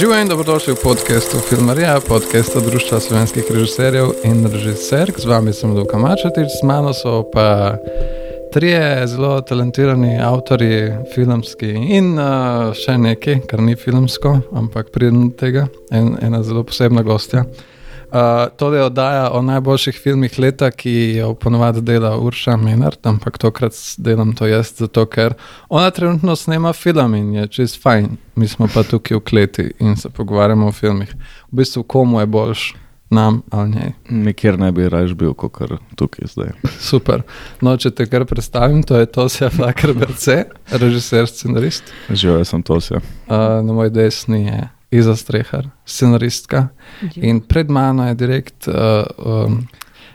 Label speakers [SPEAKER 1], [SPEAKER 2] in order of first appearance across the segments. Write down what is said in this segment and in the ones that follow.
[SPEAKER 1] Živijo in dobrodošli v podkastu Filmarija, podkastu Društva slovenskih režiserjev in režiserk. Z vami sem Luka Mačetič, z mano so pa trije zelo talentirani avtori, filmski in uh, še nekaj, kar ni filmsko, ampak pridem do tega, en, ena zelo posebna gostja. Uh, to je oddaja o najboljših filmih leta, ki jo ponovadi dela Urša Menard, ampak tokrat delam to jaz, zato ker ona trenutno snema film in je čist fajn. Mi smo pa tukaj v kleti in se pogovarjamo o filmih. V bistvu, komu je boljš, nam ali njej.
[SPEAKER 2] Nikjer ne bi raje bil, kot kar tukaj zdaj.
[SPEAKER 1] Super. No, če te kar predstavim, to je Tosja Flaker BC, režiser, scenarist.
[SPEAKER 2] Živel sem Tosja.
[SPEAKER 1] Uh, na moj desni je Iza Strehar, scenaristka. In pred mano je direkt uh, um,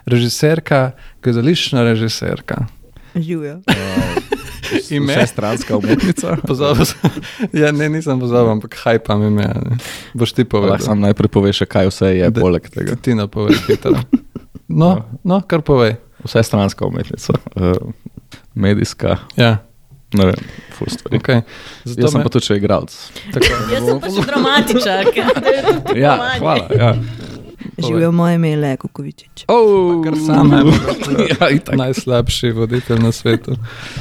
[SPEAKER 1] režiserka, gledališčna režiserka.
[SPEAKER 3] Živijo.
[SPEAKER 1] Ime?
[SPEAKER 2] Vse stranska umetnica.
[SPEAKER 1] Pozabil sem, ja, ne, nisem pozabil, ampak hajpam ime. ne. Boš ti povedal.
[SPEAKER 2] Lahko sam najprej poveš, kaj vse je
[SPEAKER 1] Da-
[SPEAKER 2] poleg tega.
[SPEAKER 1] Ti napovej, hitro. No, no, kar povej.
[SPEAKER 2] Vse stranska umetnica, uh, medijska,
[SPEAKER 1] Ja,
[SPEAKER 2] ne vem, ful stvari.
[SPEAKER 1] okay. Zato
[SPEAKER 2] Jaz sem
[SPEAKER 1] me-
[SPEAKER 2] pa tudi še igralec.
[SPEAKER 4] Jaz sem pa še dramatičar.
[SPEAKER 2] Ja, hvala. Ja.
[SPEAKER 3] Živijo moje ime, Le Kukovičič.
[SPEAKER 2] Oh,
[SPEAKER 1] kar sam
[SPEAKER 2] ja,
[SPEAKER 1] najslabši voditelj na svetu.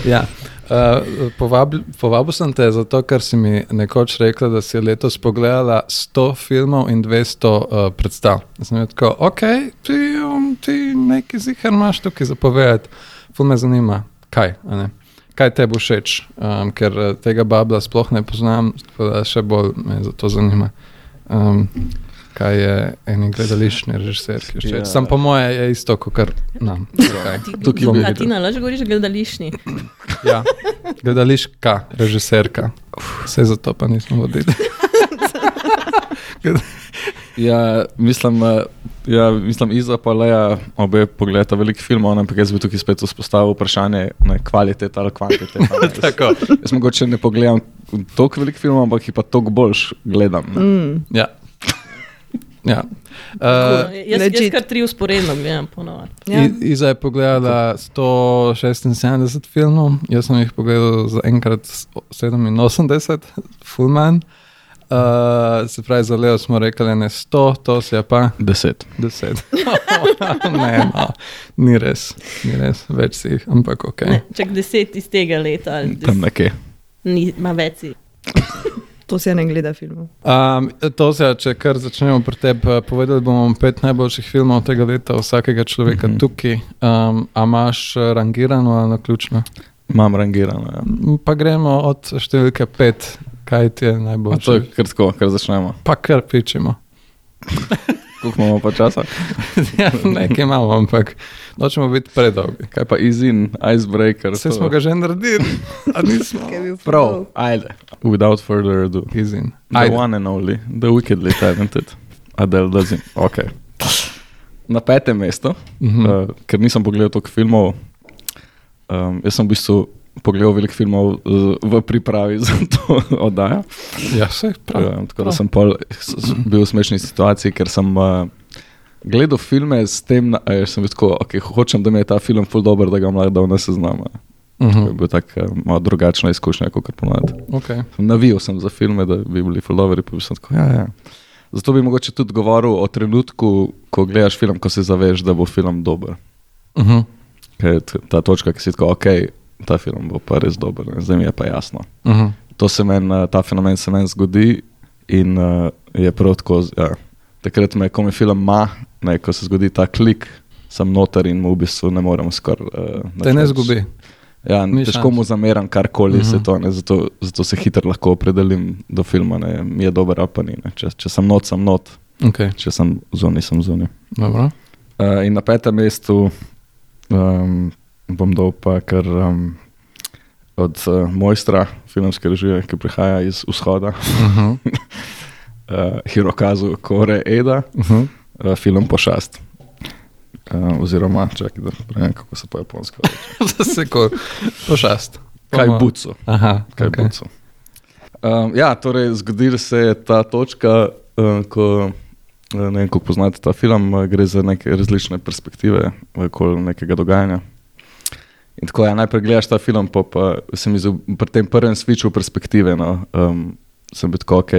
[SPEAKER 1] Ja. Uh, povabil, povabil sem te zato, ker si mi nekoč rekla, da si letos pogledala 100 filmov in 200 uh, predstav. Jaz sem rekel, tako, ok, ti, um, ti nekaj zihar imaš tukaj zapovedati. Ful me zanima, kaj, a ne? Kaj te bo všeč, um, ker eh, tega babla sploh ne poznam, tako da še bolj me zato zanima. Um, kaj je eni gledališni režiser, ki je všeč.
[SPEAKER 2] Ja.
[SPEAKER 1] Sam po moje je isto, kot kar nam.
[SPEAKER 2] Tukaj bi
[SPEAKER 4] A
[SPEAKER 2] videl.
[SPEAKER 4] ti nalaž govoriš gledališni?
[SPEAKER 1] Ja, gledališka režiserka. Vse za to pa nismo vodili.
[SPEAKER 2] Ja, mislim, eh, ja, mislim, Iza pa Leja obe pogledata veliko filmov, ampak jaz bi tukaj spet vzpostavil vprašanje na kvaliteta ali kvantiteta. Jaz-
[SPEAKER 1] Tako.
[SPEAKER 2] Jaz mogoče ne pogledam toliko velikih filmov, ampak jih pa toliko boljš gledam. ne.
[SPEAKER 3] Mm.
[SPEAKER 1] Ja. ja.
[SPEAKER 4] Uh,
[SPEAKER 1] Uh,
[SPEAKER 4] jaz, jaz
[SPEAKER 3] legit.
[SPEAKER 4] kar tri usporedno gledam ponovadi.
[SPEAKER 3] Ja.
[SPEAKER 1] I- Iza je pogledala 176 filmov, jaz sem jih pogledal za enkrat 87, Fulman. Uh, se pravi, za Leo smo rekli ne 100, to si je pa
[SPEAKER 2] Deset.
[SPEAKER 1] 10. ne, no, ni res, ni res, več si jih, ampak ok.
[SPEAKER 4] Ne, čak deset iz tega leta. ali
[SPEAKER 2] Tam nekje.
[SPEAKER 4] Ni, ima več. si.
[SPEAKER 3] To se ne gleda filmov.
[SPEAKER 1] Um, to se, če kar začnemo pri tebi, povedali bomo pet najboljših filmov tega leta, vsakega človeka
[SPEAKER 2] Mhm.
[SPEAKER 1] -huh. tukaj. Um, a imaš eh, rangirano ali naključno?
[SPEAKER 2] Imam rangirano. Ja.
[SPEAKER 1] Pa gremo od številke pet, kaj ti je
[SPEAKER 2] A
[SPEAKER 1] najboljše.
[SPEAKER 2] to je kar tako, kar začnemo.
[SPEAKER 1] Pa kar pičemo.
[SPEAKER 2] Koliko imamo pa časa?
[SPEAKER 1] ja, nekaj imamo, ampak nočemo biti predolgi.
[SPEAKER 2] Kaj pa Izin, Icebreaker?
[SPEAKER 1] Vse smo ga že naredili, a nismo.
[SPEAKER 2] Prav, ajde. Without further ado.
[SPEAKER 1] Izin.
[SPEAKER 2] The
[SPEAKER 1] Ajde.
[SPEAKER 2] one and only, the wickedly talented. Adele Dazin. Okay. Na petem mestu,
[SPEAKER 1] Mhm.
[SPEAKER 2] uh, ker nisem pogledal toliko filmov, um, jaz sem v bistvu pogledal veliko filmov uh, v pripravi za to oddajo.
[SPEAKER 1] Ja, vse prav.
[SPEAKER 2] Um, tako da sem pol, bil v smešni situaciji, ker sem uh, gledal filme s tem, da sem bil tako, okay, hočem, da mi je ta film ful dober, da ga lahko dal na seznam.
[SPEAKER 1] Uh
[SPEAKER 2] To je
[SPEAKER 1] -huh.
[SPEAKER 2] bil tak uh, malo drugačna izkušnja, kot ponavadi.
[SPEAKER 1] okay.
[SPEAKER 2] Navijal sem za filme, da bi bili fuldoori, pa bi sem tako. Ja, ja. Zato bi mogoče tudi govoril o trenutku, ko gledaš film, ko se zaveš, da bo film dober.
[SPEAKER 1] uh -huh.
[SPEAKER 2] Ker ta točka, ki si tako, ok, ta film bo pa res dober, ne. zdaj mi je pa jasno.
[SPEAKER 1] Uh -huh.
[SPEAKER 2] To se meni, ta fenomen se meni zgodi in uh, je prav tako. Ja. Takrat me, ko mi film ima, ne, ko se zgodi ta klik, sem noter in mu v bistvu ne morem skoraj. Uh,
[SPEAKER 1] Te ne zgubi.
[SPEAKER 2] Ja,
[SPEAKER 1] Ni
[SPEAKER 2] težko
[SPEAKER 1] šans.
[SPEAKER 2] mu zameram karkoli, uh
[SPEAKER 1] Mhm.
[SPEAKER 2] -huh. to, ne, zato, zato se hitro lahko opredelim do filma, ne, mi je dober ali pa ni. Ne. Če, če sem not, sem not,
[SPEAKER 1] Okay.
[SPEAKER 2] če sem zunaj, sem zunaj. Uh, in na petem mestu um, bom dal pa kar um, od uh, mojstra filmske režije, ki prihaja iz vzhoda,
[SPEAKER 1] Uh -huh.
[SPEAKER 2] uh, Hirokazu Kore Eda,
[SPEAKER 1] Uh -huh.
[SPEAKER 2] uh, film Pošast. Uh, oziroma, čakaj, da pravim, kako se po japonsko reče.
[SPEAKER 1] Sekund, pošast.
[SPEAKER 2] Kaj buco.
[SPEAKER 1] Aha,
[SPEAKER 2] Kaj
[SPEAKER 1] okay.
[SPEAKER 2] okay. um, ja, torej, zgodila se je ta točka, uh, ko uh, ne vem, kako poznate ta film, uh, gre za neke različne perspektive okoli nekega dogajanja. In tako, ja, najprej gledaš ta film, pa, pa se mi zdi pri tem prvem switchu perspektive. No, um, sem bil tako, ok,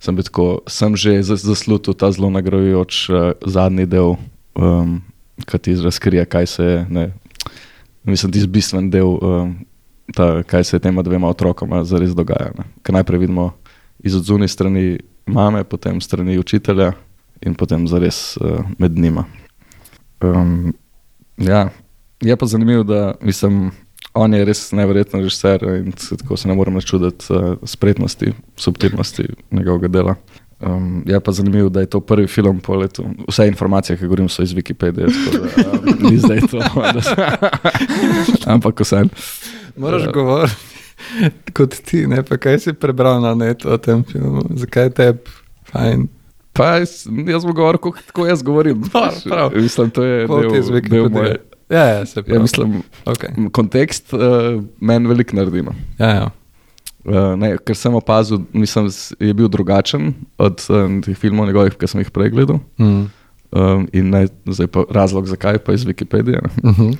[SPEAKER 2] sem, bil tako, sem že zas- zaslutil ta zelo nagrajujoč uh, zadnji del, um, ki ti razkrije, kaj se je. Ne, mislim, ti bistven del, um, ta, kaj se je tema dvema otrokoma zares dogaja. ne. Ker najprej vidimo iz odzuni strani mame, potem strani učitelja in potem zares uh, med njima. Um, ja, je pa zanimivo, da mislim, on je res neverjeten režiser in se tako se ne morem načuditi uh, spretnosti, subtilnosti njegovega dela. Um, je pa zanimivo, da je to prvi film po letu. Vse informacije, ki govorim, so iz Wikipedije, tako da um, ni zdaj to. Da ampak vse.
[SPEAKER 1] Moraš
[SPEAKER 2] Ja.
[SPEAKER 1] govoriti kot ti, ne pa kaj si prebral na netu o tem filmu, zakaj je tebi fajn.
[SPEAKER 2] Pa jaz, jaz bom govoril, kako, jaz govorim.
[SPEAKER 1] Prav.
[SPEAKER 2] Mislim, to je
[SPEAKER 1] Pol
[SPEAKER 2] del, del moje.
[SPEAKER 1] Ja, ja, se
[SPEAKER 2] Ja,
[SPEAKER 1] pravi.
[SPEAKER 2] mislim,
[SPEAKER 1] Okay.
[SPEAKER 2] kontekst uh, meni veliko naredi. No.
[SPEAKER 1] Ja, ja.
[SPEAKER 2] Uh, ne, ker sem opazil, mislim, je bil drugačen od uh, teh filmov njegovih, ki sem jih prej gledal.
[SPEAKER 1] Mm.
[SPEAKER 2] Um, in ne, zdaj pa razlog, zakaj pa iz Wikipedije. ne.
[SPEAKER 1] Uh -huh.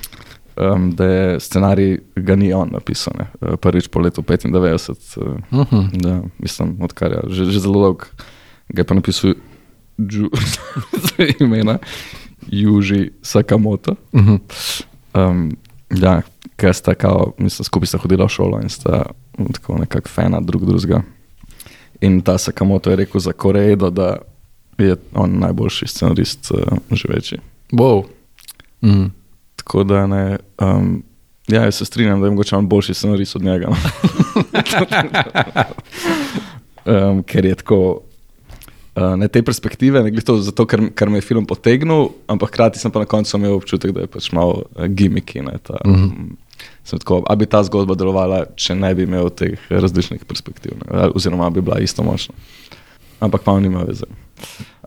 [SPEAKER 2] Um, da je scenarij ga ni on napisal, ne. Prvič po letu 95, uh,
[SPEAKER 1] Uh -huh.
[SPEAKER 2] da, mislim, odkar je že, že zelo dolg, ga je pa napisal Ju, imena Juži Sakamoto.
[SPEAKER 1] Uh -huh.
[SPEAKER 2] Um, ja, ker sta kao, mislim, skupaj sta hodila v šolo in sta tako nekako fana drug drugega. In ta Sakamoto je rekel za Korejo, da je on najboljši scenarist uh, živeči.
[SPEAKER 1] Wow. Mm.
[SPEAKER 2] Tako da ne. Um, ja, jaz se strinjam, da je mogoče on boljši scenarist od njega. um, ker je tako. Uh, ne te perspektive, ne glede to, zato, ker, ker me je film potegnil, ampak hkrati sem pa na koncu imel občutek, da je pač malo uh, gimiki. Ne, ta, mm -hmm. sem tako, a bi ta zgodba delovala, če ne bi imel teh različnih perspektiv, ne, oziroma bi bila isto močna. Ampak malo nima veze.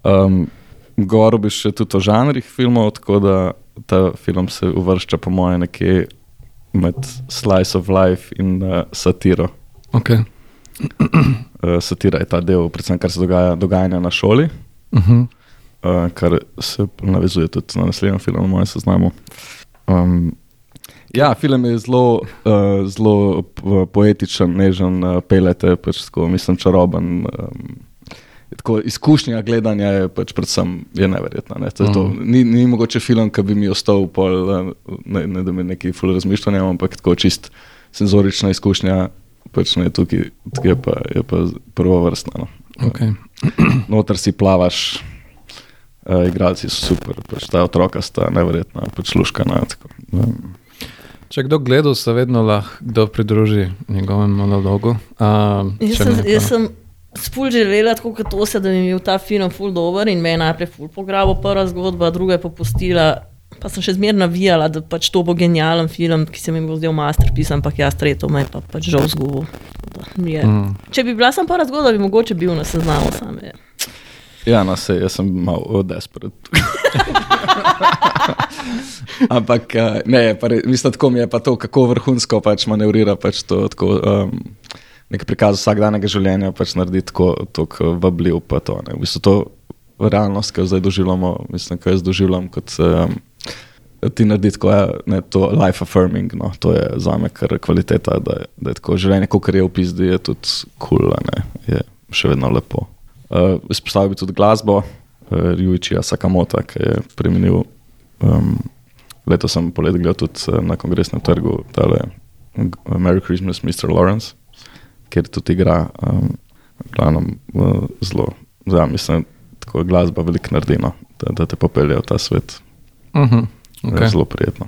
[SPEAKER 2] Um, govoril bi še tudi o žanrih filmov, tako da ta film se uvršča, po mojem, nekje med slice of life in uh, satiro.
[SPEAKER 1] Okay.
[SPEAKER 2] Uh, satira je ta del, predvsem kar se dogaja dogajanja na šoli,
[SPEAKER 1] Uh -huh.
[SPEAKER 2] uh, kar se navezuje tudi na naslednji film, na mojem seznamu. Um, ja, film je zelo, uh, zelo po- poetičen, nežen, uh, pelete, pač tako, mislim, čaroben. Um, Tako, izkušnja gledanja je pač predvsem je neverjetna. Ne? To je to.
[SPEAKER 1] Mhm.
[SPEAKER 2] Ni, ni mogoče film, ki bi mi ostal, pol, eh, ne, ne da bi neki ful razmišljanja, ampak tako čist senzorična izkušnja. Pač ne, tukaj, tukaj je pa, je pa prvo vrstna. No.
[SPEAKER 1] Okay.
[SPEAKER 2] Noter si plavaš, uh, igralci so super, pač ta otroka sta neverjetna, pač luškana. tako, Um,
[SPEAKER 1] Če kdo gleda, se vedno lahko kdo pridruži njegovemu monologu. Um,
[SPEAKER 4] Jaz sem, jaz sem spul želela, tako kot to se, da bi bil ta film ful dober in me je najprej ful pograbil prva zgodba, druga je popustila. Pa sem še zmeraj navijala, da pač to bo genijalen film, ki se mi bo zdel masterpiece, ampak jaz tretjo me je pa pač žal zgubil.
[SPEAKER 1] Mm.
[SPEAKER 4] Če bi bila sem prva zgodba, bi mogoče bil na seznamu same.
[SPEAKER 2] Ja, no, se, jaz sem malo desperat. Ampak eh, ne, pa re- mislim, tako mi je pa to, kako vrhunsko pač manevrira pač to. Tako, um, Nek prikaz vsakdanjega življenja pač naredi tako, tako vabljiv. Pa to, ne. v bistvu to realnost, ki jo zdaj doživljamo, mislim, kaj jaz doživljam kot. Um, Ti naredi tako, ja, ne, to life affirming, no, to je za me kar kvaliteta, da, je- da je tako življenje, kot je v pizdi, je tudi kul, cool, je še vedno lepo. Uh, Izpostavil bi tudi glasbo, uh, Juičija Sakamota, ki je preminil. Um, letos sem poleti gledal tudi uh, na kongresnem trgu, tale Merry Christmas, Mr. Lawrence, kjer tudi igra um, glavno, uh, zelo, ja, mislim, tako glasba veliko naredi, no, da, da te popelje v ta svet.
[SPEAKER 1] Uh -huh.
[SPEAKER 2] Okay.
[SPEAKER 1] okay.
[SPEAKER 2] Zelo prijetno.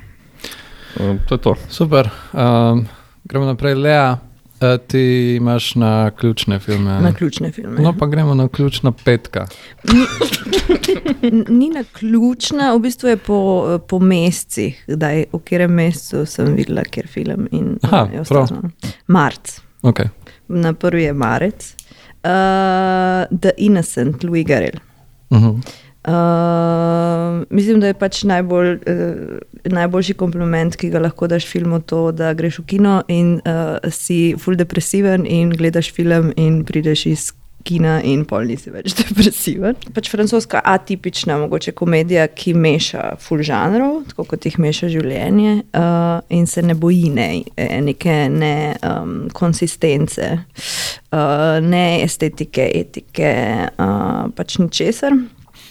[SPEAKER 2] Um, to je to.
[SPEAKER 1] Super. Um, gremo naprej, Lea. Uh, ti imaš na ključne filme.
[SPEAKER 3] Na ključne filme.
[SPEAKER 1] No, pa gremo na ključna petka.
[SPEAKER 3] N- Ni na ključna, v bistvu je po, po mesecih, kdaj, v katerem mesecu sem videla, kjer film. In,
[SPEAKER 1] Aha,
[SPEAKER 3] je
[SPEAKER 1] prav.
[SPEAKER 3] ostalo. Marc.
[SPEAKER 1] Okay.
[SPEAKER 3] Na prvi je marec. Uh, The Innocent, Louis Garel.
[SPEAKER 1] Uh -huh.
[SPEAKER 3] Uh, mislim, da je pač najbolj, uh, najboljši kompliment, ki ga lahko daš filmu, to, da greš v kino in uh, si full depresiven in gledaš film in prideš iz kina in pol nisi več depresiven. Pač francoska atipična, mogoče komedija, ki meša full žanrov, tako kot jih meša življenje uh, in se ne boji ne, neke ne um, konsistence, uh, ne estetike, etike, uh, pač ničesar.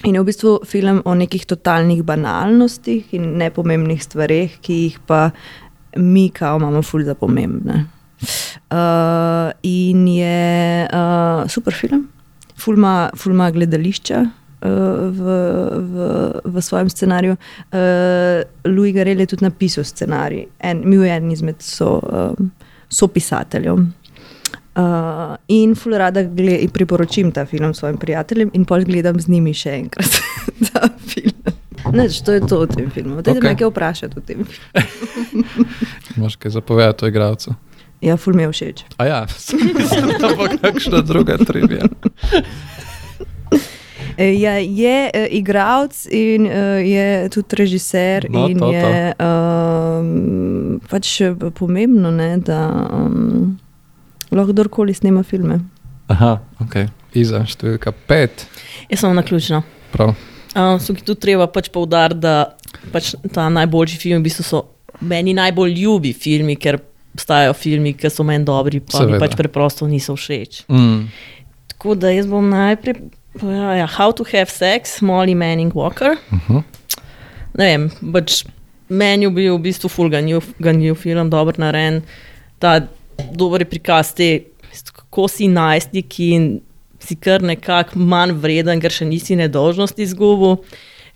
[SPEAKER 3] In je v bistvu film o nekih totalnih banalnostih in nepomembnih stvareh, ki jih pa mi, kao, imamo ful za pomembne. Uh, in je uh, super film, fulma, fulma gledališča uh, v, v, v svojem scenariju. Uh, Louis Garel je tudi napisal scenarij, en, mi je en izmed so, um, sopisateljev. Uh, in ful rada gled, in priporočim ta film svojim prijateljem, in pol gledam z njimi še enkrat ta film. Neč, to je to v tem filmu. Dajte okay. me nekaj vprašati o tem.
[SPEAKER 1] Imaš kaj zapovedati o igravcu?
[SPEAKER 3] Ja, ful mi je všeč.
[SPEAKER 1] A ja, sem to pa kakšna druga trivija.
[SPEAKER 3] Ja, je uh, igralec in uh, je tudi režiser.
[SPEAKER 1] No,
[SPEAKER 3] in
[SPEAKER 1] to, to.
[SPEAKER 3] je um, pač pomembno, ne, da um, lahko kdorkoli snema filme.
[SPEAKER 1] Aha, ok. Iza, številka pet.
[SPEAKER 4] Jaz sem na ključno.
[SPEAKER 1] Prav.
[SPEAKER 4] Um, so ki tu treba pač poudariti, da pač ta najboljši film v bistvu so meni najbolj ljubi filmi, ker obstajajo filmi, ki so meni dobri, pa mi
[SPEAKER 1] Seveda.
[SPEAKER 4] pač preprosto niso všeč.
[SPEAKER 1] Mm.
[SPEAKER 4] Tako da jaz bom najprej. Ja, ja, How to have sex, Molly Manning Walker.
[SPEAKER 1] Uh -huh.
[SPEAKER 4] Ne vem, pač meni je bil v bistvu ganjiv film, dober narejen. Ta dober prikaz te, kako si najstnik in si kar nekako manj vreden, ker še nisi nedolžnosti izgubil.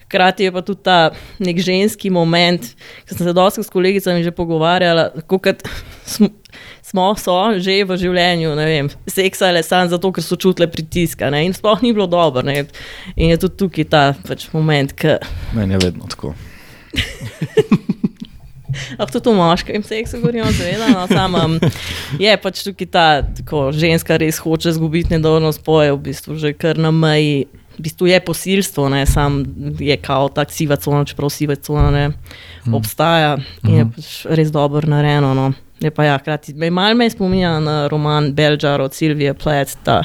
[SPEAKER 4] Hkrati je pa tudi ta nek ženski moment, ki sem se dosti s kolegicami že pogovarjala, tako kot smo, smo so že v življenju, ne vem, seksale samo zato, ker so čutile pritiska ne, in sploh ni bilo dobro. Ne, in je tudi tukaj ta pač moment, ki
[SPEAKER 2] Meni je vedno tako.
[SPEAKER 4] Lahko tudi v moškem seksu govorimo, seveda. No, sam, um, je pač tukaj ta tako, ženska res hoče izgubiti nedolžnost, poje v bistvu že kar na meji. V bistvu je posilstvo, ne sam je kao ta siva cona, čeprav siva cona ne mm. obstaja in je pač res dobro narejeno. No. Je pa ja, krati, me malo me spominja na roman Belžar od Silvije Plec, ta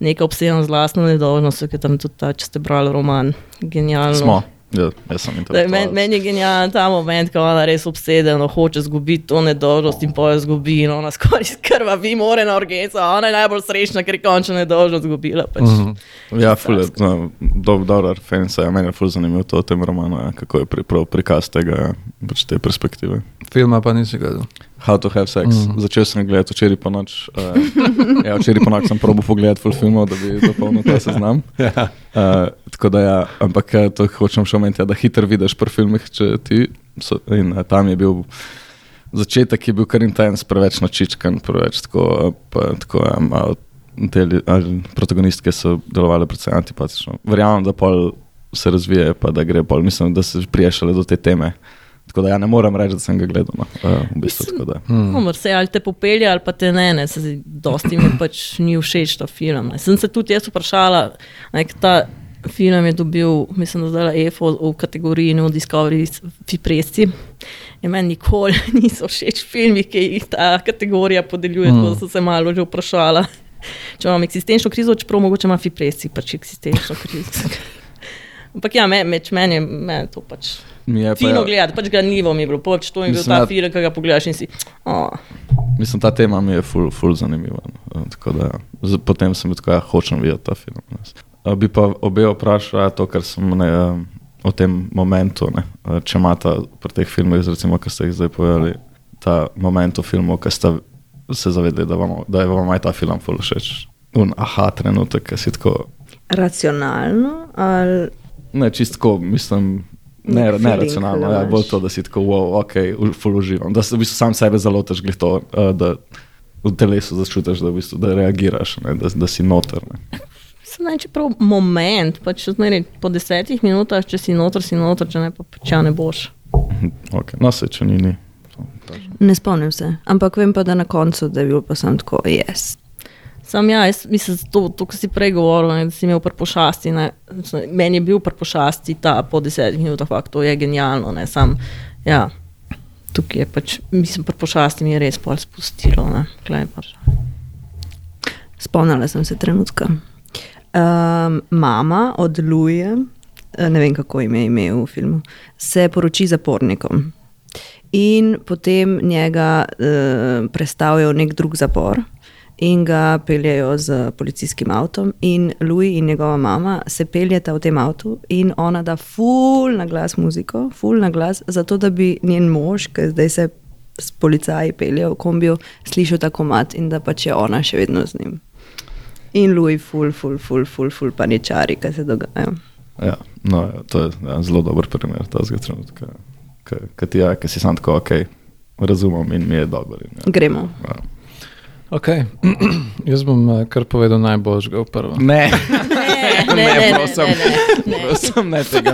[SPEAKER 4] neka obsedena z vlastno nedolžnostjo, ki tam tudi ta, če ste brali roman, genialno.
[SPEAKER 2] Smo. Ja, sem
[SPEAKER 4] Da, men, meni je genialen ta moment, ko ona res obsedena, hoče izgubiti to nedolžnost in poje izgubi. In ona skoraj krvavi, more na urgenco, a ona je najbolj srečna, ker je končno nedolžnost izgubila. Pač. Mm -hmm.
[SPEAKER 2] Ja, ful je, no, do, dobro, referenca je, meni je ful zanimivo to o tem romanu, ja, kako je pri, prav prikaz tega, ja, pač te perspektive.
[SPEAKER 1] Filma pa nisi gledal.
[SPEAKER 2] How to have sex. Mm. Začel sem gledati včeraj po noč. Uh, ja, včeraj po noč sem probil pogledati full filmov, da bi dopolnil ta seznam.
[SPEAKER 1] Ja.
[SPEAKER 2] Uh, tako da ja, ampak eh, to hočem še omeniti, ja, da hitro vidiš pri filmih, če ti. So, in uh, tam je bil. Začetek je bil kar intens, preveč načičkan, preveč tako, pa, tako ja, malo deli, ali, protagonistke so delovale precej antipatično. Verjamem, da pol se razvije, pa da gre pol, mislim, da se priješale do te teme. Tako da ja, ne morem reči, da sem ga gledal. No. Uh, v bistvu, da.
[SPEAKER 4] Hmm. Se ali te popelje, ali pa te ne, ne. Se, zdi, dosti mi pač ni všeč ta film. Ne. Sem se tudi jaz vprašala, ne, ker ta film je dobil, mislim, da zdaj EFO v kategoriji No Discovery Fipresci. In meni nikoli niso všeč filmi, ki jih ta kategorija podeljuje, mm. tako da sem se malo že vprašala. Če imam eksistenčno krizo, čeprav mogoče ima Fipresci pač eksistenčno krizo. Ampak ja, me, meč meni je meni to pač.
[SPEAKER 2] Mi je pa
[SPEAKER 4] Fino
[SPEAKER 2] ja-
[SPEAKER 4] gledati, pač ganljivo mi je bilo, pač to je bil ta
[SPEAKER 2] ja-
[SPEAKER 4] film, ki ga pogledaš in si. Oh.
[SPEAKER 2] Mislim, ta tema mi je ful, ful zanimiva. no. Eh, Tako da, z- potem sem bil tako, ja, hočem videti ta film. ne. Eh, Bi pa obe vprašal ja, to, kar sem ne, eh, o tem momentu. Ne, če imata pri teh filmih, recimo, ki ste jih zdaj povedali, ta moment v filmu, ki ste se zavedali, da, vam, da je vam ta film ful všeč. Un aha, trenutek, ki si tako.
[SPEAKER 3] Racionalno ali
[SPEAKER 2] Ne, čistko, mislim. Ne, ne racionalno, ja, bolj to, da si tako, wow, ok, u- ful uživam. Da se v bistvu sam sebe zalotiš, glih to, uh, da v telesu začutiš, da, v bistvu, da reagiraš, ne, da, da si noter. Ne.
[SPEAKER 4] Sem naj čeprav moment, pač zmeri, po desetih minutah, če si noter, si noter, če ne pa če ne boš.
[SPEAKER 2] Mhm, Okay. No, se če ni, ni.
[SPEAKER 3] Ne spomnim se. Ampak vem pa, da na koncu da je bil pa sem tako, jaz.
[SPEAKER 4] Sam ja, jaz mislim, to, to kar si prej govoril, ne, da si imel prpošasti. Ne, meni je bil prpošasti ta po desetih minutah, fakt, to je genialno. Ne, sam, ja, tukaj je pač, mislim, prpošasti mi je res pol spustilo. Ne, pač.
[SPEAKER 3] spomnila sem se trenutka. Um, mama od Luja, ne vem kako ime je ime v filmu, se poroči zapornikom. In potem njega uh, predstavijo v nek drug zapor in ga peljejo z policijskim avtom. In Louis in njegova mama se peljeta v tem avtu in ona da ful na glas muziko, ful na glas, zato da bi njen mož, ki zdaj se s policaji pelje v kombiju, slišal ta komat in da pač je ona še vedno z njim. In Louis, ful, ful, ful, ful, ful paničari, kaj se dogaja.
[SPEAKER 2] Ja, no, to je ja, zelo dober primer tega trenutka, ki ti je, ki si sam tako, ok, razumem in mi je dobro. Ja.
[SPEAKER 3] Gremo.
[SPEAKER 2] Ja.
[SPEAKER 1] Okay. Jaz bom eh, kar povedal najboljšega v prvem.
[SPEAKER 2] Ne,
[SPEAKER 4] Ne, ne,
[SPEAKER 2] Ne,
[SPEAKER 4] ne, ne,
[SPEAKER 2] prosim.
[SPEAKER 4] ne, ne, ne.
[SPEAKER 2] prosim, ne tega.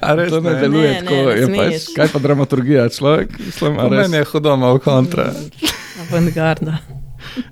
[SPEAKER 1] A res
[SPEAKER 2] To ne
[SPEAKER 1] ne?
[SPEAKER 2] deluje
[SPEAKER 4] Ne, ne,
[SPEAKER 2] tako.
[SPEAKER 4] ne
[SPEAKER 2] je
[SPEAKER 4] smeš.
[SPEAKER 2] pač, kaj pa dramaturgija, človek? Mislim, a
[SPEAKER 1] Po
[SPEAKER 2] res?
[SPEAKER 1] meni je hudo malo kontra.
[SPEAKER 4] Avantgarda.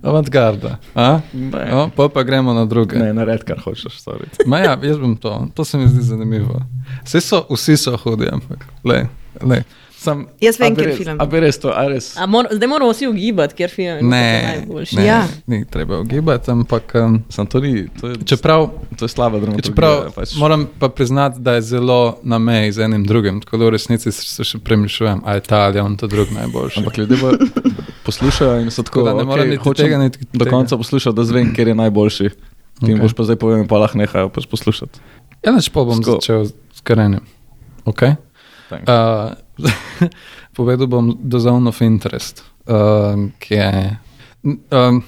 [SPEAKER 1] Avantgarda. a?
[SPEAKER 2] Ne.
[SPEAKER 1] No, pol pa gremo na druge.
[SPEAKER 2] Ne, naredi, kar hočeš storiti.
[SPEAKER 1] Ma ja, jaz bom to. To se mi zdi zanimivo. Vsi so, vsi so hudi, ampak le. le.
[SPEAKER 2] Sam,
[SPEAKER 3] Jaz vem,
[SPEAKER 2] a
[SPEAKER 3] kateri
[SPEAKER 2] res-
[SPEAKER 3] film.
[SPEAKER 2] A bi res to, a res?
[SPEAKER 4] A mor, zdaj moramo vsi ugibati, ker film je
[SPEAKER 1] Ne,
[SPEAKER 4] najboljši.
[SPEAKER 1] ne,
[SPEAKER 3] Ja.
[SPEAKER 1] ni treba ugibati, ampak um,
[SPEAKER 2] Sam to ni, to je,
[SPEAKER 1] čeprav,
[SPEAKER 2] to je slaba dramaturgija.
[SPEAKER 1] čeprav
[SPEAKER 2] pač.
[SPEAKER 1] moram pa priznati, da je zelo na meji z enim drugim, tako da v resnici se še premišljujem, ali je ta ali je on ta drug najboljši.
[SPEAKER 2] Ampak ljudje bo poslušajo in so tako,
[SPEAKER 1] da ne
[SPEAKER 2] okay,
[SPEAKER 1] morem niti tega, niti
[SPEAKER 2] do konca poslušati, da zvem, ker je najboljši. Ti
[SPEAKER 1] Ok.
[SPEAKER 2] okay. boš pa zdaj povedal, pa lahko nehajo pač poslušati.
[SPEAKER 1] Ja, neč pa bom
[SPEAKER 2] Sko-
[SPEAKER 1] začel s karenjem. Okay?
[SPEAKER 2] Thanks.
[SPEAKER 1] Uh, povedal bom The Zone of Interest, um, ki je. Um,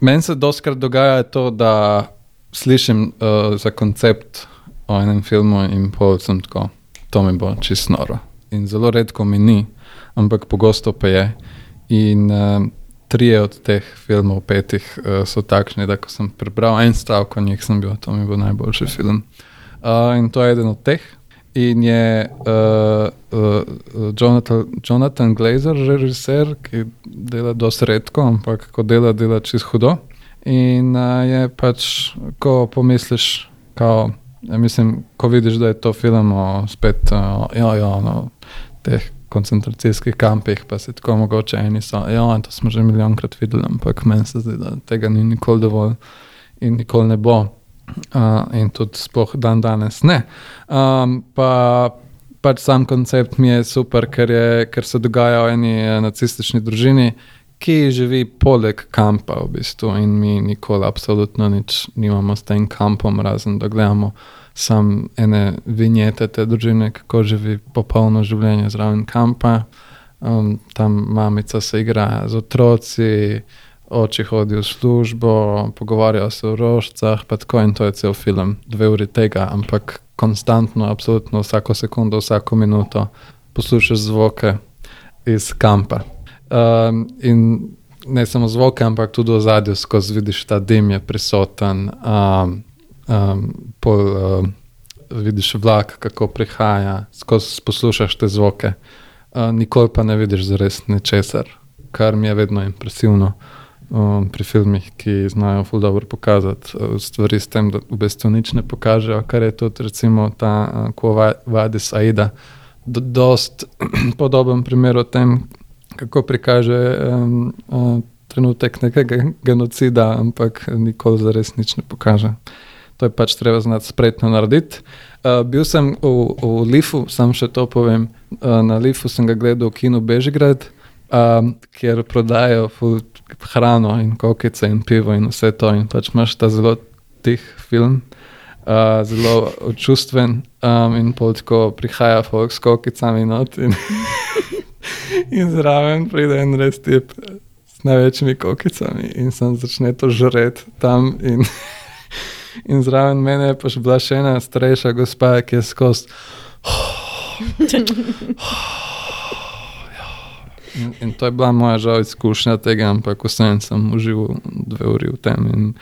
[SPEAKER 1] Meni se doskrat dogaja to, da slišim uh, za koncept o enem filmu in pol sem tako, to mi bo čisto noro. In zelo redko mi ni, ampak pogosto pa je. In um, trije od teh filmov, petih, uh, so takšni, da ko sem prebral en stavek o njih, sem bil, to mi bo najboljši film. Uh, in to je eden od teh. In je uh, uh, Jonathan, Jonathan Glazer, režiser, ki dela dosti redko, ampak ko dela, dela čist hudo. In uh, je pač, ko pomisliš, kao, ja, mislim, ko vidiš, da je to film o spet uh, jo, jo, no, teh koncentracijskih kampih, pa se tako mogoče eni so, ja, to smo že milijonkrat videli, ampak meni se zdi, da tega ni nikoli dovolj in nikoli ne bo. Uh, in tudi sploh dan danes ne. Um, pa pač sam koncept mi je super, ker, je, ker se dogaja v eni eh, nacistični družini, ki živi poleg kampa, v bistvu, in mi nikoli, absolutno nič nimamo s tem kampom, razen da gledamo sam ene vinjete te družine, kako živi popolno življenje zraven kampa. Um, tam mamica se igra z otroci, oči hodijo v službo, pogovarjajo se o rožcah, pa tako in to je cel film, dve uri tega, ampak konstantno, absolutno vsako sekundo, vsako minuto poslušaš zvoke iz kampa. Um, in ne samo zvoke, ampak tudi v zadju, skozi vidiš ta dim je prisoten, um, um, pol, um, vidiš vlak, kako prihaja, skozi poslušaš te zvoke, uh, nikoli pa ne vidiš zares ničesar, kar mi je vedno impresivno um, pri filmih, ki znajo ful dobro pokazati uh, stvari s tem, da v bistvu nič ne pokažejo, kar je tudi recimo ta uh, Kuva Vadis Aida, do, dost podoben primer o tem, kako prikaže um, uh, trenutek nekega genocida, ampak nikoli zares nič ne pokaže. To je pač treba znati spretno narediti. Uh, bil sem v, v Lifu, sam še to povem. Uh, na Lifu sem ga gledal v kinu Bežigrad, um, kjer prodajajo hrano in kokice in pivo in vse to. In pač imaš ta zelo tih film, uh, zelo čustven um, in tako prihaja folk s kokicami not in, in zraven pride en res tip s največjimi kokicami in sem začne to žret tam in In zraven mene je pač bila še ena starejša gospa, ki je skozi. In, in to je bila moja žal izkušnja tega, ampak vseeno sem užival dve uri v tem. In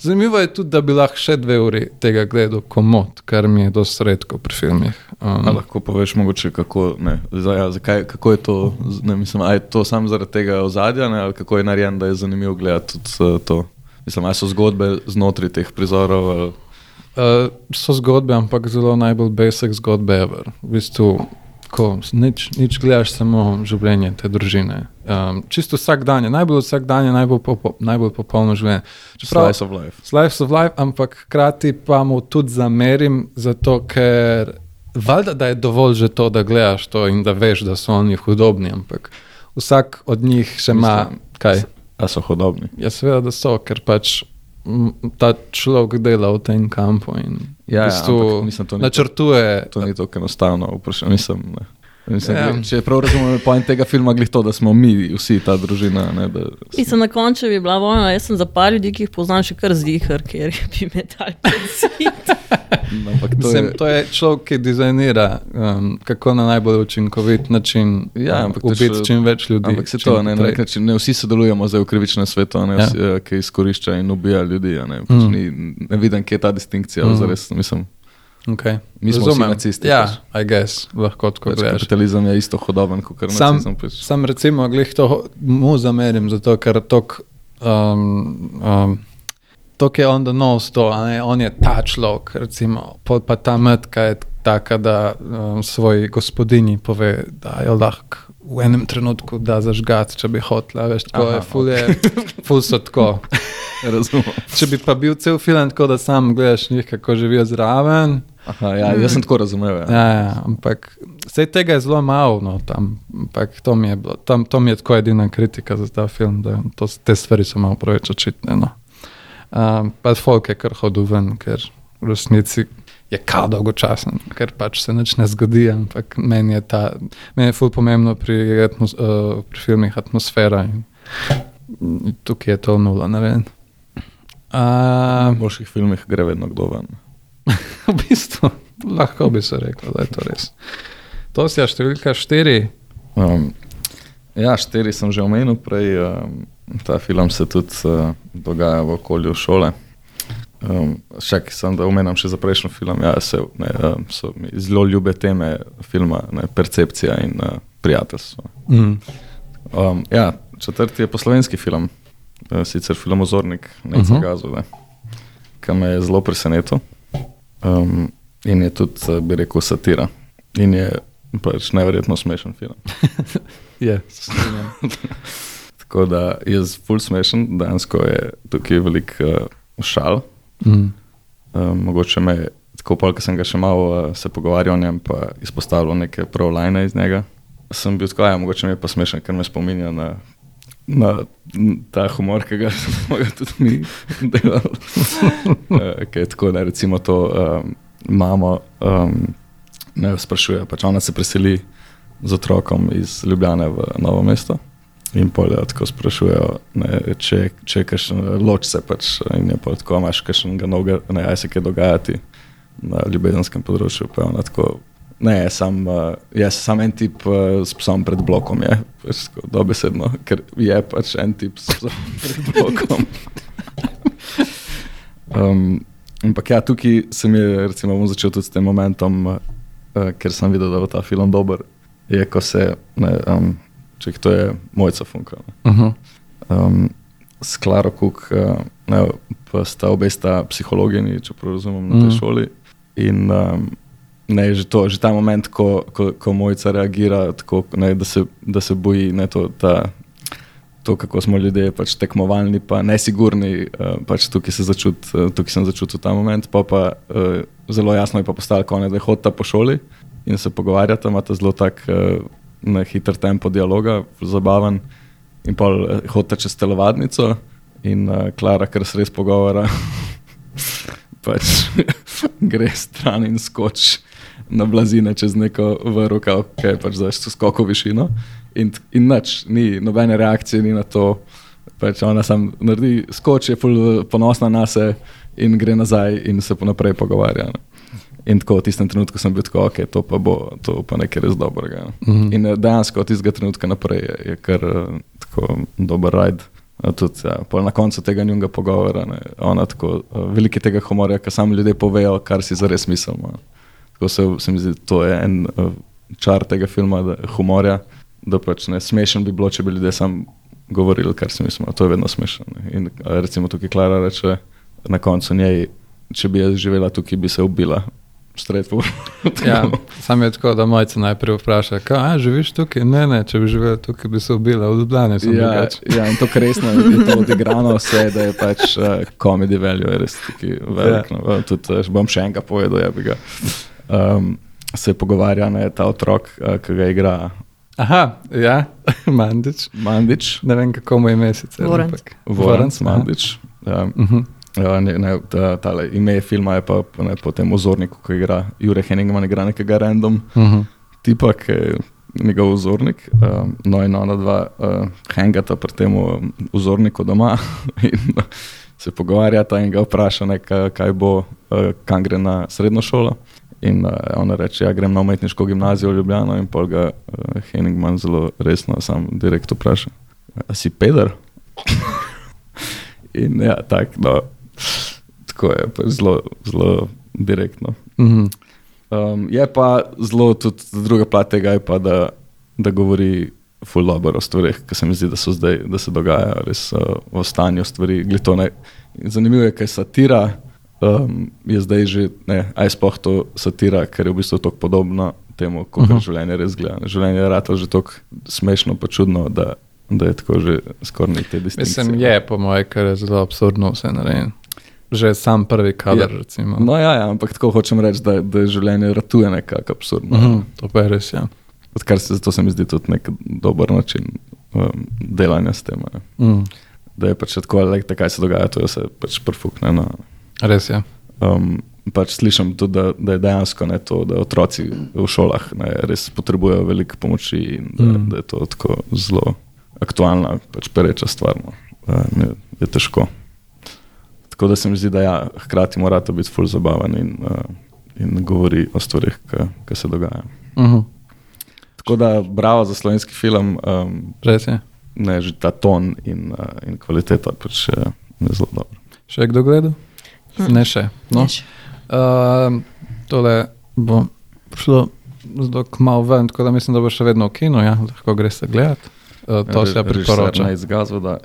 [SPEAKER 1] zanimivo je tudi, da bi lahko še dve uri tega gledal komod, kar mi je dosti redko pri filmih.
[SPEAKER 2] A
[SPEAKER 1] Um,
[SPEAKER 2] lahko poveš, mogoče, kako, ne, za, ja, zakaj, kako je to, ne, mislim, a je to samo zaradi tega ozadja, ne, ali kako je narejen, da je zanimivo gledati tudi uh, to. Mislim, ali so zgodbe znotraj teh prizorov. Ali,
[SPEAKER 1] Uh, so zgodbe, ampak zelo najbolj basic zgodbe. Ever. V bistvu tako, nič, nič gledaš samo življenje te družine. Um, čisto vsak dan je, najbolj vsak dan je najbolj, popo, najbolj popolno življenje. Čeprav-
[SPEAKER 2] Slice of life.
[SPEAKER 1] Slice of life, ampak hkrati pa mu tudi zamerim, zato ker valjda, da je dovolj že to, da gledaš to in da veš, da so oni hudobni, ampak vsak od njih še ima kaj.
[SPEAKER 2] A so hodobni.
[SPEAKER 1] Ja, seveda, da so, ker pač ta človek dela v tem kampu in
[SPEAKER 2] Ja, ja,
[SPEAKER 1] v bistvu
[SPEAKER 2] ampak mislim, to ni to-
[SPEAKER 1] načrtuje.
[SPEAKER 2] To ni tako enostavno vprašanje. Mislim, ne. Mislim,
[SPEAKER 1] Ja.
[SPEAKER 2] ja. Če prav razumem, point tega filma glih to, da smo mi vsi ta družina. Ne, da,
[SPEAKER 4] Mislim, na koncu bi bila vojna. Jaz sem za par ljudi, ki jih poznam, še kar zihar, ker bi me dal penzit.
[SPEAKER 2] ampak to
[SPEAKER 1] Mislim,
[SPEAKER 2] je,
[SPEAKER 1] to je človek, ki dizajnira, um, kako na najbolj učinkovit način
[SPEAKER 2] Ja,
[SPEAKER 1] um,
[SPEAKER 2] ampak to je
[SPEAKER 1] ubiti
[SPEAKER 2] še-
[SPEAKER 1] čim več ljudi.
[SPEAKER 2] ampak se to, ne, nek način, ne vsi sodelujemo zdaj v krivičnem svetu, ne,
[SPEAKER 1] Ja.
[SPEAKER 2] vsi, ja. ki izkorišča in ubija ljudi. a Ne, pač
[SPEAKER 1] Mm.
[SPEAKER 2] ni, ne vidim, kje je ta distinkcija.
[SPEAKER 1] Mm.
[SPEAKER 2] Mm. Zares, mislim,
[SPEAKER 1] Okay.
[SPEAKER 2] Mi smo vsi nacisti,
[SPEAKER 1] Ja,
[SPEAKER 2] pač.
[SPEAKER 1] I guess, lahko tako
[SPEAKER 2] pač
[SPEAKER 1] gledaš.
[SPEAKER 2] kapitalizem je isto hodoben kot
[SPEAKER 1] Sam,
[SPEAKER 2] nacizem. Pač.
[SPEAKER 1] sam recimo, glih to mu zamerim, zato ker tok, um, um, tok je on the nose to, on je ta človek, recimo, pol pa ta metka je taka, da um, svoji gospodinji pove, da jo lahko v enem trenutku da zažgati, če bi hotela, veš, tako
[SPEAKER 2] Aha,
[SPEAKER 1] je, ful je, ful so tako.
[SPEAKER 2] Razumem.
[SPEAKER 1] Če bi pa bil cel film tako, da sam gledaš njih, kako živijo zraven,
[SPEAKER 2] Aha, ja, jaz sem tako razumel. Ja.
[SPEAKER 1] Ja, ja, ampak vse tega je zelo malo no, tam. Ampak to mi, je bilo, tam, to mi je tako edina kritika za ta film, da to, te stvari so malo preveč očitne. No. Um, pa folk je kar hodil ven, ker v resnici je kao dolgočasen, ker pač se nič ne zgodi. Ampak meni je, ta, meni je ful pomembno pri, atmos, uh, pri filmih atmosfera in, in tukaj je to nula narejen.
[SPEAKER 2] V
[SPEAKER 1] Uh,
[SPEAKER 2] boljših filmih gre vedno kdo ven.
[SPEAKER 1] v bistvu lahko bi se rekel, da je to res. To si je številka štiri.
[SPEAKER 2] Um, ja, štiri sem že omenil prej. Um, ta film se tudi uh, dogaja v okolju šole. Um, še ki sem da omenjam še za prejšnji film, ja, se, ne, um, so mi zelo ljube teme filma, ne, percepcija in uh, prijateljstvo.
[SPEAKER 1] Mm.
[SPEAKER 2] Um, ja, četrti je poslovenski film, uh, sicer filmozornik Neca
[SPEAKER 1] Mhm.
[SPEAKER 2] uh -huh. Gazove, ki me je zelo presenetil. Um, in je tudi, uh, bi rekel, satira. In je pač neverjetno smešen film.
[SPEAKER 1] Je, strinjam.
[SPEAKER 2] Tako da je ful smešen, dejansko je tukaj velik uh, šal.
[SPEAKER 1] Mm.
[SPEAKER 2] Um, mogoče me, tako pol, ko sem ga še malo uh, se pogovarjal o njem, pa izpostavljal neke pravljine iz njega. Sem bil tako, ja, mogoče mi je pa smešen, ker me spominja na, na ta humor, ki ga smo ga tudi mi delali. uh, ki je tako, da recimo to um, mamo um, ne sprašuje, pač ona se preseli z otrokom iz Ljubljane v Novo mesto. In polje tako sprašujejo, ne, če, če kakšen loč se pač in je pa tako, imaš kakšnega novega, ne, aj se kaj dogajati na ljubezenskem področju. Pa je ona tako, ne, sam, uh, jaz sem sam en tip uh, s psom pred blokom, je, pač dobesedno, ker je pač en tip s psom pred blokom. um, ampak ja, tukaj sem je, recimo, bom začel tudi s tem momentom, uh, ker sem videl, da bo ta film dober, je, ko se, ne, um, če to je mojca funka. ne.
[SPEAKER 1] Uh -huh.
[SPEAKER 2] Um, s Klaro Kuk, uh, ne, pa sta obe sta psihologinji, če prav razumem, na tej
[SPEAKER 1] Mhm.
[SPEAKER 2] šoli. In um, ne, že, to, že ta moment, ko, ko, ko mojca reagira, tako, ne, da, se, da se boji, ne, to, ta, to, kako smo ljudje pač tekmovalni, pa nesigurni, uh, pač tukaj, se začut, uh, tukaj sem začutil ta moment. Pa pa uh, zelo jasno je pa postalo, ko ne hodita po šoli in se pogovarjata, imata zelo tak ne, hiter tempo dialoga, zabaven. In pa hodita čez telovadnico in uh, Klara, ker se res pogovora, pač gre stran in skoči na blazine čez neko vrhuka, ki je pač zdaj skoko višino. In, in nič, ni nobene reakcije ni na to. Pač ona sam naredi skoč, je ful ponosna na sebe in gre nazaj in se pa naprej pogovarja. Ne. In tako v tistem trenutku sem bil tako, ok, to pa bo, to pa nekaj res dobrega. ne.
[SPEAKER 1] Mhm.
[SPEAKER 2] In eh, dejansko od tistega trenutka naprej je, je kar eh, tako dober rajd. Tudi, ja, na koncu tega njunga pogovora, ne, ona tako, eh, veliko je tega humorja, ker sami ljudje povejo, kar si zares mislimo. Tako se, se mi zdi, to je en uh, čar tega filma, da, humorja, da pač ne smešen bi bilo, če bi ljudje sam govorili, kar si mislimo. To je vedno smešno. In recimo tukaj Klara reče na koncu njej, če bi jaz živela tukaj, bi se ubila.
[SPEAKER 1] Ja, sam je tako, da mojca najprej vpraša, kaj živiš tukaj? Ne, ne, če bi živel tukaj, bi se ubila, v Ljubljani sem
[SPEAKER 2] Ja,
[SPEAKER 1] drugače.
[SPEAKER 2] ja, in to resno je to odigrano, vse, da je pač uh, comedy value je res taki velik.
[SPEAKER 1] Ja.
[SPEAKER 2] No. Tudi uh, bom še enkrat povedal, ja bi ga. Um, se pogovarja, ne, ta otrok, uh, ki ga igra
[SPEAKER 1] Aha, ja, Mandič.
[SPEAKER 2] Mandič,
[SPEAKER 1] Ne vem, kako mu je mesec.
[SPEAKER 3] Voranc.
[SPEAKER 2] Voranc Mandič. Ja,
[SPEAKER 1] Uh -huh.
[SPEAKER 2] Ja, ne, ne, ta, tale, ime filma je pa ne, po tem ozorniku, ki igra Jure Henningman, igra nekega random
[SPEAKER 1] Uh -huh.
[SPEAKER 2] tipa, ki je njegov vzornik. Um, no, in ona dva uh, hangata pri tem um, vzorniku doma in se pogovarjata in ga vpraša, ne, kaj, kaj bo, uh, kam gre na srednjo šolo. In uh, ona reče, ja, grem na umetniško gimnazijo v Ljubljano, in pol ga uh, Henningman zelo resno, sam direkt vpraša, a si peder? in ja, tak, no, tako je, zelo, zelo direktno.
[SPEAKER 1] Uh -huh.
[SPEAKER 2] Um, je pa zelo tudi druga plat tega, pa, da, da govori ful dobro o stvarih, ki se mi zdi, da so zdaj, da se dogajajo res uh, o stanju stvari. Zanimivo je, kaj satira. Um, je zdaj že, ne, aj sploh to satira, ker je v bistvu tako podobno temu, kot uh
[SPEAKER 1] Mhm.
[SPEAKER 2] -huh. življenje res gleda. Življenje je rado že tako smešno, pa čudno, da, da je tako že skoraj ni te distinkcije.
[SPEAKER 1] Mislim, je po mojem, ker je zelo absurdno vse narejeno. Že sam prvi kader,
[SPEAKER 2] Ja.
[SPEAKER 1] recimo.
[SPEAKER 2] No, ja, ja, ampak tako hočem reči, da, da življenje ratuje nekako absurdno.
[SPEAKER 1] Uh -huh. To pa je res, ja.
[SPEAKER 2] Odkar se, zato se mi zdi tudi nek dober način um, delanja s tem. ne.
[SPEAKER 1] Mm.
[SPEAKER 2] Da je pač tako, le, kaj se dogaja, to je vse pač perfukne. No.
[SPEAKER 1] Res je.
[SPEAKER 2] Um, pač slišim tudi, da, da je dejansko ne, to, da otroci v šolah ne, res potrebujejo veliko pomoči in da,
[SPEAKER 1] Mm.
[SPEAKER 2] mm. da je to tako zelo aktualna, pač pereča stvar. No. Um, je, je težko. Tako da se mi zdi, da ja, hkrati mora to biti ful zabaven in, uh, in govori o stvarih, ki se dogajajo.
[SPEAKER 1] Uh -huh.
[SPEAKER 2] Tako da bravo za slovenski film. Um,
[SPEAKER 1] Res je.
[SPEAKER 2] ne, že ta ton in, uh, in kvaliteta pač uh, je zelo dobra.
[SPEAKER 1] Še kdo gledal?
[SPEAKER 3] Hm.
[SPEAKER 1] Ne še. No.
[SPEAKER 3] Ne še.
[SPEAKER 1] Uh, tole bo šlo zelo kmalo ven, tako da mislim, da bo še vedno v kinu, ja, lahko greš se gledati. Uh, to se priporoča.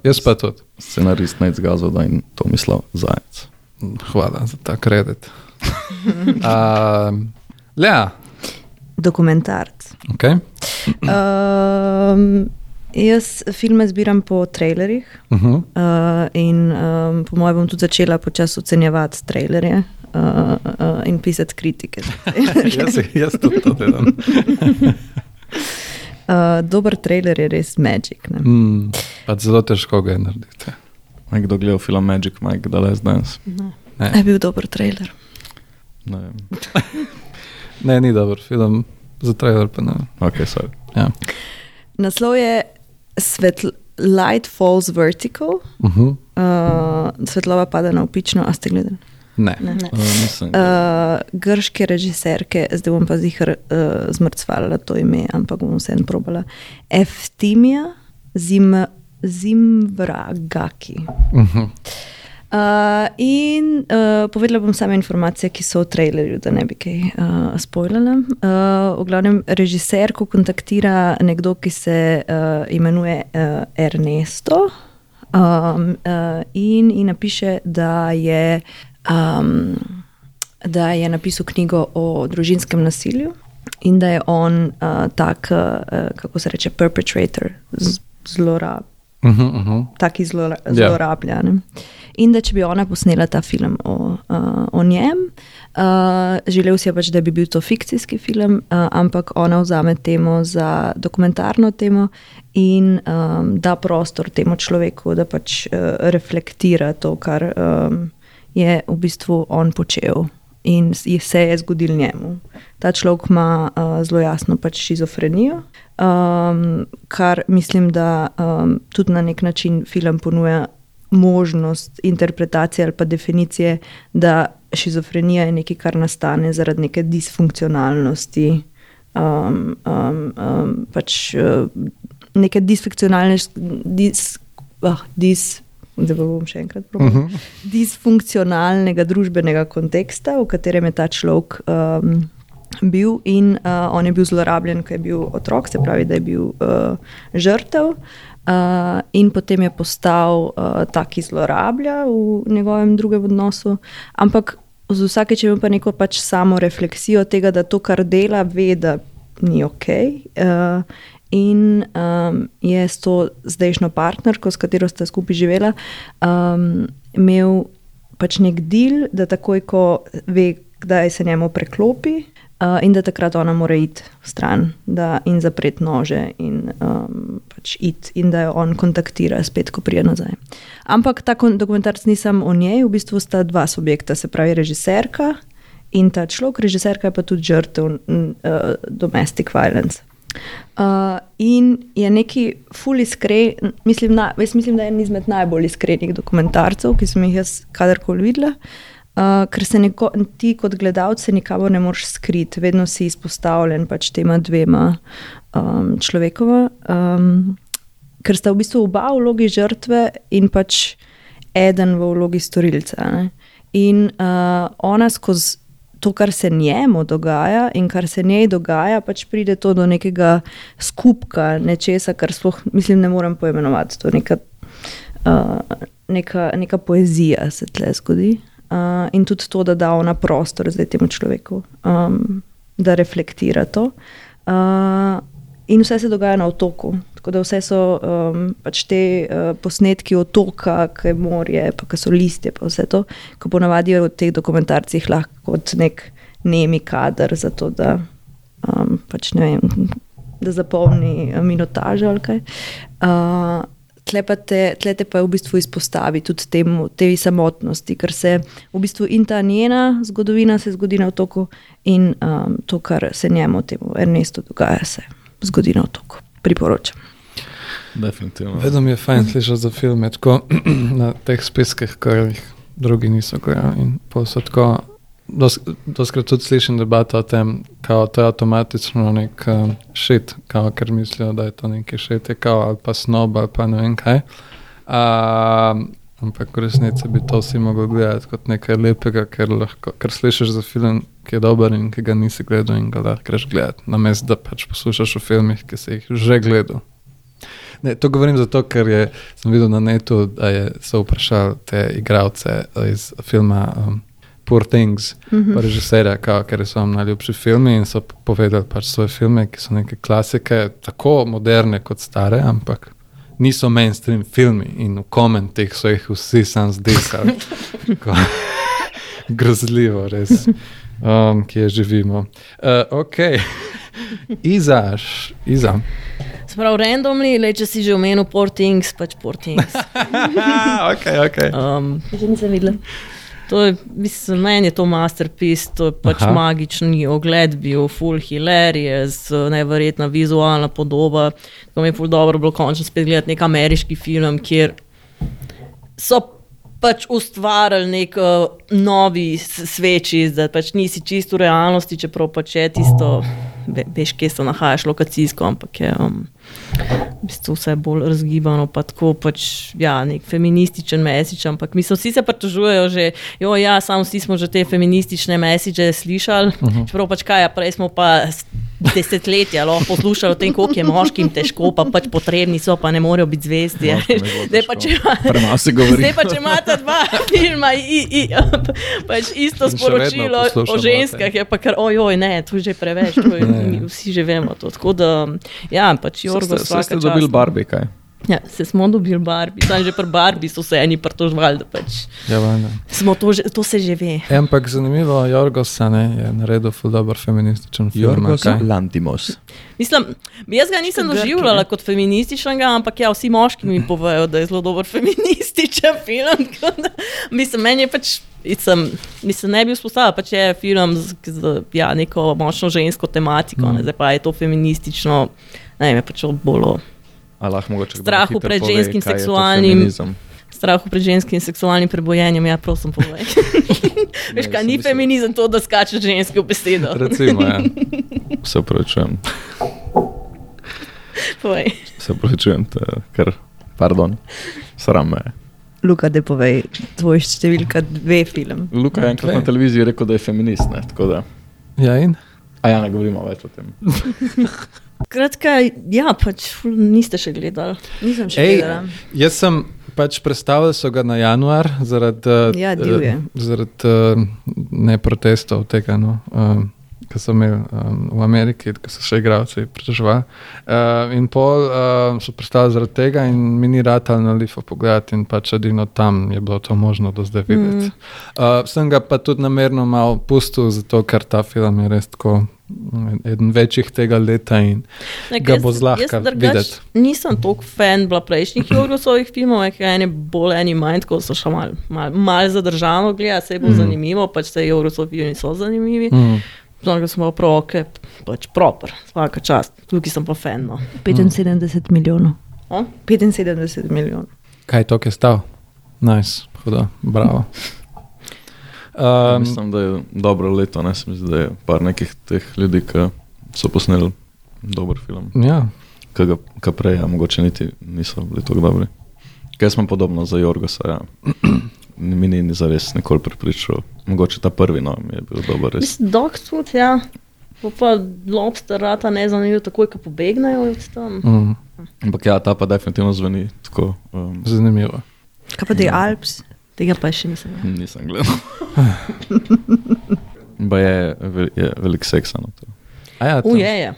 [SPEAKER 1] Jaz pa tudi.
[SPEAKER 2] scenarist Nec Gazoda in Tomislav Zajec.
[SPEAKER 1] Hvala za ta kredit. uh, ja,
[SPEAKER 3] Dokumentarc.
[SPEAKER 1] ok.
[SPEAKER 3] Um, jaz filme zbiram po trailerjih
[SPEAKER 1] Uh -huh.
[SPEAKER 3] uh, in um, po mojem bom tudi začela počasi ocenjevati trailerje uh, uh, in pisati kritike.
[SPEAKER 1] jaz, jaz tudi to delam.
[SPEAKER 3] uh, dober trailer je res magic. Ne?
[SPEAKER 1] Mm, zelo težko ga je narediti.
[SPEAKER 2] Nekdo gledal film Magic Mike, da le zdaj.
[SPEAKER 1] Ne.
[SPEAKER 3] Je bil dober trailer.
[SPEAKER 2] Ne vem.
[SPEAKER 1] Ne, ni dober film, za trailer pa ne. vem.
[SPEAKER 2] Ok, sorry.
[SPEAKER 1] Ja.
[SPEAKER 3] Naslov je Svetl Light Falls Vertical,
[SPEAKER 1] Uh -huh.
[SPEAKER 3] uh, svetlova pada na opično, a ste gledali?
[SPEAKER 1] Ne.
[SPEAKER 3] Ne.
[SPEAKER 2] Uh, mislim,
[SPEAKER 3] Uh, grške režiserke, zdaj bom pa zihar uh, zmrcvala to ime, ampak bom vseeno probala. Eftimija Zim, Zimvragaki.
[SPEAKER 1] Uh -huh.
[SPEAKER 3] Uh, in uh, povedala bom same informacije, ki so v trailerju, da ne bi kaj uh, spoilala. Uh, v glavnem, režiserko kontaktira nekdo, ki se uh, imenuje uh, Ernesto um, uh, in, in napiše, da um, da je napisal knjigo o družinskem nasilju in da je on uh, tak, uh, kako se reče, perpetrator, zlorab
[SPEAKER 1] Uh -huh, uh -huh.
[SPEAKER 3] taki zlora,
[SPEAKER 1] Ja.
[SPEAKER 3] zlorablja. Ne? In da če bi ona posnela ta film o, uh, o njem, uh, želel si je pač, da bi bil to fikcijski film, uh, ampak ona vzame temo za dokumentarno temo in um, da prostor temu človeku, da pač uh, reflektira to, kar um, je v bistvu on počel. In je- se je zgodil njemu. Ta človek ima uh, zelo jasno pač šizofrenijo, um, kar mislim, da um, tudi na nek način film ponuja možnost interpretacije ali pa definicije, da šizofrenija je nekaj, kar nastane zaradi neke disfunkcionalnosti. Um, um, um, pač uh, neke disfunkcionalne, dis, ah, dis, zdaj pa bom še enkrat
[SPEAKER 1] Uh
[SPEAKER 3] povedal
[SPEAKER 1] -huh.
[SPEAKER 3] disfunkcionalnega družbenega konteksta, v katerem je ta človek um, bil in uh, on je bil zlorabljen, ko je bil otrok, se pravi, da je bil uh, žrtev. Uh, in potem je postal uh, tak, ki zlorablja v njegovem drugem odnosu. Ampak z vsakeč je imel pa neko pač samo refleksijo tega, da to, kar dela, ve, da ni ok. Uh, in um, je s to zdajšnjo partnerko, s katero sta skupaj živela, um, imel pač nek del, da takoj, ko ve, kdaj se njemu preklopi. Uh, in da takrat ona mora iti stran da, in zapreti nože, in, um, pač it, in da jo on kontaktira, spet, ko pride nazaj. Ampak ta dokumentarc ni samo o njej, v bistvu sta dva subjekta, se pravi režiserka in ta človek, režiserka je pa tudi žrtev uh, domestic violence. Uh, in je neki fully iskren, mislim, na, mislim, da je en izmed najbolj iskrenih dokumentarcev, ki sem jih jaz kadarkoli videla. Uh, ker se neko, ti, kot gledalec, nikamo ne moreš skriti, vedno si izpostavljen pač tema dvema um, človekova. Um, ker sta v bistvu oba v vlogi žrtve in pač eden v vlogi storilca. Ne? In uh, ona skozi to, kar se njemu dogaja in kar se njej dogaja, pač pride to do nekega skupka, nečesa, kar sploh, mislim, ne morem poimenovati. To je neka, uh, neka, neka poezija, se tle zgodi uh, in tudi to, da da ona prostor zdaj temu človeku, um, da reflektira to. Uh, in vse se dogaja na otoku. Tako da vse so um, pač te uh, posnetki otoka, ki je morje, pa ki so listje, pa vse to, ko ponavadi v teh dokumentarcih lahko kot nek nemi kader za to, da um, pač ne vem. Da zapolni minutažo ali kaj. Uh, Tlepate, tlete pa v bistvu izpostavi tudi temu, tej samotnosti, ker se v bistvu in ta njena zgodovina se zgodi na otoku, in um, to, kar se njemu, temu Ernestu, dogaja, se zgodi na otoku. Priporočam.
[SPEAKER 2] Definitivno.
[SPEAKER 1] Vedno mi je fajn slišati za filme tako, na teh spiskih, kar jih drugi niso gledali. In posodko Doskrat tudi slišim debato o tem, kako to je avtomatično nek uh, šit, kao, ker mislijo, da je to neki šit, kao, ali pa snob, ali pa ne vem kaj. Uh, ampak v resnici bi to vsi mogli gledati kot nekaj lepega, ker, lahko, ker slišiš za film, ki je dober in ki ga nisi gledal in ga lahko greš gledati. Namesto da pač poslušaš o filmih, ki si jih že gledal. Ne, to govorim zato, ker je, sem videl na netu, da je, so vprašali te igralce iz filma. Um, Poor Things, mm -hmm. režiserja, ker so vam najljubši filmi in so povedali pač svoje filme, ki so neke klasike, tako moderne kot stare, ampak niso mainstream filmi in v komentih so jih vsi sam zdisali. Grozljivo, res, um, ki je živimo. Uh, ok, izaš, iza.
[SPEAKER 4] Sprav, randomni, le če si že omenil Poor Things, pač Poor Things.
[SPEAKER 1] ok, ok. Um,
[SPEAKER 3] že nisem videl.
[SPEAKER 4] To je, mislim, meni je to masterpiece, to je pač Aha. magični ogled, bil full hilarious, neverjetna vizualna podoba. To mi je full dobro bilo končno spet gledati nek ameriški film, kjer so pač ustvarjali nek uh, novi sveči, da pač nisi čisto v realnosti, čeprav pač je tisto, veš, kje se nahajaš lokacijsko, ampak je. Um, v bistvu vse bolj razgibano, pa tako pač, ja, nek feminističen mesič. Ampak mi vsi se pritožujejo, že, jo, ja, samo vsi smo že te feministične mesiče slišali. Uh -huh. Čeprav pač kaj, prej smo pa desetletja lahko poslušali o tem, koliko je moškim težko, pa pač potrebni so, pa ne morejo biti zvezdi. Zdaj pa če, pa, če imate dva filma, i, i, pač isto sporočilo o ženskah, je pa kar, ojoj, ne, to je že preveč, to je, mi vsi že vemo to. Tako da, ja, pač Jorgo
[SPEAKER 2] čas. Ste dobili Barbie, kaj?
[SPEAKER 4] Ja, se smo dobili Barbie, tam že pri Barbie so se eni pritožvali, da pač.
[SPEAKER 1] Ja,
[SPEAKER 4] smo to, že, to se že ve.
[SPEAKER 1] E, ampak zanimivo, Jorgos je naredil ful dobro feminističen film.
[SPEAKER 2] Jorgos Lantimos.
[SPEAKER 4] Mislim, jaz ga nisem doživljala kot feminističnega, ampak ja, vsi moški mi povejo, da je zelo dober feminističen film. mislim, meni je pač. Sem, mislim, ne bi vzpostavila, pač je film z, z ja, neko močno žensko tematiko, mm. zdaj pa je to feministično ne vem, pač bolj strahu pred pove, ženskim seksualnim. Strahu pred ženskim seksualnim prebojenjem, ja, prosim, povej. Veš, kaj ni feminizem, to, da skačeš ženske v besedo.
[SPEAKER 2] Recimo, ja. Se upravičujem.
[SPEAKER 4] Povej.
[SPEAKER 2] Se upravičujem, ker, pardon, sram me.
[SPEAKER 3] Luka, da povej, tvoj številka dve film.
[SPEAKER 2] Luka je enkrat na televiziji rekel, da je feminist, ne, tako da.
[SPEAKER 1] Ja, in?
[SPEAKER 2] A ja, ne govorimo več o tem.
[SPEAKER 4] Kratka, ja, pač niste še gledali. Nisem še
[SPEAKER 1] gledal. Jaz sem Pač predstavili so ga na januar zaradi,
[SPEAKER 3] Ja, divje.
[SPEAKER 1] eh, zaradi eh, ne protestov tega, no, um, ki so imeli um, v Ameriki, ki so še igralci pritoževali. Uh, in pol uh, so predstavili zaradi tega in mi ni ratal na Lifo pogledati in pač edino tam je bilo to možno do zdaj videti. Mm. Uh, sem ga pa tudi namerno malo pustil, zato ker ta film je res tako eden večjih tega leta in
[SPEAKER 4] Ne,
[SPEAKER 1] ga
[SPEAKER 4] jaz-
[SPEAKER 1] bo zlahka videti.
[SPEAKER 4] Nisem toliko fan bila prejšnjih Jorgosovih filmov, ker eni bolj eni manj, tako so še malo mal, mal zadržano gledati, se je bolj mm. zanimivo, pač se Jorgosovi filmi so zanimivi. Mm.
[SPEAKER 1] Mm.
[SPEAKER 4] Zdaj smo pa proke, pač proper, vsaka čast, tukaj sem pa fan. No.
[SPEAKER 3] 75 milijonov.
[SPEAKER 4] O?
[SPEAKER 3] 75 milijonov.
[SPEAKER 1] Kaj je to, ki je stal? Nice, hudo, bravo.
[SPEAKER 2] Um,
[SPEAKER 1] Um,
[SPEAKER 2] Mislim, da je dobro leto, ne se mi zdi, da je par nekih teh ljudi, ki so posneli dober film.
[SPEAKER 1] ja,
[SPEAKER 2] Ki ga ki prej, a mogoče niti niso bili tako dobri. Kaj smo podobno za Jorgosa, ja. Mi ni za res nikoli pripričal. Mogoče ta prvi no, je bil dober res.
[SPEAKER 4] Mislim, dok tudi, ja. Po pa lobster rata ne zanimivo, takoj, ko pobegnejo od tam.
[SPEAKER 1] mm,
[SPEAKER 2] Ampak ja, ta pa definitivno zveni tako. Um,
[SPEAKER 1] zanimivo.
[SPEAKER 3] Kaj pa ti Alps?
[SPEAKER 4] Tega pa še nisem. videla.
[SPEAKER 2] nisem gledal. Ba je, je velik seksa na to.
[SPEAKER 1] A ja.
[SPEAKER 4] Uje je,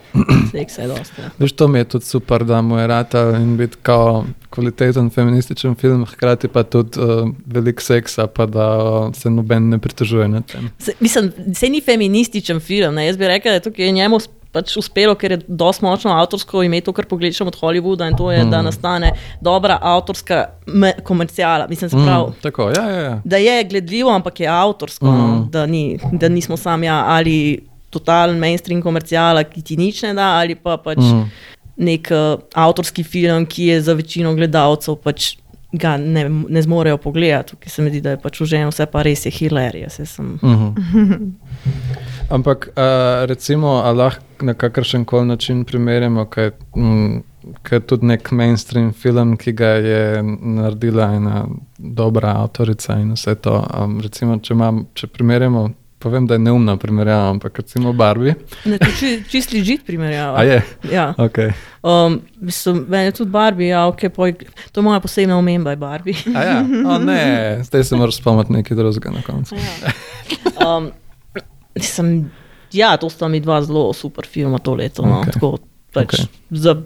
[SPEAKER 4] seks je dosti. Ja.
[SPEAKER 1] Veš, to mi je tudi super, da mu je rata in biti kao kvaliteten feminističen film, hkrati pa tudi uh, velik seksa, pa da uh, se noben ne pritožuje nad tem.
[SPEAKER 4] Se, mislim, se ni feminističen film. Ne? Jaz bi rekel, da je tukaj njemu pač uspelo, ker je dosti močno avtorsko ime, to, kar pogledamo od Hollywooda, in to je, mm. da nastane dobra avtorska me- komercijala. Mislim, se pravi.
[SPEAKER 1] Mm, tako, ja, ja, ja.
[SPEAKER 4] Da je gledljivo, ampak je avtorsko, mm. no?
[SPEAKER 1] Mhm.
[SPEAKER 4] da, ni, da nismo sami ja, ali totalen mainstream komercijala, ki ti nič ne da, ali pa pač mm.
[SPEAKER 1] Mm.
[SPEAKER 4] nek uh, avtorski film, ki je za večino gledalcev pač. Ga ne, ne zmorejo pogledati, ki se mi zdi, da je pač užen, vse pa res je hilarija. Sem...
[SPEAKER 1] Mhm. Ampak uh, recimo, a lahko na kakršen koli način primerjamo, kaj, mm, kaj je tudi nek mainstream film, ki ga je naredila ena dobra avtorica in vse to. Um, recimo, če, imam, če primerjamo, povem, da je neumna primerjava, ampak recimo Barbie.
[SPEAKER 4] Ne, to či, čist ležit primerjava.
[SPEAKER 1] A je?
[SPEAKER 4] Ja.
[SPEAKER 1] Okay.
[SPEAKER 4] Um, mislim, meni je tudi Barbie, ja, okay, poj, to je moja posebna omemba, je Barbie.
[SPEAKER 1] A ja, o, ne, zdaj se moraš spomniti nekaj drugega na koncu.
[SPEAKER 4] Ja. Um, mislim, ja, to sta mi dva zelo super filma to leto. No, okay. pač,
[SPEAKER 1] Okej.
[SPEAKER 4] okay. za,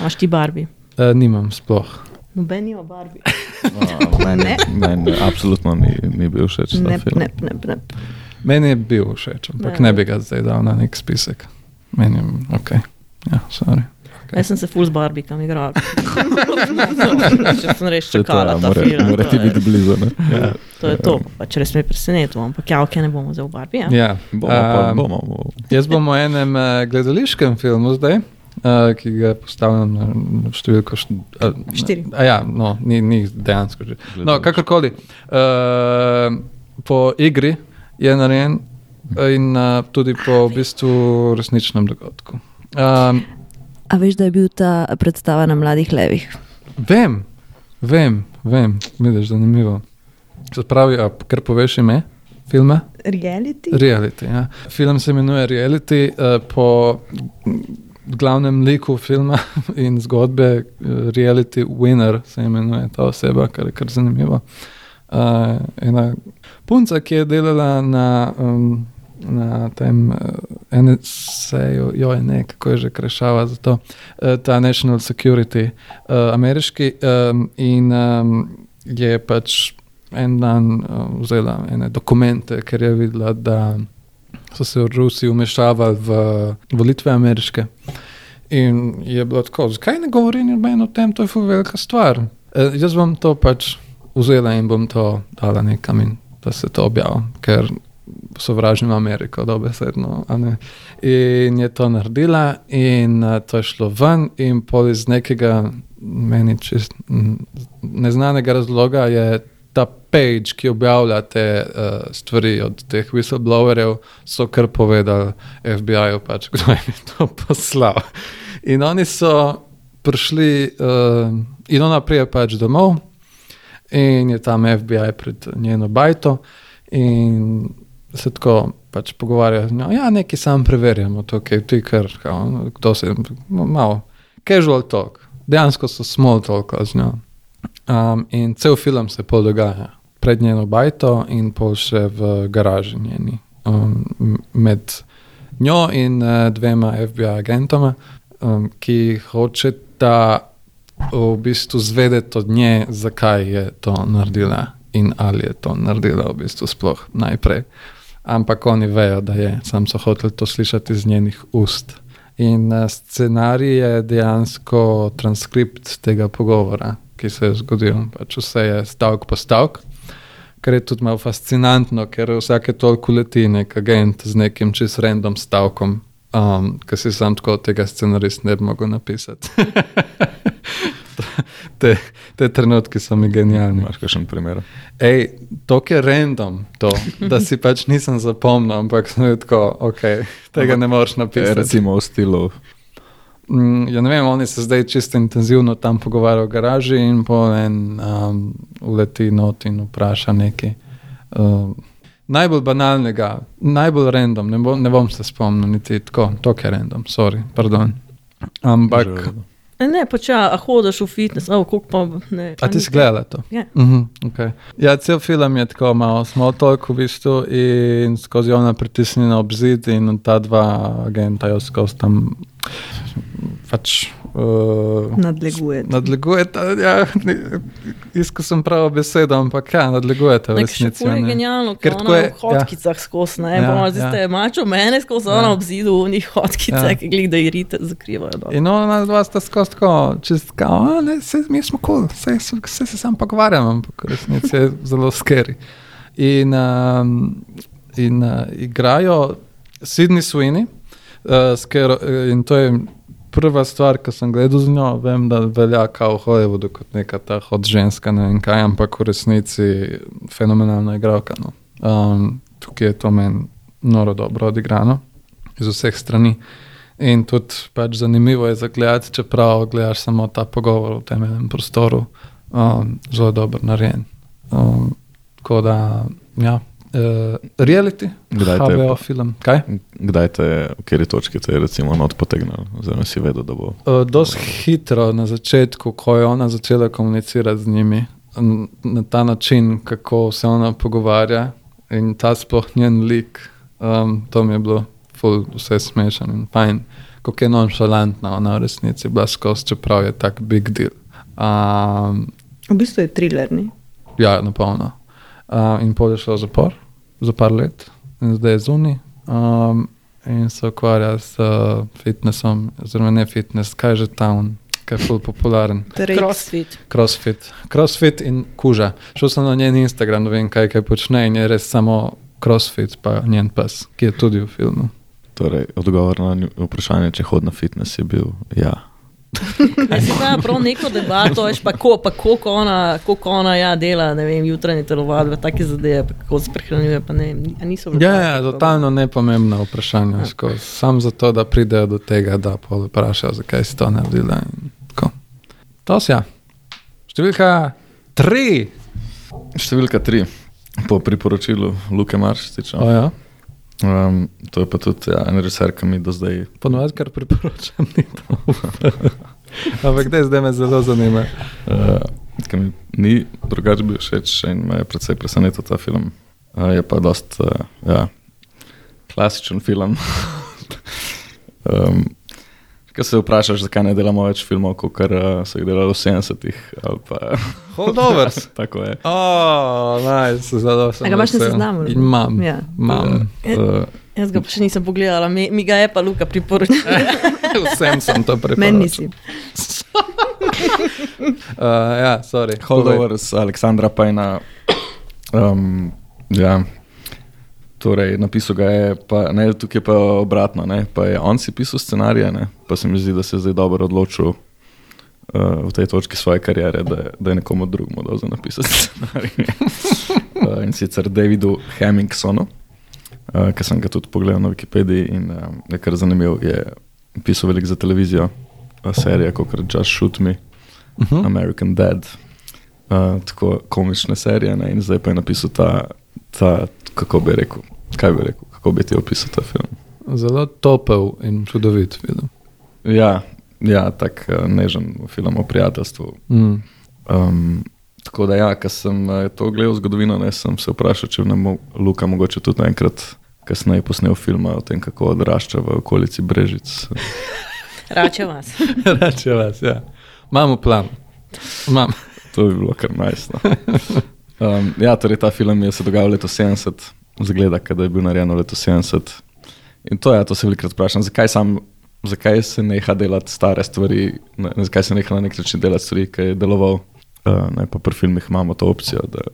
[SPEAKER 4] Imaš ti Barbie?
[SPEAKER 1] Uh, nimam sploh.
[SPEAKER 4] Noben ima Barbie.
[SPEAKER 2] Meni, meni absolutno ni, ni bil všeč
[SPEAKER 3] Ne, ne, ne, ne.
[SPEAKER 1] Meni je bil všeč, ampak
[SPEAKER 4] Ne.
[SPEAKER 1] ne bi ga zdaj dal na nek spisek. Meni je, ok, ja, sorry.
[SPEAKER 4] Okay. Jaz sem se full z Barbie kam igral. Če sem res čakala
[SPEAKER 2] ja,
[SPEAKER 4] ta
[SPEAKER 2] mora,
[SPEAKER 4] film.
[SPEAKER 2] mora
[SPEAKER 4] to
[SPEAKER 2] ti
[SPEAKER 4] je-
[SPEAKER 2] biti blizu. Ne?
[SPEAKER 1] Ja.
[SPEAKER 4] To je to, pač res me presenetilo, ampak ja, ok, ne bomo zdaj v Barbie. Ja.
[SPEAKER 1] Ja.
[SPEAKER 2] Bomo,
[SPEAKER 1] Um,
[SPEAKER 2] bomo, bomo.
[SPEAKER 1] Jaz bom v enem uh, gledališkem filmu zdaj, uh, ki ga postavljam na, na številko št, a,
[SPEAKER 3] Štiri.
[SPEAKER 1] A ja, no, ni, ni dejansko že. No, kakorkoli. Uh, po igri je narejen in uh, tudi po v bistvu resničnem dogodku. Um,
[SPEAKER 3] A veš, da je bil ta predstava na mladih levih?
[SPEAKER 1] vem, vem, vem, vidiš, zanimivo. Se pravi, a kar poveš ime filma?
[SPEAKER 3] Reality?
[SPEAKER 1] Reality. Ja. Film se imenuje Reality uh, po glavnem liku filma in zgodbe. Uh, reality Winner se imenuje ta oseba, kar je kar zanimivo. Uh, ena punca, ki je delala na, um, na tem uh, NSA-ju, jo je ne, kako je že krešava za to, uh, ta National Security, uh, ameriški, um, in um, je pač en dan uh, vzela ene dokumente, ker je videla, da so se v Rusiji umešavali v volitve ameriške. In je bilo tako, zakaj ne govori noben o tem, to je velika stvar. E, jaz bom to pač vzela in bom to dala nekam in da se to objavi, ker sovražim Ameriko, dobesedno. In je to naredila, in uh, to je šlo ven, in pol iz nekega meni čist neznanega razloga je ta page, ki objavlja te uh, stvari od teh whistleblowerjev, so kar povedali FBI-ju, pač, kdo je to poslal. In oni so prišli, uh, in ona prije pač domov, in je tam FBI pred njeno bajto, in se tako pač pogovarjajo z njo. Ja, nekaj sam preverjamo, to, kaj ti kar, no, kdo se, malo, casual talk, dejansko so small talk z njo. Um, in cel film se pol dogaja pred njeno bajto in pol še v garaži njeni. Um, med njo in uh, dvema FBI agentoma, um, ki hočeta v bistvu zvedeti od nje, zakaj je to naredila in ali je to naredila v bistvu sploh najprej. Ampak oni vejo, da je, sam so hoteli to slišati iz njenih ust. In uh, scenarij je dejansko transkript tega pogovora, ki se je zgodil. Pač vse je stavek po stavek, kar je tudi malo fascinantno, ker vsake toliko leti nek agent z nekim čist random stavkom, um, ki si sam tako tega scenarista ne bi mogel napisati. te, te trenutki so mi genialni.
[SPEAKER 2] Imaš kakšen primer?
[SPEAKER 1] Ej, to je random, to, da si pač nisem zapomnil, ampak sem tako, ok, tega ne moreš
[SPEAKER 2] E,
[SPEAKER 1] napisati.
[SPEAKER 2] recimo v stilu.
[SPEAKER 1] Mm, ja, ne vem, oni se zdaj čisto intenzivno tam pogovarjajo v garaži in po en um, uleti not in vpraša nekaj. Um, najbolj banalnega, najbolj random, ne, bo, ne bom se spomnil, niti tako, to je random, sorry, pardon. Ampak,
[SPEAKER 2] Že-
[SPEAKER 4] E, Ne, pa če a hodiš v fitness, oh, koliko pa ne.
[SPEAKER 1] a ti si gledala to?
[SPEAKER 4] Ja.
[SPEAKER 1] Uh -huh, okay. Ja, cel film je tako malo small talk v bistvu in skozi ona pritisnjena ob zid in ta dva agenta jo skozi tam pač uh,
[SPEAKER 3] Nadleguje.
[SPEAKER 1] nadlegujeta. Ja, Iskal sem pravo besedo, ampak ja,
[SPEAKER 4] še
[SPEAKER 1] resnici.
[SPEAKER 4] ful je genialno,
[SPEAKER 1] Ker tako je-
[SPEAKER 4] v hotkicah ja. skozi, ne,
[SPEAKER 1] Ja,
[SPEAKER 4] ja, bomo
[SPEAKER 1] ja.
[SPEAKER 4] zdaj ste mačo mene skozi,
[SPEAKER 1] Ja.
[SPEAKER 4] ona ob zidu v njih hotkicah,
[SPEAKER 1] Ja.
[SPEAKER 4] ja. ki glih da irite zakrivajo. dol.
[SPEAKER 1] In ona dva sta skozi tako, čist kao, "A, ne, se, mi smo kul, cool, se, se, se, se sam pogovarjamo, ampak resnici je zelo skeri. In, um, in uh, igrajo Sydney Sweeney, uh, skero, in to je prva stvar, ki sem gledal z njo. Vem, da velja kao v Hollywoodu kot neka ta hod ženska, ne vem kaj, ampak v resnici fenomenalna igralka. No. Um, tukaj je to meni noro dobro odigrano iz vseh strani. In tudi pač zanimivo je zagledati, čeprav gledaš samo ta pogovor v temeljnem prostoru, um, zelo dobro narejen. Um, tako da, ja, uh, reality,
[SPEAKER 2] Kdaj te je
[SPEAKER 1] HBO film. Kaj?
[SPEAKER 2] Kdaj te je, v kateri točki te je recimo not potegnil, oziroma si vedel, da bo.
[SPEAKER 1] Uh, Dosti hitro na začetku, ko je ona začela komunicirati z njimi na ta način, kako se ona pogovarja in ta sploh njen lik, um, to mi je bilo ful, vse smešno in fajn, kako je nonšalantna ona v resnici bila skozi, čeprav je tak big deal. Um,
[SPEAKER 3] V bistvu je trilerni.
[SPEAKER 1] ja, napolno. Uh, in pol je šel v zapor za par let, in zdaj je zunaj. Um, in se ukvarja s uh, fitnessom, oziroma ne fitness, kaj že tam, kaj je ful popularen.
[SPEAKER 4] Crossfit.
[SPEAKER 1] Crossfit. Crossfit in kuža. Šel sem na njen Instagram, da vem, kaj, kaj počne in je res samo crossfit, pa njen pes, ki je tudi v filmu.
[SPEAKER 2] Torej, odgovor na vprašanje, če hod na fitness, je bil ja.
[SPEAKER 4] Jaz si pa prav neko debato, veš pa ko, pa koliko ona, koliko ona ja, dela, ne vem, jutranje telovadbe, take zadeve, pa kako se prehranjuje, pa ne vem, a niso bile
[SPEAKER 1] Ja, ja,
[SPEAKER 4] problem?
[SPEAKER 1] totalno nepomembna vprašanja. Ja. Sam zato, da pridejo do tega, da pol vprašajo, zakaj si to naredila. in tako. To si ja. Številka tri.
[SPEAKER 2] Številka tri, po priporočilu Luke Marštiča.
[SPEAKER 1] O, ja.
[SPEAKER 2] Um, to je pa tudi ja, en režiser, ki mi do zdaj.
[SPEAKER 1] Ponovadi, kar priporočam, ni to. Ampak zdaj, zdaj me zelo zanima.
[SPEAKER 2] Uh, ki mi ni drugače bil všeč in me je predvsej presenetil ta film. Uh, je pa dost uh, ja, klasičen film. um, Ko se vprašaš, zakaj ne delamo več filmov, kot uh, so jih delali v 70-ih. ali pa-
[SPEAKER 1] Holdovers.
[SPEAKER 2] Tako je.
[SPEAKER 1] Oh, nice, zelo sem.
[SPEAKER 3] A ga imaš na seznamu?
[SPEAKER 1] Imam.
[SPEAKER 3] Ja.
[SPEAKER 1] Imam.
[SPEAKER 2] Uh,
[SPEAKER 4] Jaz ga pa še nisem pogledala, mi, mi ga je pa Luka priporočil.
[SPEAKER 1] Vsem sem to priporočil.
[SPEAKER 3] Meni nisi.
[SPEAKER 1] Uh, ja, sorry.
[SPEAKER 2] Holdovers, Aleksandra Pajna. Um, ja. Torej, napisal ga je, pa, ne, tukaj je pa obratno. Ne, pa je on si pisal scenarije, ne, pa se mi zdi, da se je zdaj dobro odločil uh, v tej točki svoje kariere, da, da je nekomu drugemu dal za napisati scenarije. uh, in sicer Davidu Hemmingsonu, uh, ki sem ga tudi pogledal na Wikipediji in um, je kar zanimiv. Je pisal veliko za televizijo, uh, serije kot Just Shoot Me.
[SPEAKER 1] Uh -huh.
[SPEAKER 2] American Dad, uh, tako komične serije. Ne? In zdaj pa je napisal ta, ta, kako bi rekel, kaj bi rekel, kako bi ti opisal ta film.
[SPEAKER 1] Zelo topel in čudovit film.
[SPEAKER 2] Ja, ja tak uh, nežen film o prijateljstvu.
[SPEAKER 1] Mm.
[SPEAKER 2] Um, Tako da, ja, ko sem eh, to gledal zgodovino, ne, sem se vprašal, če ne bo Luka mogoče tudi enkrat kasneje posnel film o tem, kako odrašča v okolici Brežic.
[SPEAKER 4] Rače vas.
[SPEAKER 1] Reče vas, ja. Imamo plan. Imam.
[SPEAKER 2] To bi bilo kar najsno. Um, ja, torej ta film je se dogajal leta 70, zgleda, da je bil narejen leta 70. In to je, ja, to se velikokrat vprašam, zakaj, sam, zakaj se neha delati stare stvari, ne, zakaj se neha na nek način delati stvari, ki je deloval. Uh, ne, pa pri filmih imamo to opcijo, da,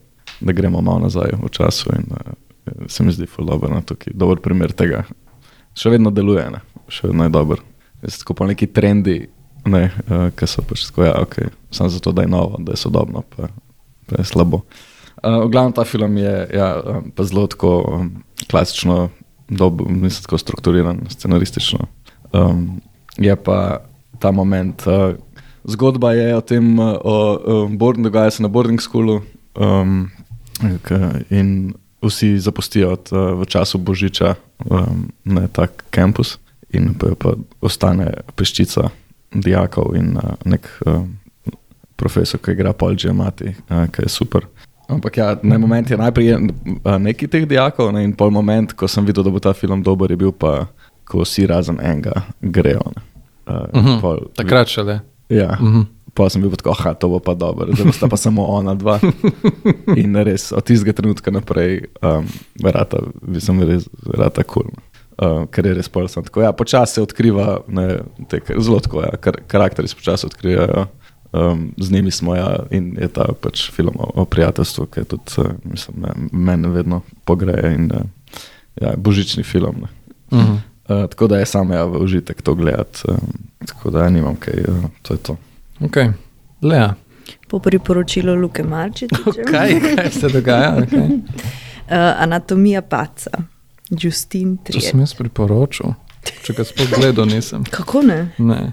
[SPEAKER 2] da gremo malo nazaj v času in uh, se mi zdi fuldober, no, tukaj dober primer tega. Še vedno deluje, ne, še vedno je dober. Jaz tako pa neki trendi, ne, uh, ki so pač tako, ja, ok, samo zato, da je novo, da je sodobno, pa, pa je slabo. Uh, v glavnem ta film je ja, um, pa zelo tako um, klasično, dob, mislim, tako strukturiran, scenaristično. Um, je pa ta moment, uh, zgodba je o tem, uh, o, o boarding, dogaja se na boarding schoolu um, in vsi zapustijo od, uh, v času Božiča um, na tak kampus in pa, pa ostane peščica dijakov in uh, nek um, profesor, ki igra Paul Giamatti, uh, ki je super. Ampak ja, na moment je najprej neki teh dijakov ne, in pol moment, ko sem videl, da bo ta film dober, je bil pa, ko vsi razen enega grejo. ne. Uh,
[SPEAKER 1] Uh -huh.
[SPEAKER 2] pol-
[SPEAKER 1] Takrat šele.
[SPEAKER 2] Ja.
[SPEAKER 1] Uh -huh.
[SPEAKER 2] Pa sem bil tako, ah, to bo pa dobro, zdaj sta pa samo ona dva. In res od tistega trenutka naprej, um, rata, sem res rata kul. Cool. Uh, ker je res pol sem tako. Ja, počasi se odkriva, ne, te, zelo tako, ja, kar, karakteri se počasi odkrivajo. Um, z njimi smo ja, in je ta pač film o, o prijateljstvu, ki je tudi, uh, mislim, ne, mene vedno pogreje in uh, ja, božični film. Ne.
[SPEAKER 1] Uh -huh.
[SPEAKER 2] Uh, tako da je samo ja, v užitek to gledati, um, tako da ja, nimam kaj, uh, to je to.
[SPEAKER 1] okay. Lea,
[SPEAKER 3] Po priporočilu Luke Marčiča.
[SPEAKER 1] kaj, kaj se dogaja? Okay.
[SPEAKER 3] Uh, anatomija paca, Justin
[SPEAKER 1] To
[SPEAKER 3] Trier.
[SPEAKER 1] sem jaz priporočil. Če ga sploh gledal, nisem.
[SPEAKER 3] Kako ne?
[SPEAKER 1] Ne.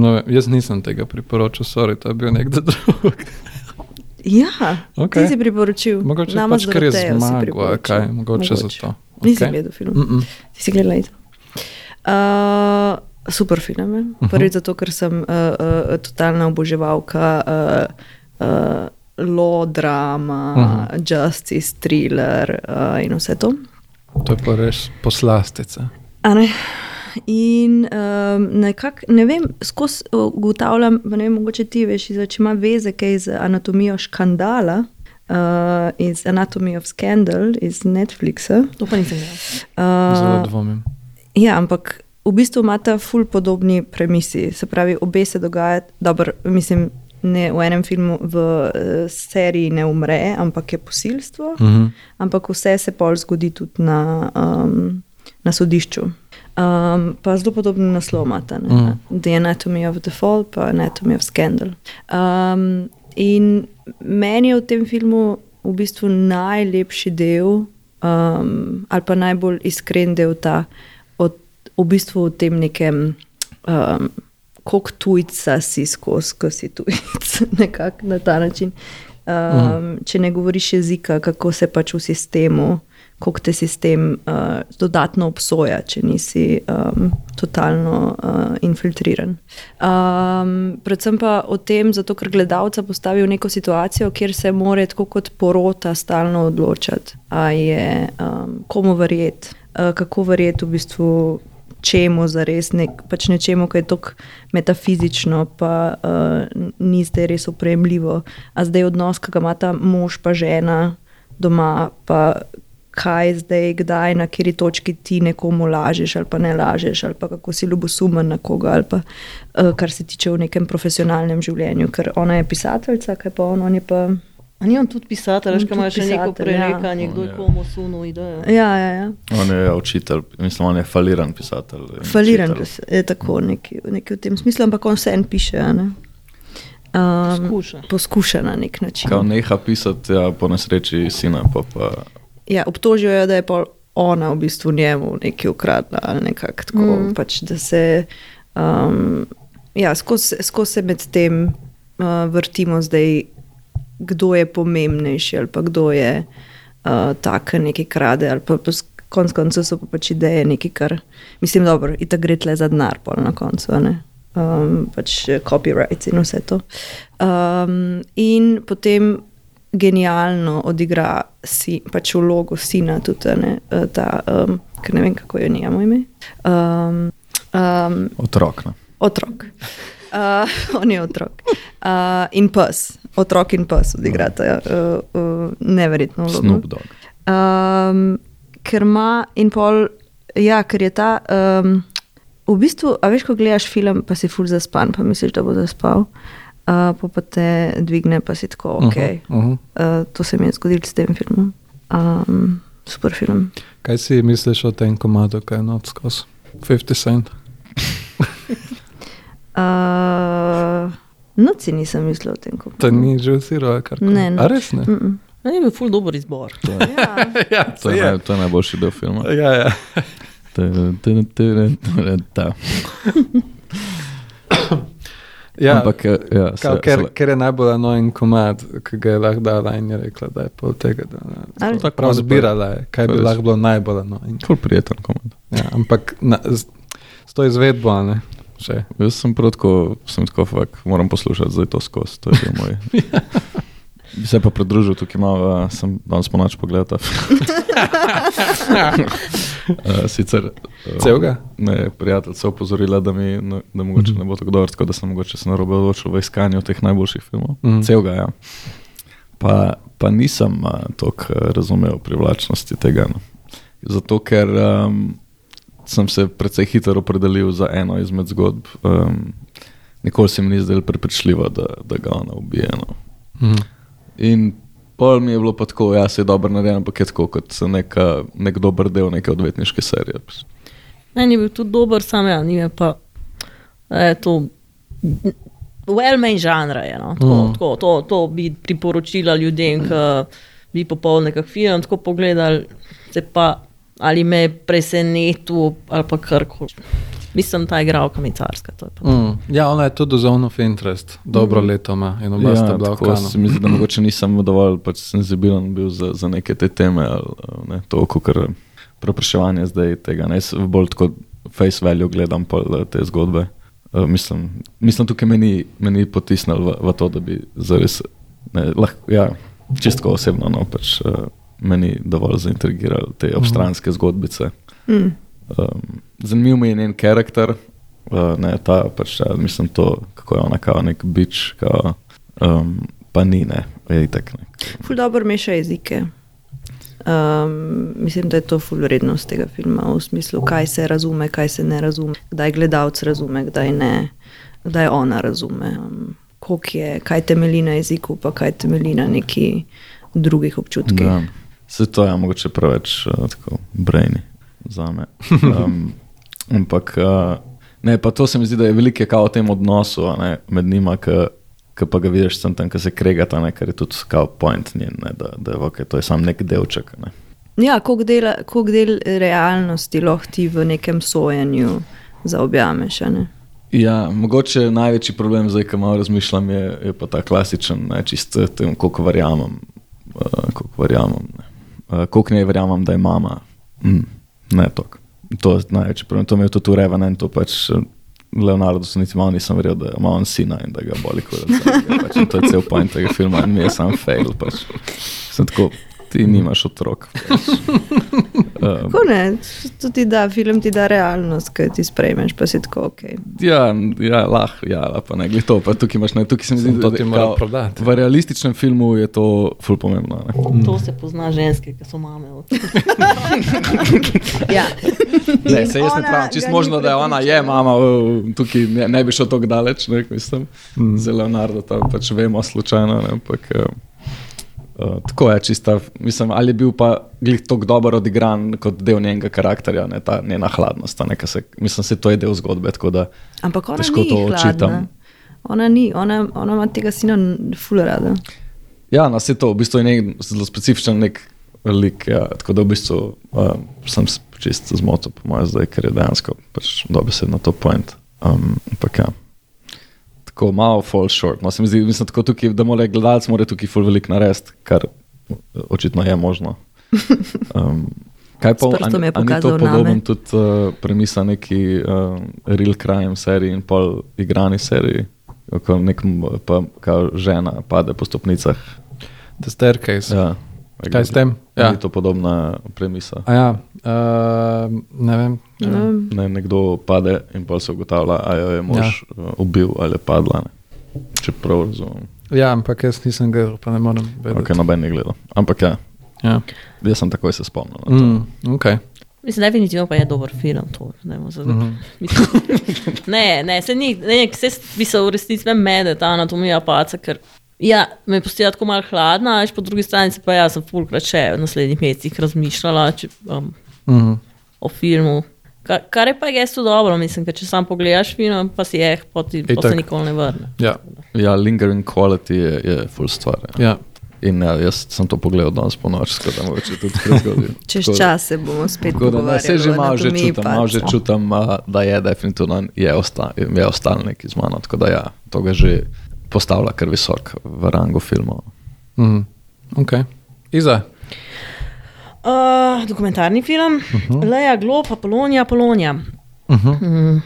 [SPEAKER 1] No, jaz nisem tega priporočil, sorry, to je bil nekdo drug.
[SPEAKER 3] Ja,
[SPEAKER 1] Okej.
[SPEAKER 3] ti si priporočil.
[SPEAKER 1] Mogoče
[SPEAKER 3] Nama
[SPEAKER 1] pač, ker je zmagal, kaj, mogoče zato.
[SPEAKER 3] Nisi
[SPEAKER 1] Okej.
[SPEAKER 3] gledal film.
[SPEAKER 1] Mm -mm.
[SPEAKER 3] Ti si gledal Aida. Uh, super film je.
[SPEAKER 1] Mhm.
[SPEAKER 3] Prvič zato, ker sem uh, uh, totalna oboževalka uh, uh, law drama,
[SPEAKER 1] Mhm.
[SPEAKER 3] justice, thriller uh, in vse to.
[SPEAKER 1] To je pa res poslastica.
[SPEAKER 3] A Ne? In um, nekako, ne vem, skozi ugotavljam, pa ne vem, mogoče ti veš, da če ima veze kaj z anatomijo škandala, uh, iz Anatomy of Scandal iz Netflixa.
[SPEAKER 4] To pa nisem.
[SPEAKER 1] Zelo
[SPEAKER 3] Uh,
[SPEAKER 1] dvomim.
[SPEAKER 3] Ja, ampak v bistvu imata ful podobni premisi. Se pravi, obe se dogajata, dobro, mislim, ne v enem filmu, v uh, seriji ne umre, ampak je posilstvo,
[SPEAKER 1] Uh -huh.
[SPEAKER 3] ampak vse se pol zgodi tudi na, um, na sodišču. Um, pa zelo podoben naslov imata, ne?
[SPEAKER 1] Mm.
[SPEAKER 3] The Anatomy of the Fall, pa Anatomy of Scandal. Um, in meni je v tem filmu v bistvu najlepši del, um, ali pa najbolj iskren del ta, od, v bistvu v tem nekem, um, koliko tujca si skozi, ko si tujec, nekako na ta način. Um, mm. Če ne govoriš jezika, kako se pač v sistemu, kako te sistem uh, dodatno obsoja, če nisi um, totalno uh, infiltriran. Um, predvsem pa o tem, zato ker gledalca postavi v neko situacijo, kjer se mora tako kot porota stalno odločati, a je um, komu verjeti, uh, kako verjeti v bistvu. Čemu za res, nek, pač nečemu, kar je tako metafizično, pa uh, ni zdaj res upremljivo. A zdaj odnos, ki ga imata mož pa žena doma, pa kaj zdaj, kdaj, na kateri točki ti nekomu lažeš ali pa ne lažeš, ali pa kako si ljubosumen na koga, ali pa uh, kar se tiče v nekem profesionalnem življenju. Ker ona je pisateljica, kaj pa on, on je pa.
[SPEAKER 4] A ni on tudi pisatelj,
[SPEAKER 3] On
[SPEAKER 4] kaj ima še neko
[SPEAKER 3] pisatelj, ja.
[SPEAKER 4] prerekanje, kdo je
[SPEAKER 2] Ja.
[SPEAKER 4] komu sunil idejo.
[SPEAKER 3] Ja, ja, ja.
[SPEAKER 2] On je ja, učitelj, mislim, on je faliran pisatelj. in
[SPEAKER 3] Faliran
[SPEAKER 2] učitelj.
[SPEAKER 3] je tako, nekaj, nekaj v tem smislu, ampak on vse en piše. a ne. Um,
[SPEAKER 4] Poskuša.
[SPEAKER 3] poskuša na nek način.
[SPEAKER 2] Kao neha pisati, ja, po nesreči sina, pa pa
[SPEAKER 3] Ja, obtožijo jo, da je pol ona v bistvu njemu nekaj ukradla ali nekako tako.
[SPEAKER 4] Mm.
[SPEAKER 3] Pač, da se um, ja, skozi se med tem uh, vrtimo zdaj, kdo je pomembnejši ali pa kdo je uh, tak, nekaj krade. Ali pa, konec koncev so pa pač ideje nekaj, kar mislim, dobro, in tako gre tle za denar, pol na koncu. ne. Um, pač copyrights in vse to. Um, in potem genialno odigra si, pač vlogo sina, tudi ne, eh, ta, um, ker ne vem, kako je njemu ime. Um, um,
[SPEAKER 2] Otrok. No.
[SPEAKER 3] otrok. Uh, on je otrok. Uh, in pes, otrok in pes odigrata uh, uh, neverjetno vlogo.
[SPEAKER 2] Snoop Dogg.
[SPEAKER 3] Um, ker ima in pol, ja, ker je ta. Um, v bistvu, a veš, ko gledaš film, pa si ful zaspan, pa misliš, da bo zaspal, uh, pa, pa te dvigne, pa si tako, ok.
[SPEAKER 1] Uh -huh.
[SPEAKER 3] Uh, to se mi je zgodilo s tem filmom. Um, super film.
[SPEAKER 1] Kaj si misliš o tem komadu, kaj je not skozi? 50 cent.
[SPEAKER 3] Uh, Noč si nisem mislil o tem, kako.
[SPEAKER 1] To ni že zero, kar
[SPEAKER 3] Ne,
[SPEAKER 1] A
[SPEAKER 3] nič.
[SPEAKER 1] res ne?
[SPEAKER 3] Mm -mm.
[SPEAKER 4] Meni je bil ful dober izbor.
[SPEAKER 2] To je,
[SPEAKER 3] Ja.
[SPEAKER 1] ja,
[SPEAKER 2] to, je, naj, to je najboljši del filma.
[SPEAKER 1] Ja, ja.
[SPEAKER 2] Ta.
[SPEAKER 1] ja.
[SPEAKER 2] Ampak, eh, ja, se,
[SPEAKER 1] Kao, ker,
[SPEAKER 2] se,
[SPEAKER 1] ker je najbolj anojen komad, ki ga je lahko dala in je rekla, da je pol tega. Da,
[SPEAKER 3] Ali-
[SPEAKER 1] da, prav zbirala je, kaj bi lahko bilo najbolj anojen.
[SPEAKER 2] ful prijeten komad.
[SPEAKER 1] Ja, ampak na, z, s to izvedbo, a ne. Še.
[SPEAKER 2] Jaz sem prav tako, sem tako, fak, moram poslušati zdaj to skozi, to je bil moj. Bi se pa pridružil tukaj uh, sem danes po noč pogledal. uh, sicer uh,
[SPEAKER 1] Celega?
[SPEAKER 2] me prijateljica opozorila, da mi ne, da mogoče ne bo tako dobro, tako da sem mogoče se narobe odločil v iskanju teh najboljših filmov. Mm. Celega, ja. Pa, pa nisem uh, toliko uh, razumel privlačnosti tega. No. Zato, ker um, sem se precej hitro opredelil za eno izmed zgodb. Um, nikoli se mi ni zdelo prepričljivo, da, da ga ona ubije. No.
[SPEAKER 1] Mhm.
[SPEAKER 2] In pol mi je bilo pa tako, ja, se je dobro narejen, ampak je tako kot neka, nek dober del neke odvetniške serije.
[SPEAKER 4] Meni je bil tudi dober, sam ja, ni pa je to. Well-made žanra je. No? Tako,
[SPEAKER 1] Mm.
[SPEAKER 4] mm. tako, to, to bi priporočila ljudem, ki bi popoln nekak film tako pogledali, se pa ali me je presenetil ali pa karkoli. Mislim, ta igralka mi carska.
[SPEAKER 1] Mm. Ja, ona je tudi zone of interest, dobro leto ima in oba sta bila
[SPEAKER 2] Ja,
[SPEAKER 1] kanu.
[SPEAKER 2] se mi zdi, da mogoče nisem dovolj pač senzibilen bil za, za neke te teme. Ali, ne, to, kar prepraševanje zdaj tega. Ne, jaz bolj tako face value gledam pol, eh, te zgodbe. Uh, mislim, mislim, tukaj meni, meni potisnili v, v to, da bi zares, ne, lahko, ja, čisto osebno, no, pač, uh, meni dovolj zaintrigirali te obstranske zgodbice.
[SPEAKER 3] Mm.
[SPEAKER 2] Um, zanimiv mi je njen karakter, uh, ne, ta, pač, ja, mislim, to, kako je ona, kao nek bič, kao, um, pa ni, ne, je itak. Ne.
[SPEAKER 3] Ful dobro meša jezike. Um, mislim, da je to ful vrednost tega filma, v smislu, kaj se razume, kaj se ne razume, kdaj gledalec razume, kdaj ne, kdaj ona razume. Um, koliko je, kaj temelji na jeziku, pa kaj temelji na neki drugih občutkih.
[SPEAKER 2] Ja. Se to je mogoče preveč uh, tako brainy za me. Um, ampak uh, ne, pa to se mi zdi, da je veliko kao o tem odnosu ne, med njima, ki pa ga vidiš sem tam, ki se kregata, ne, kar je tudi kao point njen, ne, da, da okay, to je samo nek delček. Ne.
[SPEAKER 3] Ja, koliko del, koliko del realnosti lahko ti v nekem sojenju zaobjameš. ne?
[SPEAKER 2] Ja, mogoče največji problem, zdaj, ko malo razmišljam, je, je pa ta klasičen, ne, čist eh, tem, koliko verjamem. Uh, koliko verjamem, ne. uh, koliko ne verjamem, da je mama. Mm, ne, tok. To največji problem. To mi je tudi v Revenantu, pač eh, Leonardo se niti malo nisem verjel, da ima on sina in da ga boli kot pač, in To je cel point tega filma in mi je sam fail. Pač. Sem tako, ti nimaš otrok. Um,
[SPEAKER 3] Kako ne, to ti da, film ti da realnost, ki ti sprejmeš, pa si tako ok.
[SPEAKER 2] Ja, ja lahko, ja, pa ne glede to. Pa tukaj imaš, ne, tukaj se mi zdi, da
[SPEAKER 1] ti
[SPEAKER 2] je
[SPEAKER 1] mora prodati.
[SPEAKER 2] V realističnem filmu je to ful pomembno. Ne?
[SPEAKER 4] To se pozna ženske, ki so mame.
[SPEAKER 3] Ja.
[SPEAKER 2] Ne, se jaz ne pravim, čist možno, da je ona je mama, tukaj ne, ne bi šel tako daleč, ne, mislim. Mm. Za Leonardo tam pač vemo slučajno, ne, ampak uh, uh, tako je čista, mislim, ali je bil pa glih tako dobro odigran kot del njenega karakterja, ne, ta njena hladnost, ne, se, mislim, se to je del zgodbe, tako da
[SPEAKER 3] Ampak ona
[SPEAKER 2] Težko to očitam.
[SPEAKER 3] Ona ni, ona, ona ima tega sina n- ful rada.
[SPEAKER 2] Ja, nas je to, v bistvu je nek zelo specifičen nek lik. Ja, tako da v bistvu uh, sem se čist zmotil, po mojem, zdaj, ker je dejansko pač dobesedno to point. Um, ampak ja. Tako malo fall short. No, se mi zdi, mislim, tako tukaj, da mora gledalec mora tukaj full velik narediti, kar eh, očitno je možno. Um, kaj pa
[SPEAKER 3] prstom je
[SPEAKER 2] ni- to podoben tudi uh, premisa neki uh, real crime seriji in pol igrani seriji, ko nek, pa žena pade po stopnicah.
[SPEAKER 1] The Staircase.
[SPEAKER 2] Ja.
[SPEAKER 1] Kaj s tem? Ja.
[SPEAKER 2] Ni to podobna premisa.
[SPEAKER 1] A ja, uh, ne vem.
[SPEAKER 3] Ne vem.
[SPEAKER 2] Ne, nekdo pade in pa se ugotavlja, ali jo je mož ja. ubil ali je padla. Ne. Če prav razumem.
[SPEAKER 1] Ja, ampak jaz nisem gledal, pa ne morem vedeti.
[SPEAKER 2] Okay, noben je gledal. Ampak ja,
[SPEAKER 1] Ja.
[SPEAKER 2] jaz sem takoj se spomnil. na to.
[SPEAKER 1] Mm, okay.
[SPEAKER 4] Mislim, definitivno pa je dober film. To, dajmo zdaj-
[SPEAKER 1] Mhm.
[SPEAKER 4] Mislim, ne, ne, se ni, ne, se bi se v resnici me mede ta anatomija paca, ker ja, me je postila tako malo hladna, až po drugi strani se pa jaz sem fulkrat še v naslednjih mesecih razmišljala če, um,
[SPEAKER 1] Mm,
[SPEAKER 4] o filmu. Kar, kar je pa gesto dobro, mislim, ker če sam pogledaš film, pa si jeh, pa, ti, pa se
[SPEAKER 1] Itak.
[SPEAKER 4] nikoli ne vrne.
[SPEAKER 1] ja,
[SPEAKER 2] Ja, lingering quality je, je full stvar. Ja.
[SPEAKER 1] ja.
[SPEAKER 2] In ja, jaz sem to pogledal danes po noč, tako da mogoče tudi prezgodaj.
[SPEAKER 3] Čez čas se bomo spet
[SPEAKER 2] ne, se
[SPEAKER 3] pogovarjali
[SPEAKER 2] že malo že čutim, malo že
[SPEAKER 3] padca.
[SPEAKER 2] čutim, a, da je definitivno je, osta, je ostal neki z mano. Tako da ja, to ga že postavlja kar visok v rangu filmov.
[SPEAKER 1] Mm, okay. Iza.
[SPEAKER 4] Uh, dokumentarni film, uh -huh. Leja Glob, Apolonija, Apolonija.
[SPEAKER 1] Uh -huh.
[SPEAKER 4] Mm.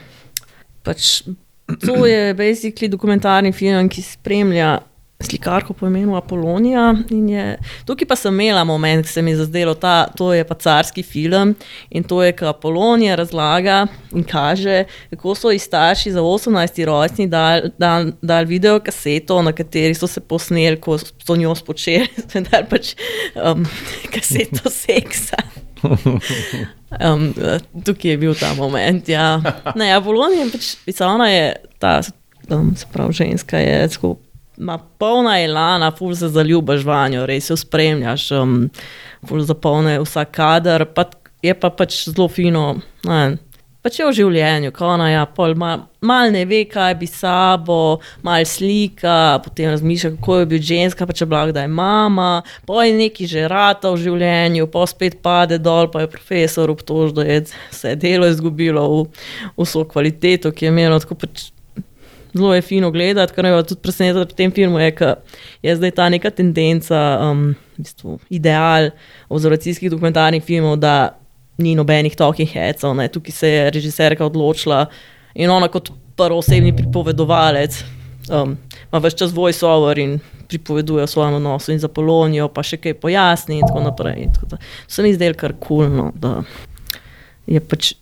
[SPEAKER 4] Pač, to je basically dokumentarni film, ki spremlja slikarko po imenu Apolonija. je- Tukaj pa sem imela moment, ki se mi je zazdelo, da to je pa carski film in to je, ko Apolonija razlaga in kaže, kako so ji starši za 18. rojstni dal, dal, dal video kaseto, na kateri so se posneli, ko so njo spočeli, vendar pač um, kaseto seksa. Um, tukaj je bil ta moment. Ja. Ne, Apollonija je pač pisana, je ta um, se pravi, ženska, je tako. Ma polna je lana, ful se zaljubiš vanjo, res jo spremljaš, um, ful zapolne vsak kader, pa je pa pač zelo fino. Ne, Pač je v življenju, ko ona ja, pol mal, mal ne ve, kaj bi sabo, mal slika, potem razmišlja, kako je bil ženska, pa če bila kdaj mama, pa je neki že rata v življenju, pa spet pade dol, pa je profesor obtožil, da je se delo izgubilo v, v svojo kvaliteto, ki je imelo tako pač. Zelo je fino gledati, kar me tudi presenetilo pri tem filmu, je, da je zdaj ta neka tendenca, um, v bistvu ideal observacijskih dokumentarnih filmov, da ni nobenih tokih hecov. Ne. Tukaj se je režiserka odločila in ona kot prvoosebni pripovedovalec um, ima več čas voice-over in pripoveduje o svojem odnosu in za Polonijo, pa še kaj pojasni in tako naprej. In tako da. To se mi zdelo kar kulno, da je pač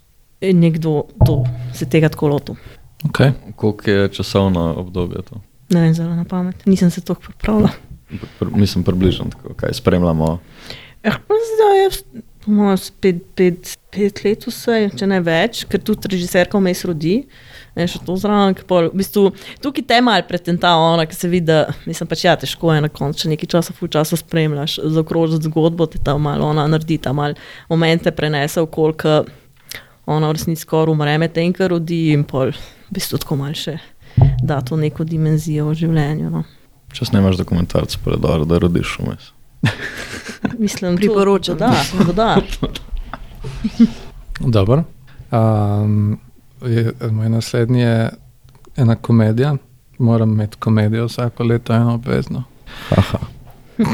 [SPEAKER 4] nekdo to, se tega tako lotil.
[SPEAKER 1] Okay.
[SPEAKER 2] Koliko je časovno obdobje to?
[SPEAKER 4] Ne vem, zelo na pamet. Nisem se tako pripravila.
[SPEAKER 2] Pr- Mislim, približno tako, kaj spremljamo.
[SPEAKER 4] Eh, zdaj je po mojem, spet pet, pet let vse, če ne več, ker tudi režiserka vmes rodi. Ne, še to zraven, pol, v bistvu, tukaj te malo pretenta ona, ki se vidi, da mislim, pač ja, težko je na koncu, če nekaj časa, ful časa spremljaš, zaokrožiti zgodbo, te tam malo ona naredi, tam malo momente prenese koliko ona v resnici skoraj umre, medtem ko rodi in pol, v bistvu tako malo še da to neko dimenzijo v življenju. No.
[SPEAKER 2] Če snemaš dokumentarce, pa je dobro, da rodiš vmes.
[SPEAKER 4] Mislim,
[SPEAKER 3] Priporočam.
[SPEAKER 4] Da, da, da.
[SPEAKER 1] Dobro. Um, je, moj naslednji je ena komedija. Moram imeti komedijo vsako leto, eno obvezno.
[SPEAKER 2] Haha.
[SPEAKER 1] Uh,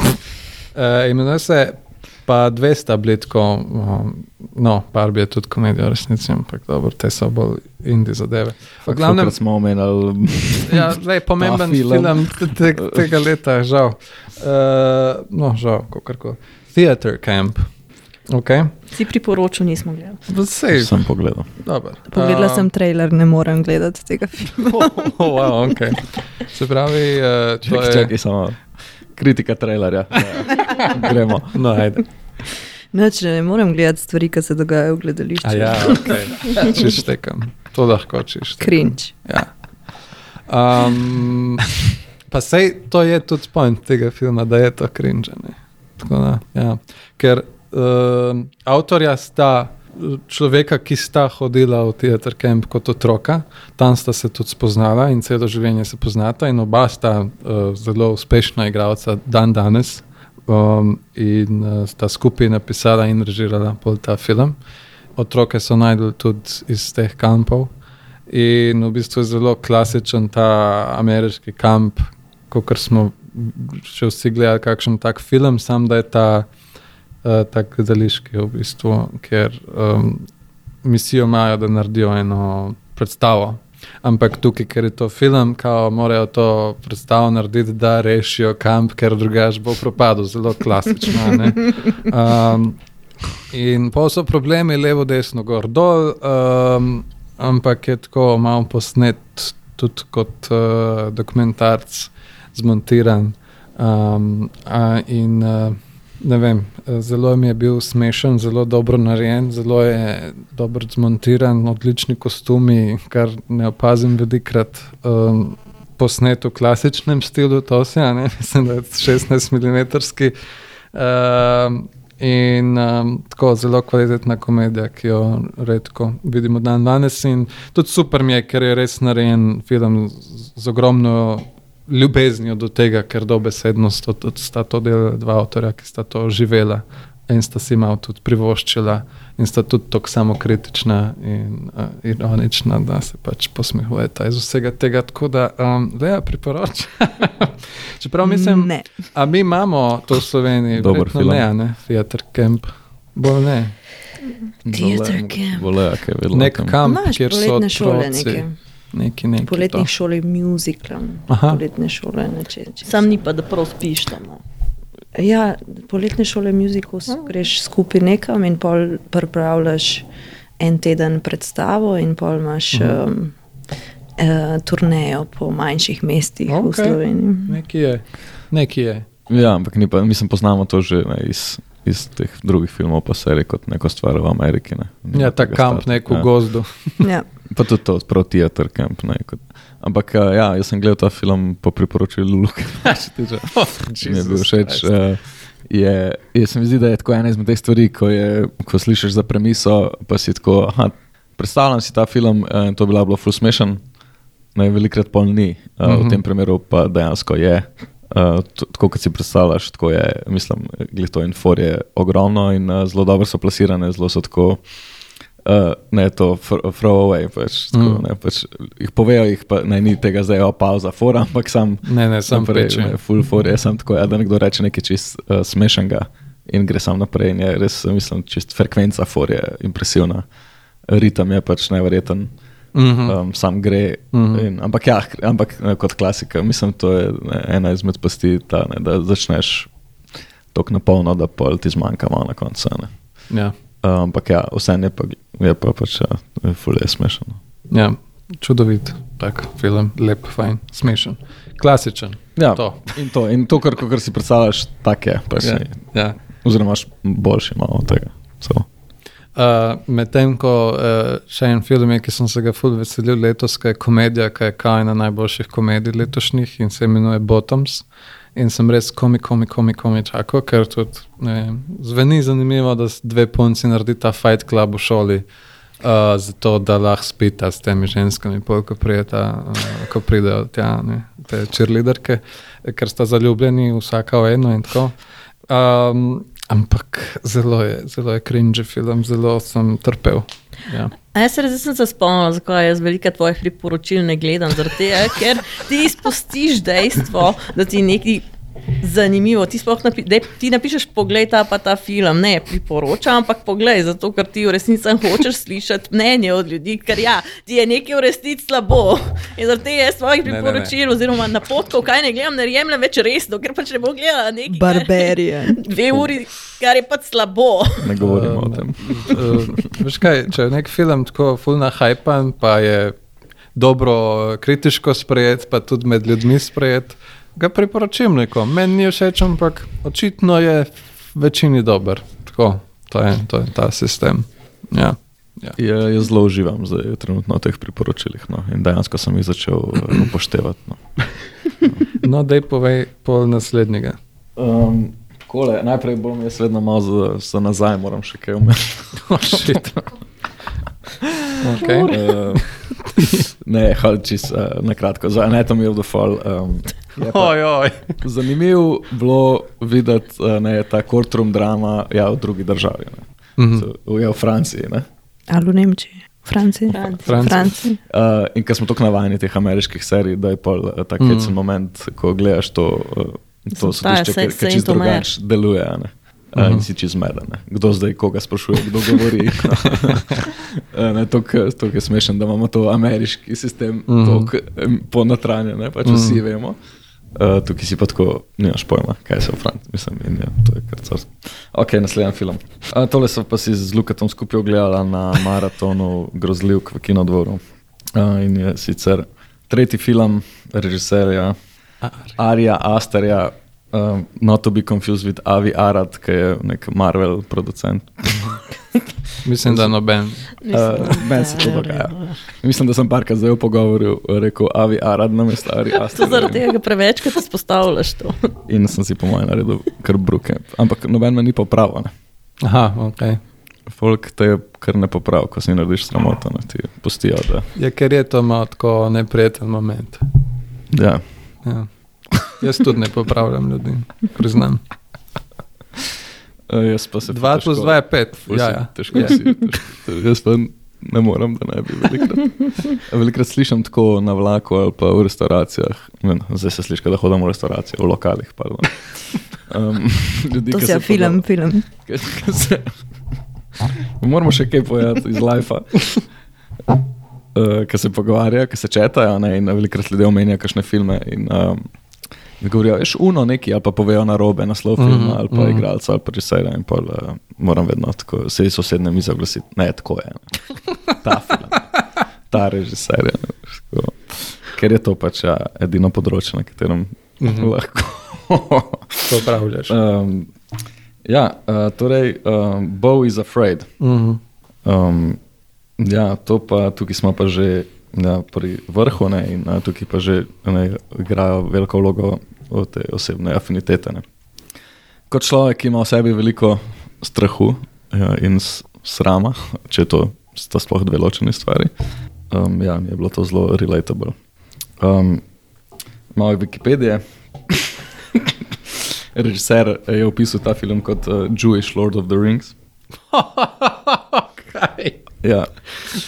[SPEAKER 1] imenuje se pa dve sta bili tako, um, no, par bi je tudi komedija resnici, ampak dobro, te so bolj indi zadeve. V glavnem,
[SPEAKER 2] smo omenjali,
[SPEAKER 1] ja, zdaj, pomemben film,
[SPEAKER 2] film.
[SPEAKER 1] te, tega leta, žal. Uh, no, žal, kako Theater Camp. Okay.
[SPEAKER 4] Si priporočil, nismo gledali.
[SPEAKER 1] Sej,
[SPEAKER 2] sem pogledal.
[SPEAKER 1] dober.
[SPEAKER 3] Pogledala
[SPEAKER 1] Um,
[SPEAKER 3] sem trailer, ne morem gledati tega filma.
[SPEAKER 1] Oh, wow, okay. Se pravi, uh, to
[SPEAKER 2] Čakaj,
[SPEAKER 1] je.
[SPEAKER 2] čakaj, samo kritika trailerja. Ja. Gremo.
[SPEAKER 1] No, ajde.
[SPEAKER 3] Noč, ne morem gledati stvari, ki se dogajajo v gledališču.
[SPEAKER 1] A ja, okay. čiš tekam. To lahko tekam.
[SPEAKER 3] Cringe.
[SPEAKER 1] Ja. Um, pa sej to je tudi point tega filma, da je to cringe. ne. Tako Da, ja. Ker uh, avtorja sta človeka, ki sta hodila v teater camp kot otroka, tam sta se tudi spoznala in celo življenje se poznata, in oba sta uh, zelo uspešna igralca dan danes. Um, in uh, sta skupaj napisala in režirala pol ta film. Otroke so najdel tudi iz teh kampov. In v bistvu je zelo klasičen ta ameriški kamp, kot smo še vsi gledali, kakšen tak film, sam da je ta uh, tak gledališki, v bistvu, ker um, misijo imajo, da naredijo eno predstavo. Ampak tukaj, ker je to film, kao, morajo to predstavo narediti, da rešijo kamp, ker drugače bo propadel. Zelo klasično. ne. Um, in pa so problemi levo, desno, gor, dol, um, ampak je tako malo posnet, tudi kot uh, dokumentarc, zmontiran. Um, a, in uh, ne vem, zelo mi je bil smešen, zelo dobro narejen, zelo je dobro zmontiran, odlični kostumi, kar ne opazim velikrat. Um, Posnet v klasičnem stilu, to se je, mislim, da je 16 mm. Um, in um, tako zelo kvalitetna komedija, ki jo redko vidimo dan danes. In tudi super mi je, ker je res narejen film z, z ogromno ljubeznijo do tega, ker dobesedno sta, sta to delala dva avtorja, ki sta to živela in sta si malo tudi privoščila in sta tudi tako samokritična in uh, ironična, da se pač posmehujeta iz vsega tega. Tako da, um, da ja, priporočam. Čeprav mislim,
[SPEAKER 3] Ne.
[SPEAKER 1] a mi imamo to v Sloveniji,
[SPEAKER 2] film.
[SPEAKER 1] ne, a ne, Theater Camp. Bolj ne.
[SPEAKER 3] Theater camp.
[SPEAKER 2] Voleja, kaj je vedno.
[SPEAKER 1] Nek kamp, kjer so
[SPEAKER 3] šole
[SPEAKER 1] otroci. Neki, neki
[SPEAKER 3] Poletnih
[SPEAKER 1] to.
[SPEAKER 3] šol je musical,
[SPEAKER 1] Aha.
[SPEAKER 3] poletne šole neče. če-
[SPEAKER 4] Sam ni pa, da prav spiš tam. No.
[SPEAKER 3] Ja, poletne šole musical greš skupaj nekam in pol pripravljaš en teden predstavo in pol imaš um, uh, turnejo po manjših mestih okay. v. Sloveniji.
[SPEAKER 1] Neki je. Neki je.
[SPEAKER 2] Ja, ampak ni pa, mislim, poznamo to že ne, iz, iz teh drugih filmov, pa serij kot neko stvar v Ameriki. Ne. Nima
[SPEAKER 1] Ja, ta kamp
[SPEAKER 2] starta.
[SPEAKER 1] nek v
[SPEAKER 2] ja.
[SPEAKER 1] gozdu.
[SPEAKER 3] Ja.
[SPEAKER 2] Pa tudi to, prav teater camp. Ne, kot. Ampak uh, ja, jaz sem gledal ta film po priporočilu Luka. Mi je bil všeč. Uh, je, je, se mi zdi, da je tako ena izmed teh stvari, ko, je, ko slišiš za premiso, pa si tako, aha, predstavljam si ta film in to bi bilo ful smešen. Ne, velikrat pol ni, uh, uh -huh. v tem primeru pa dejansko je. Uh, tako kot si predstavljaš, tako je, mislim, glito in for je ogromno in uh, zelo dobro so plasirane, zelo so tako. Uh, ne, to fr- throw away, pač, tako,
[SPEAKER 1] Mm.
[SPEAKER 2] ne, pač, jih povejo, jih pa ne, ni tega zdaj, o, pauza, fora, ampak sam
[SPEAKER 1] Ne, ne, sam
[SPEAKER 2] naprej,
[SPEAKER 1] peče.
[SPEAKER 2] ne, full for je sam tako, ja, da nekdo reče nekaj čist uh, smešnega in gre sam naprej. In je res, mislim, čist frekvenca for je impresivna, ritem je pač nevreten.
[SPEAKER 1] Mhm.
[SPEAKER 2] Um, sam gre.
[SPEAKER 1] Mhm.
[SPEAKER 2] In, ampak ja, ampak ne, kot klasika, mislim, to je ne, ena izmed pasti, ta, ne, da začneš tako na polno, da pol ti zmanjka malo na koncu. ne.
[SPEAKER 1] Ja.
[SPEAKER 2] Um, ampak ja, vse je pa, je pa pač, ja, je ful je smešno.
[SPEAKER 1] ja, čudovit, tak film, lep, fajn, smešen, klasičen.
[SPEAKER 2] Ja,
[SPEAKER 1] To.
[SPEAKER 2] in to, in to kar, kar si predstavljaš, tak je. Pač,
[SPEAKER 1] Ja,
[SPEAKER 2] ja.
[SPEAKER 1] ja.
[SPEAKER 2] Oziroma, imaš boljši malo od tega. So.
[SPEAKER 1] Uh, Medtem ko uh, še en film je, ki sem se ga ful veselil letos, je komedija, ki je kao ena najboljših komedij letošnjih in se imenuje Bottoms. In sem res komi, komi, komi, komi čakal, ker tudi vem, zveni zanimivo, da dve punci naredita fight club v šoli, uh, zato da lahko spita s temi ženskami, pol, ko, prijeta, uh, ko pridejo tja, ne, te cheerleaderke, ker sta zaljubljeni vsaka v eno in tako. Um, ampak zelo je, zelo je cringe film, zelo sem trpel. Ja.
[SPEAKER 4] A jaz res sem se spomnil, zakaj jaz veliko tvojih priporočil ne gledam. Zaradi Tega, ker ti izpustiš dejstvo, da ti nekaj zanimivo. Ti, sploh napi dej, ti napišeš, poglej ta pa ta film. Ne priporočam, ampak poglej, zato ker ti v resnici hočeš slišati mnenje od ljudi, ker ja, ti je nekaj v resnici slabo. In zaradi tega jaz svojih
[SPEAKER 1] Ne, ne, ne.
[SPEAKER 4] priporočil oziroma napotkov, kaj ne gledam, ne jemljem več resno, ker pač ne bom gledala nekaj.
[SPEAKER 3] Barbarian.
[SPEAKER 4] Dve uri, kar je pač slabo.
[SPEAKER 2] Ne govorimo o tem.
[SPEAKER 1] Uh, veš kaj, če je nek film tako fulna hajpan, pa je dobro kritiško sprejet, pa tudi med ljudmi sprejet, ga priporočim nekom. Meni ni všeč, ampak očitno je večini dober. Tako, to je, to je ta sistem. Ja. Ja.
[SPEAKER 2] Ja, jaz zelo uživam zdaj, trenutno v teh priporočilih no, in dejansko sem jih začel eh, upoštevati. No.
[SPEAKER 1] No, dej povej pol naslednjega.
[SPEAKER 2] Um, kole, najprej bom jaz vedno malo za, za nazaj, moram še kaj umeti.
[SPEAKER 1] Okay.
[SPEAKER 2] Uh, ne, čist uh, na kratko, za Anatomy of the Fall. Um,
[SPEAKER 1] Oj, oj.
[SPEAKER 2] zanimivo bilo videti uh, ne, ta courtroom drama ja, v drugi državi. Ne.
[SPEAKER 1] Mhm.
[SPEAKER 2] So- V, v Franciji. Ne.
[SPEAKER 3] Ali v Nemčiji, Franciji.
[SPEAKER 4] Franciji.
[SPEAKER 1] Franciji.
[SPEAKER 3] Franciji.
[SPEAKER 2] Uh, in ker smo tako navajeni teh ameriških serij, da je pol uh, tak
[SPEAKER 1] Mhm.
[SPEAKER 2] hecen moment, ko gledaš to, uh, to sodišče, ki čist
[SPEAKER 4] Saint Omer.
[SPEAKER 2] drugače deluje. ne. Uh, in si čez zmeden. Kdo zdaj koga sprašuje, kdo govori. Eh, ne, to, je smešno, da imamo to ameriški sistem, mm -hmm. ponotranjen, pač mm -hmm. vsi vemo. Uh, tukaj si pa tako, nimaš pojma, kaj se v Franciji, mislim, in ja, to je kar carsko. Ok, naslednji film. Uh, tole so pa si z Lukatom skupaj ogledali na maratonu grozljivk v kinodvoru. Uh, in je sicer tretji film režiserja Arija Asterja, uh, not to be confused with Avi Arad, ki je nek Marvel producent.
[SPEAKER 1] Mislim, da noben.
[SPEAKER 2] Uh, Meni se to dogaja. Mislim, da sem parkrat zdaj v pogovoru rekel Avi Arad na mestu Ari Aster.
[SPEAKER 4] To zaradi tega, ker prevečkrat izpostavljaš to.
[SPEAKER 2] In sem si po mojem naredil kar bruke. Ampak noben me ni popravil. ne.
[SPEAKER 1] Aha, ok.
[SPEAKER 2] Folk te je kar ne popravil, ko si narediš sramoto, ne ti pustijo. Da,
[SPEAKER 1] Ja, ker je to malo tako neprijeten moment.
[SPEAKER 2] ja.
[SPEAKER 1] Ja. Jaz tudi ne popravljam ljudi, priznam.
[SPEAKER 2] Uh, jaz pa se
[SPEAKER 1] 2 plus 2 je 5.
[SPEAKER 2] Ful
[SPEAKER 1] Ja,
[SPEAKER 2] si-
[SPEAKER 1] ja.
[SPEAKER 2] Težko
[SPEAKER 1] Je.
[SPEAKER 2] si. težko- Jaz pa ne morem, da ne bi velikrat. Velikrat slišim tako na vlaku ali pa v restauracijah. Men, zdaj se sliši, da hodim v restavracijo, v lokalih. pardon. Um, ljudi,
[SPEAKER 3] To se je film, film.
[SPEAKER 2] Kaj- kaj se- Moramo še kaj povedati iz Life. Uh, ki se pogovarjajo, ki se četajo, ne, in velikrat ljudje omenjajo kakšne filme. In, um, in govorijo, veš, uno neki, ali pa povejo na robe, naslov filma, mm
[SPEAKER 1] Mhm,
[SPEAKER 2] -hmm, ali pa mm
[SPEAKER 1] mhm.
[SPEAKER 2] -hmm. igralca, ali pa režiserja. In pol, uh, moram vedno tako, se iz sosedne mize oglasiti. Ne, tako je. Ne. Ta film, ta režiser. je, tako. Ker je to pač ja, edino področje, na katerem mm
[SPEAKER 1] Mhm.
[SPEAKER 2] -hmm. lahko.
[SPEAKER 1] Popravljaš.
[SPEAKER 2] Um, ja, uh, torej, um, Bow is afraid.
[SPEAKER 1] Mhm.
[SPEAKER 2] Um, ja, to pa tukaj smo pa že pri vrhu ne, in uh, tukaj pa že ne, igrajo veliko vlogo te osebne afinitete. Ne. Kot človek, ki ima v sebi veliko strahu ja, in srama, če to sta sploh dve ločeni stvari, um, ja, mi je bilo to zelo relatable. Um, malo Wikipedije. Režiser je opisal ta film kot uh, Jewish Lord of the Rings. Ja.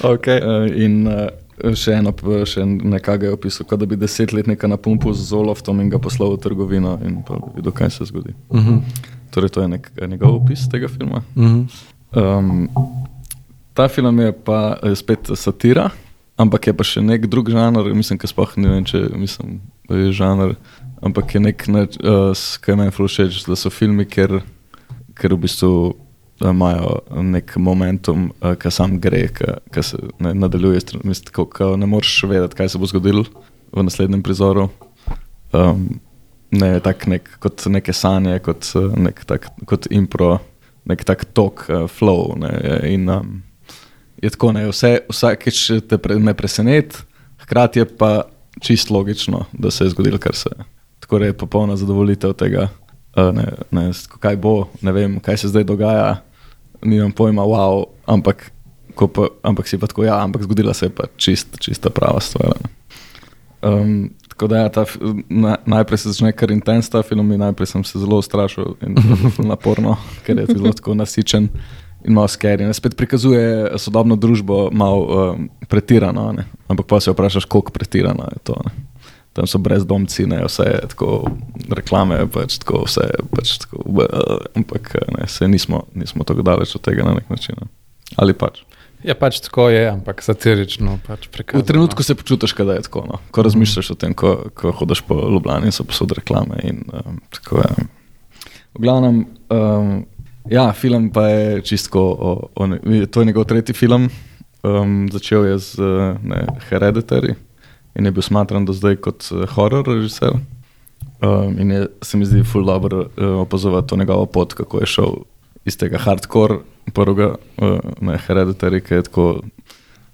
[SPEAKER 1] Okay.
[SPEAKER 2] Uh, in uh, še eno, še nekaj je opisal, kot da bi desetletnika na pumpu z Zoloftom in ga poslal v trgovino in videl, kaj se zgodi.
[SPEAKER 1] Mhm.
[SPEAKER 2] Torej, to je nek, njegov opis tega filma.
[SPEAKER 1] Mhm.
[SPEAKER 2] Um, ta film je pa eh, spet satira, ampak je pa še nek drug žanr, mislim, ki sploh ne vem, če mislim, je žanr, ampak je nek, ne, uh, kaj meni ful všeč, da so filmi, ker, ker v bistvu eh, imajo nek momentum, uh, ki sam gre, ki se ne, nadaljuje, mislim, ko, ko ne moreš vedeti, kaj se bo zgodilo v naslednjem prizoru. Um, ne, tak nek, kot neke sanje, kot, eh, nek tak, kot impro, nek tak tok, uh, flow. Ne, in, um, je tako, ne, vse, vsakeč te pre, ne preseneti, hkrati je pa čist logično, da se je zgodilo, kar se je. Tako je popolna zadovoljitev tega, uh, ne, ne, kaj bo, ne vem, kaj se zdaj dogaja, nimam pojma, wow, ampak, pa, ampak si pa tako, ja, ampak zgodila se je pa čist, čista prava stvar. Um, tako da, ja, ta, na, najprej se začne kar intens ta film, in najprej sem se zelo ustrašil in naporno, ker je zelo tako nasičen in malo skeri. Ne, Spet prikazuje sodobno družbo malo um, pretirano, ne. ampak pa se vprašaš, koliko pretirano je to. Ne. Tam so brezdomci, ne, vse tako, reklame, pač tako, vse pač tako, uh, ampak ne, se nismo, nismo tako daleč od tega na nek način. Ne. Ali pač.
[SPEAKER 1] Ja, pač tako je, ampak satirično pač
[SPEAKER 2] V
[SPEAKER 1] prikazano.
[SPEAKER 2] trenutku se počutiš, da je tako. No. Ko razmišljaš o tem, ko, ko hodiš po Ljubljani, so posod reklame. In, um, tako je. V glavnem, um, ja, film pa je čisto. O, o, to je njegov tretji film. Um, začel je z ne, Hereditary in je bil smatran do zdaj kot uh, horror režiser. Um, in je, se mi zdi, ful dobro uh, opazovati to njegovo pot, kako je šel iz tega hardcore, prvega, uh, ne Hereditary, ki je tako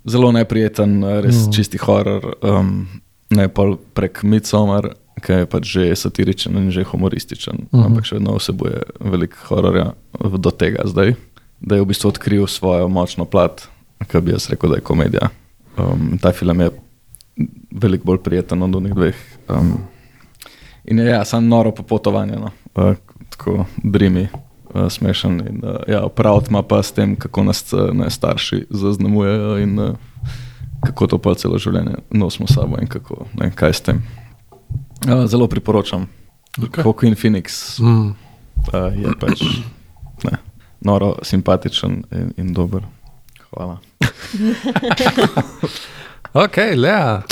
[SPEAKER 2] zelo neprijeten, uh, res
[SPEAKER 1] Mm.
[SPEAKER 2] mm. čisti horror, um, ne pa prek Midsommar, ki je pač že satiričen in že humorističen, mm
[SPEAKER 1] Mhm.
[SPEAKER 2] -hmm. ampak še vedno vsebuje veliko hororja do tega zdaj, da je v bistvu odkril svojo močno plat, ki bi jaz rekel, da je komedija. Um, ta film je veliko bolj prijeten od onih dveh. Um, in je ja, samo noro popotovanje, no. uh, tako drimi. Uh, smešen in uh, ja, prav ima pa s tem, kako nas ne, starši zaznamujejo in uh, kako to pa celo življenje nosimo s sabo in kako, ne, kaj s tem. Uh, zelo priporočam.
[SPEAKER 1] Okej.
[SPEAKER 2] Okay. Joaquin Phoenix
[SPEAKER 1] Mm.
[SPEAKER 2] uh, je pač noro, simpatičen in, in dober. Hvala.
[SPEAKER 1] Ok, Lea.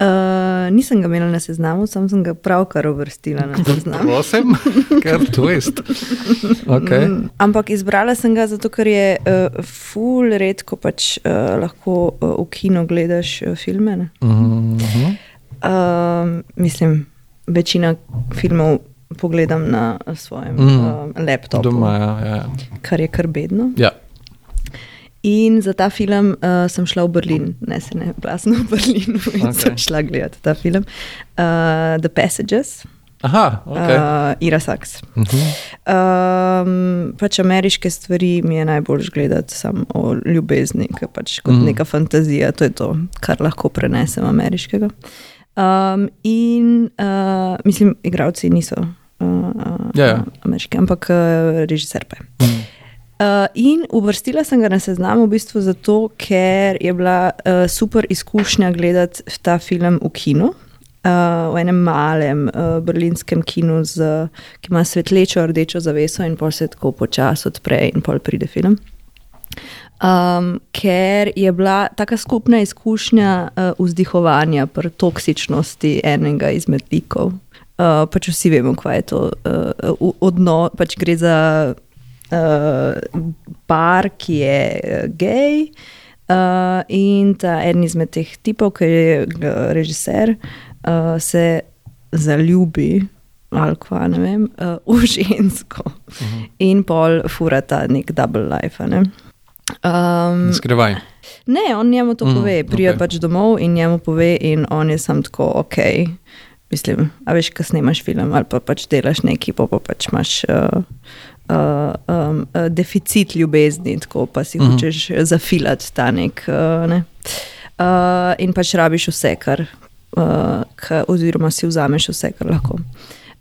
[SPEAKER 3] Uh, nisem ga imela na seznamu, sam sem ga pravkar uvrstila na seznam.
[SPEAKER 1] Prosim, ker twist. Okay.
[SPEAKER 3] Mm, ampak izbrala sem ga zato, ker je uh, ful redko pač uh, lahko uh, v kinu gledaš uh, filme. ne.
[SPEAKER 1] Mm -hmm.
[SPEAKER 3] Uh, mislim, večina filmov pogledam na svojem
[SPEAKER 1] Mm.
[SPEAKER 3] mm. uh, laptopu,
[SPEAKER 1] Doma, ja, ja.
[SPEAKER 3] kar je kar bedno.
[SPEAKER 1] ja.
[SPEAKER 3] In za ta film uh, sem šla v Berlin, ne se ne, sem v Berlinu in okay. sem
[SPEAKER 1] Okej.
[SPEAKER 3] šla gledati ta film. Uh, The Passages,
[SPEAKER 1] Aha, ok.
[SPEAKER 3] okay. uh, Ira Sachs.
[SPEAKER 1] Uh -huh.
[SPEAKER 3] Um, pač ameriške stvari mi je najbolj gledati samo o ljubezni, ki pač kot
[SPEAKER 1] Mhm.
[SPEAKER 3] mm. neka fantazija, to je to, kar lahko prenesem ameriškega. Um, in uh, mislim, igravci niso uh,
[SPEAKER 1] Ja, ja.
[SPEAKER 3] ameriški, ampak uh, režiser pa je.
[SPEAKER 1] Mm.
[SPEAKER 3] Uh, in uvrstila sem ga na seznam v bistvu zato, ker je bila uh, super izkušnja gledati ta film v kinu. Uh, v enem malem uh, berlinskem kinu, z, ki ima svetlečo rdečo zaveso, in pol se tako počasi odpre, in pol pride film. Um, ker je bila taka skupna izkušnja uh, vzdihovanja pri toksičnosti enega izmed likov. Uh, pač vsi vemo, kaj je to uh, odnos, pač gre za uh, par, ki je uh, gej. Uh, in ta en izmed teh tipov, ki je uh, režiser, uh, se zaljubi ali kva, ne vem, uh, v žensko uh -huh. in pol furata nek double life. Ne? Um,
[SPEAKER 1] Skrivaj.
[SPEAKER 3] ne, on njemu to
[SPEAKER 1] Mm,
[SPEAKER 3] pove,
[SPEAKER 1] okej.
[SPEAKER 3] okay. pač domov in njemu pove, in on je sam tako, ok. Mislim, a veš, kaj snemaš film ali pa pač delaš nekaj, pa, pa pač imaš uh, um, uh, deficit ljubezni, tako pa si mm -hmm. hočeš zafilati ta nek. Uh, ne? uh, in pač rabiš vse, kar, uh, ka, oziroma si vzameš vse, kar lahko.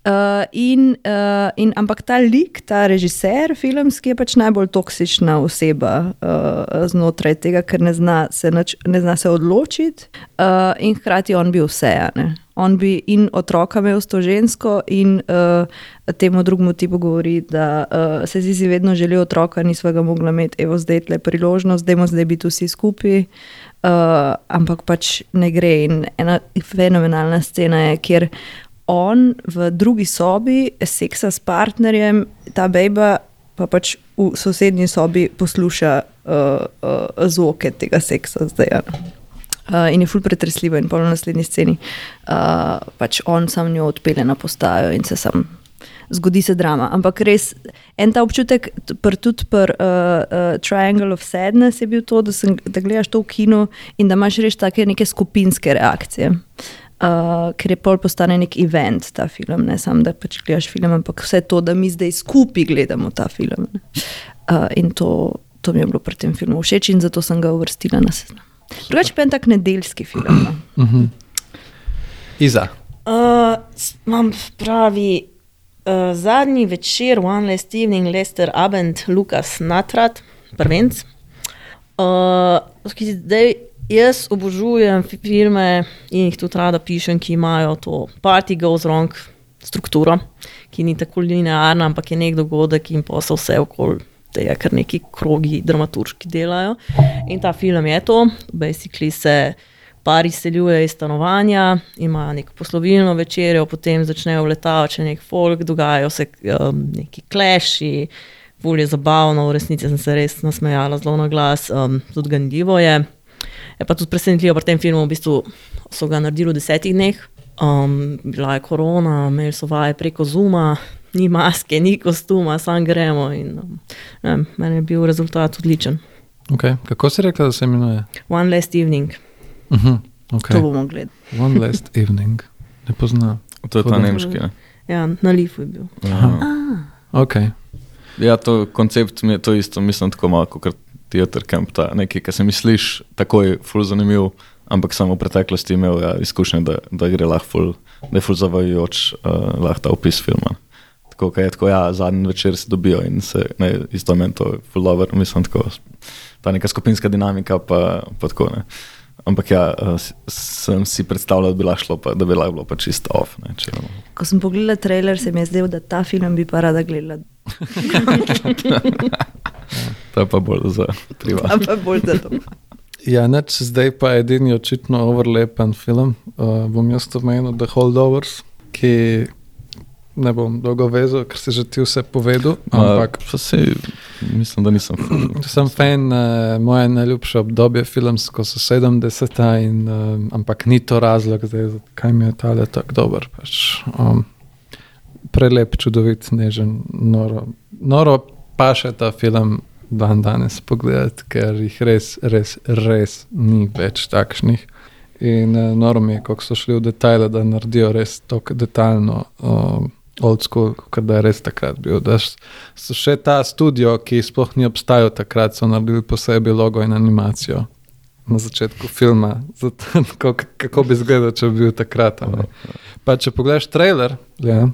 [SPEAKER 3] Uh, in, uh, in, ampak ta lik, ta režiser filmski je pač najbolj toksična oseba uh, znotraj tega, ker ne zna se, nač, ne zna se odločiti, uh, in hkrati on bi vse. ne. On bi in otroka imel s to žensko, in uh, temu drugemu tipu govori, da uh, se zizi vedno želi otroka, nisva ga mogla imeti, evo zdaj je priložnost, da zdaj biti vsi skupaj. Uh, ampak pač ne gre. In ena fenomenalna scena je, kjer on v drugi sobi seksa s partnerjem, ta bejba pa pač v sosednji sobi posluša uh, uh, zvoke tega seksa zdaj. ja. Uh, in je ful pretresljivo, in pol v naslednji sceni uh, pač on sam njo odpelje na postajo in se sam. Zgodi se drama, ampak res en ta občutek, pr, tudi pri uh, uh, Triangle of Sadness je bil to, da, sem, da gledaš to v kinu in da imaš res take neke skupinske reakcije. Uh, ker je pol postane nek event ta film, ne samo da pač gledaš film, ampak vse to, da mi zdaj skupaj gledamo ta film. ne. Uh, in to, to mi je bilo pri tem filmu všeč in zato sem ga uvrstila na seznam. Drugače pa je tak nedeljski film. No.
[SPEAKER 1] Uh -huh. Iza.
[SPEAKER 4] Uh, imam pravi uh, zadnji večer, One Last Evening, Lester Abend, Lukas Natrat, prvenc. Uh, zdaj, jaz obožujem fi- filme in jih tudi rada pišem, ki imajo to party goes wrong strukturo, ki ni tako linearna, ampak je nek dogodek in pa so vse okoli tega, kar neki krogi dramaturški delajo. In ta film je to, basically se par izseljuje iz stanovanja, ima neko poslovilno večerjo, potem začnejo vletavati še nek folk, dogajajo se um, neki kleši, bolje zabavno, v resnici sem se res nasmejala zelo na glas, um, tudi ganljivo je. Je pa tudi presenetljivo pri tem filmu, v bistvu so ga naredili v desetih dneh. Um, bila je korona, imeli so vaje preko Zuma, ni maske, ni kostuma, sam gremo. In, um, ne, vem, meni je bil rezultat odličen.
[SPEAKER 1] Okay. Kako si rekla, da se imenuje?
[SPEAKER 4] One last evening.
[SPEAKER 1] Uh -huh.
[SPEAKER 3] To
[SPEAKER 1] okay.
[SPEAKER 3] bomo gledali.
[SPEAKER 1] One last evening. Ne poznam.
[SPEAKER 2] To je ta
[SPEAKER 1] Tako da-
[SPEAKER 2] nemški. Ne?
[SPEAKER 4] Ja, na Lifu je bil.
[SPEAKER 2] Ja.
[SPEAKER 1] Okay.
[SPEAKER 2] Ja, to koncept mi je to isto, mislim, tako malo kot teater camp, ta nekaj, kar se misliš, takoj ful zanimiv, ampak samo v preteklosti imel ja, izkušnje, da, da gre lahko ful, da je ful zavajajoč, uh, lahko ta opis filma. Tako, kaj je tako, ja, zadnji večer se dobijo in se, ne, isto meni to je ful dobro, mislim, tako, ta neka skupinska dinamika pa, pa tako, ne. Ampak ja, sem si predstavljal, da bi lahko šlo, pa, da bi lahko bilo pa čisto off, ne, če,
[SPEAKER 3] Ko sem pogledala trailer, se mi je zdelo, da ta film bi pa rada gledala
[SPEAKER 2] To je pa bolj za privat.
[SPEAKER 3] Ampak bolj za to.
[SPEAKER 1] Ja, neč, zdaj pa edini očitno overlepen film. Uh, bom jaz to omenil The Holdovers, ki ne bom dolgo vezal, ker si že ti vse povedal. Ampak
[SPEAKER 2] Pa se, mislim, da nisem.
[SPEAKER 1] sem fan, uh, moje najljubše obdobje filmsko so 70-ta, in, uh, ampak ni to razlog, zakaj mi je tale tako dober. Pač, um, prelep, čudovit, nežen, noro. Noro pa še ta film dan danes pogledati, ker jih res, res, res ni več takšnih. In uh, noro mi je, kako so šli v detajle, da naredijo res tako detaljno. Um, Old school, kot da je res takrat bil. Da so še ta studio, ki sploh ni obstajal takrat, so naredili posebej logo in animacijo na začetku filma, zato, kako, kako bi izgledal, če bi bil takrat. a ne. Pa če pogledaš trailer, ja,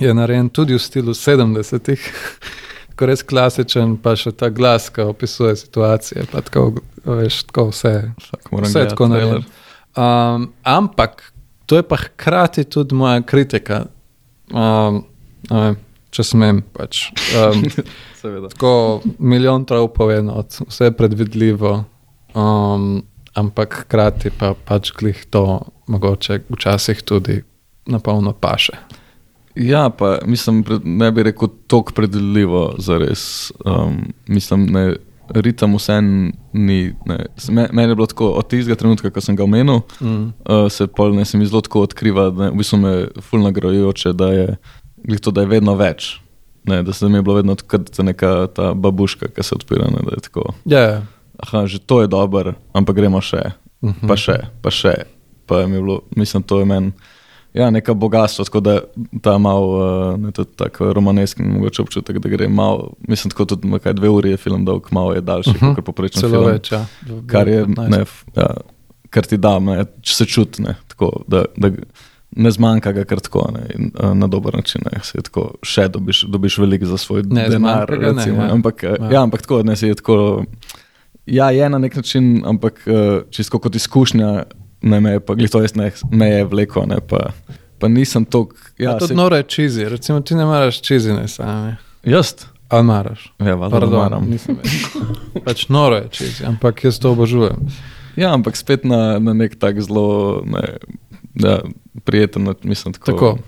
[SPEAKER 1] je narejen tudi v stilu 70-ih, tako res klasičen, pa še ta glas, ki opisuje situacije. pa Tako, veš, tako vse, vse tako
[SPEAKER 2] trailer.
[SPEAKER 1] narejeno. Um, ampak to je pa hkrati tudi moja kritika. Um, vem, če smem. Pač. Um,
[SPEAKER 2] Seveda.
[SPEAKER 1] tako milijon travpov je noč, vse je predvidljivo, um, ampak hkrati pa pač glih to mogoče včasih tudi na polno paše.
[SPEAKER 2] Ja, pa mislim, ne bi rekel tako predeljivo za res. Um, mislim, ne, ritem vsem ni. Ne. Me, meni je bilo tako od tistega trenutka, ko sem ga omenil,
[SPEAKER 1] Mm.
[SPEAKER 2] uh, se pol ne se mi zelo tako odkriva, da v bistvu me fulno nagrajujoče, da je, to, da je vedno več. Ne, da se mi je bilo vedno kot neka ta babuška, ki se odpira. Ne, da je tako,
[SPEAKER 1] Ja, ja.
[SPEAKER 2] aha, že to je dober, ampak gremo še,
[SPEAKER 1] Mhm.
[SPEAKER 2] pa še, pa še. Pa je bilo, mislim, to je meni. Ja, neka bogatstvo, tako da ta mal, uh, ne tudi tako romaneski, mogoče občutek, da gre malo, mislim, tako tudi kaj dve uri je film dolg, malo je daljši, uh
[SPEAKER 1] Mhm.
[SPEAKER 2] -huh. kot poprečen
[SPEAKER 1] Celo
[SPEAKER 2] film.
[SPEAKER 1] več. Ja.
[SPEAKER 2] Kar je,
[SPEAKER 1] 15.
[SPEAKER 2] ne, ja, kar ti da, ne, če se čuti, ne, tako, da, da ne zmanjka ga kar tako, ne, in, uh, na dober način, ne, se tako, še dobiš, dobiš veliko za svoj
[SPEAKER 1] Ne,
[SPEAKER 2] denar,
[SPEAKER 1] ga ne,
[SPEAKER 2] recimo,
[SPEAKER 1] ja.
[SPEAKER 2] ampak, ja.
[SPEAKER 1] Ja.
[SPEAKER 2] ja, ampak tako, ne, se je tako, ja, je na nek način, ampak čisto kot izkušnja, ne, me je pa, to jaz ne, me je vleko, ne, pa, pa nisem tok,
[SPEAKER 1] Ja,
[SPEAKER 2] ja,
[SPEAKER 1] tudi
[SPEAKER 2] se,
[SPEAKER 1] noro je čizi, recimo ti ne maraš čizine same.
[SPEAKER 2] jaz,
[SPEAKER 1] Ali maraš?
[SPEAKER 2] ja, valjda
[SPEAKER 1] Pardon,
[SPEAKER 2] maram.
[SPEAKER 1] nisem. Pač noro je čizi, ampak jaz to obožujem.
[SPEAKER 2] Ja, ampak spet na, na nek tak zelo ne, ja, prijeten, način, mislim, tako.
[SPEAKER 1] Tako.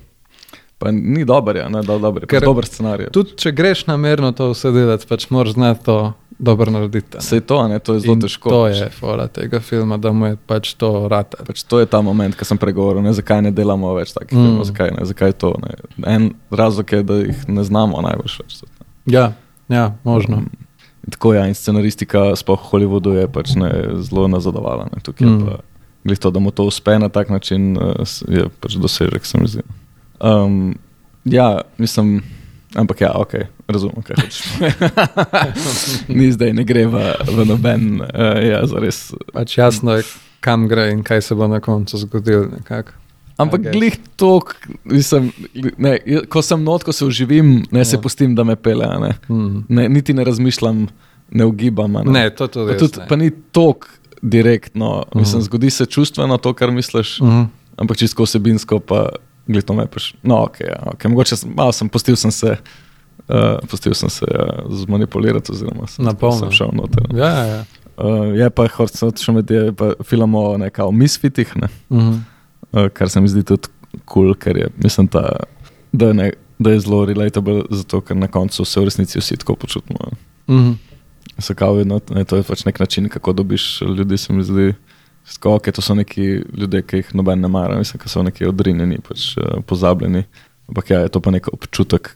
[SPEAKER 2] Pa ni dober, ja, ne, da dober,
[SPEAKER 1] Ker-
[SPEAKER 2] dober scenarij.
[SPEAKER 1] Tudi če greš namerno to vse delati, pač moraš znati to dobro narediti.
[SPEAKER 2] Se je to, ne, to je zelo
[SPEAKER 1] In
[SPEAKER 2] težko.
[SPEAKER 1] To je fora tega filma, da mu je pač to rata.
[SPEAKER 2] Pač to je ta moment, ko sem pregovoril, ne, zakaj ne delamo več takih
[SPEAKER 1] Mm.
[SPEAKER 2] filmov, zakaj, ne, zakaj to. Ne. En razlog je, da jih ne znamo najbolj več.
[SPEAKER 1] Ja, ja možno.
[SPEAKER 2] In Tako ja, in scenaristika, sploh v Hollywoodu, je pač ne, zelo nazadovala. Ne. Tukaj
[SPEAKER 1] Mm.
[SPEAKER 2] je pa, to, da mu to uspe na tak način, eh, je pač dosežek, se mi zdi. Um, ja, mislim, ampak ja, ok, razumem, kaj hočeš. Ni zdaj, ne gre v, v noben, uh, ja, zares.
[SPEAKER 1] Pač jasno je, kam gre in kaj se bo na koncu zgodilo. nekako.
[SPEAKER 2] Ampak glih tok, mislim, ne, je- ko sem not, ko se uživim, ne se
[SPEAKER 1] Ja.
[SPEAKER 2] pustim, da me pele. Ne.
[SPEAKER 1] Mm.
[SPEAKER 2] Ne, niti ne razmišljam, ne ugibam. Ne.
[SPEAKER 1] Ne, to tudi
[SPEAKER 2] pa, tudi,
[SPEAKER 1] ne.
[SPEAKER 2] pa ni tok direktno, mislim,
[SPEAKER 1] Mhm.
[SPEAKER 2] zgodi se čustveno to, kar misliš,
[SPEAKER 1] Mhm.
[SPEAKER 2] ampak čisto vsebinsko pa glih to me pač. No, ok, ja, okay. mogoče sem, malo sem, pustil sem se. Uh, pustil sem se uh, zmanipulirati, oziroma sem, sem šel noter.
[SPEAKER 1] Ja, ja, ja.
[SPEAKER 2] Uh, je pa, še med je pa film o nekaj misfitih, ne?
[SPEAKER 1] Mhm.
[SPEAKER 2] uh, kar se mi zdi tudi kul, cool, ker je, mislim, ta, da, je ne, da je zelo relatable, zato ker na koncu se v resnici vsi tako počutimo.
[SPEAKER 1] Mhm.
[SPEAKER 2] Se kao vedno, ne, to je pač nek način, kako dobiš ljudi, se mi zdi. Tako, okay, to so neki ljudje, ki jih noben ne mara, mislim, da so neki odrinjeni, pač, uh, pozabljeni. Ampak ja, je to pa nek občutek,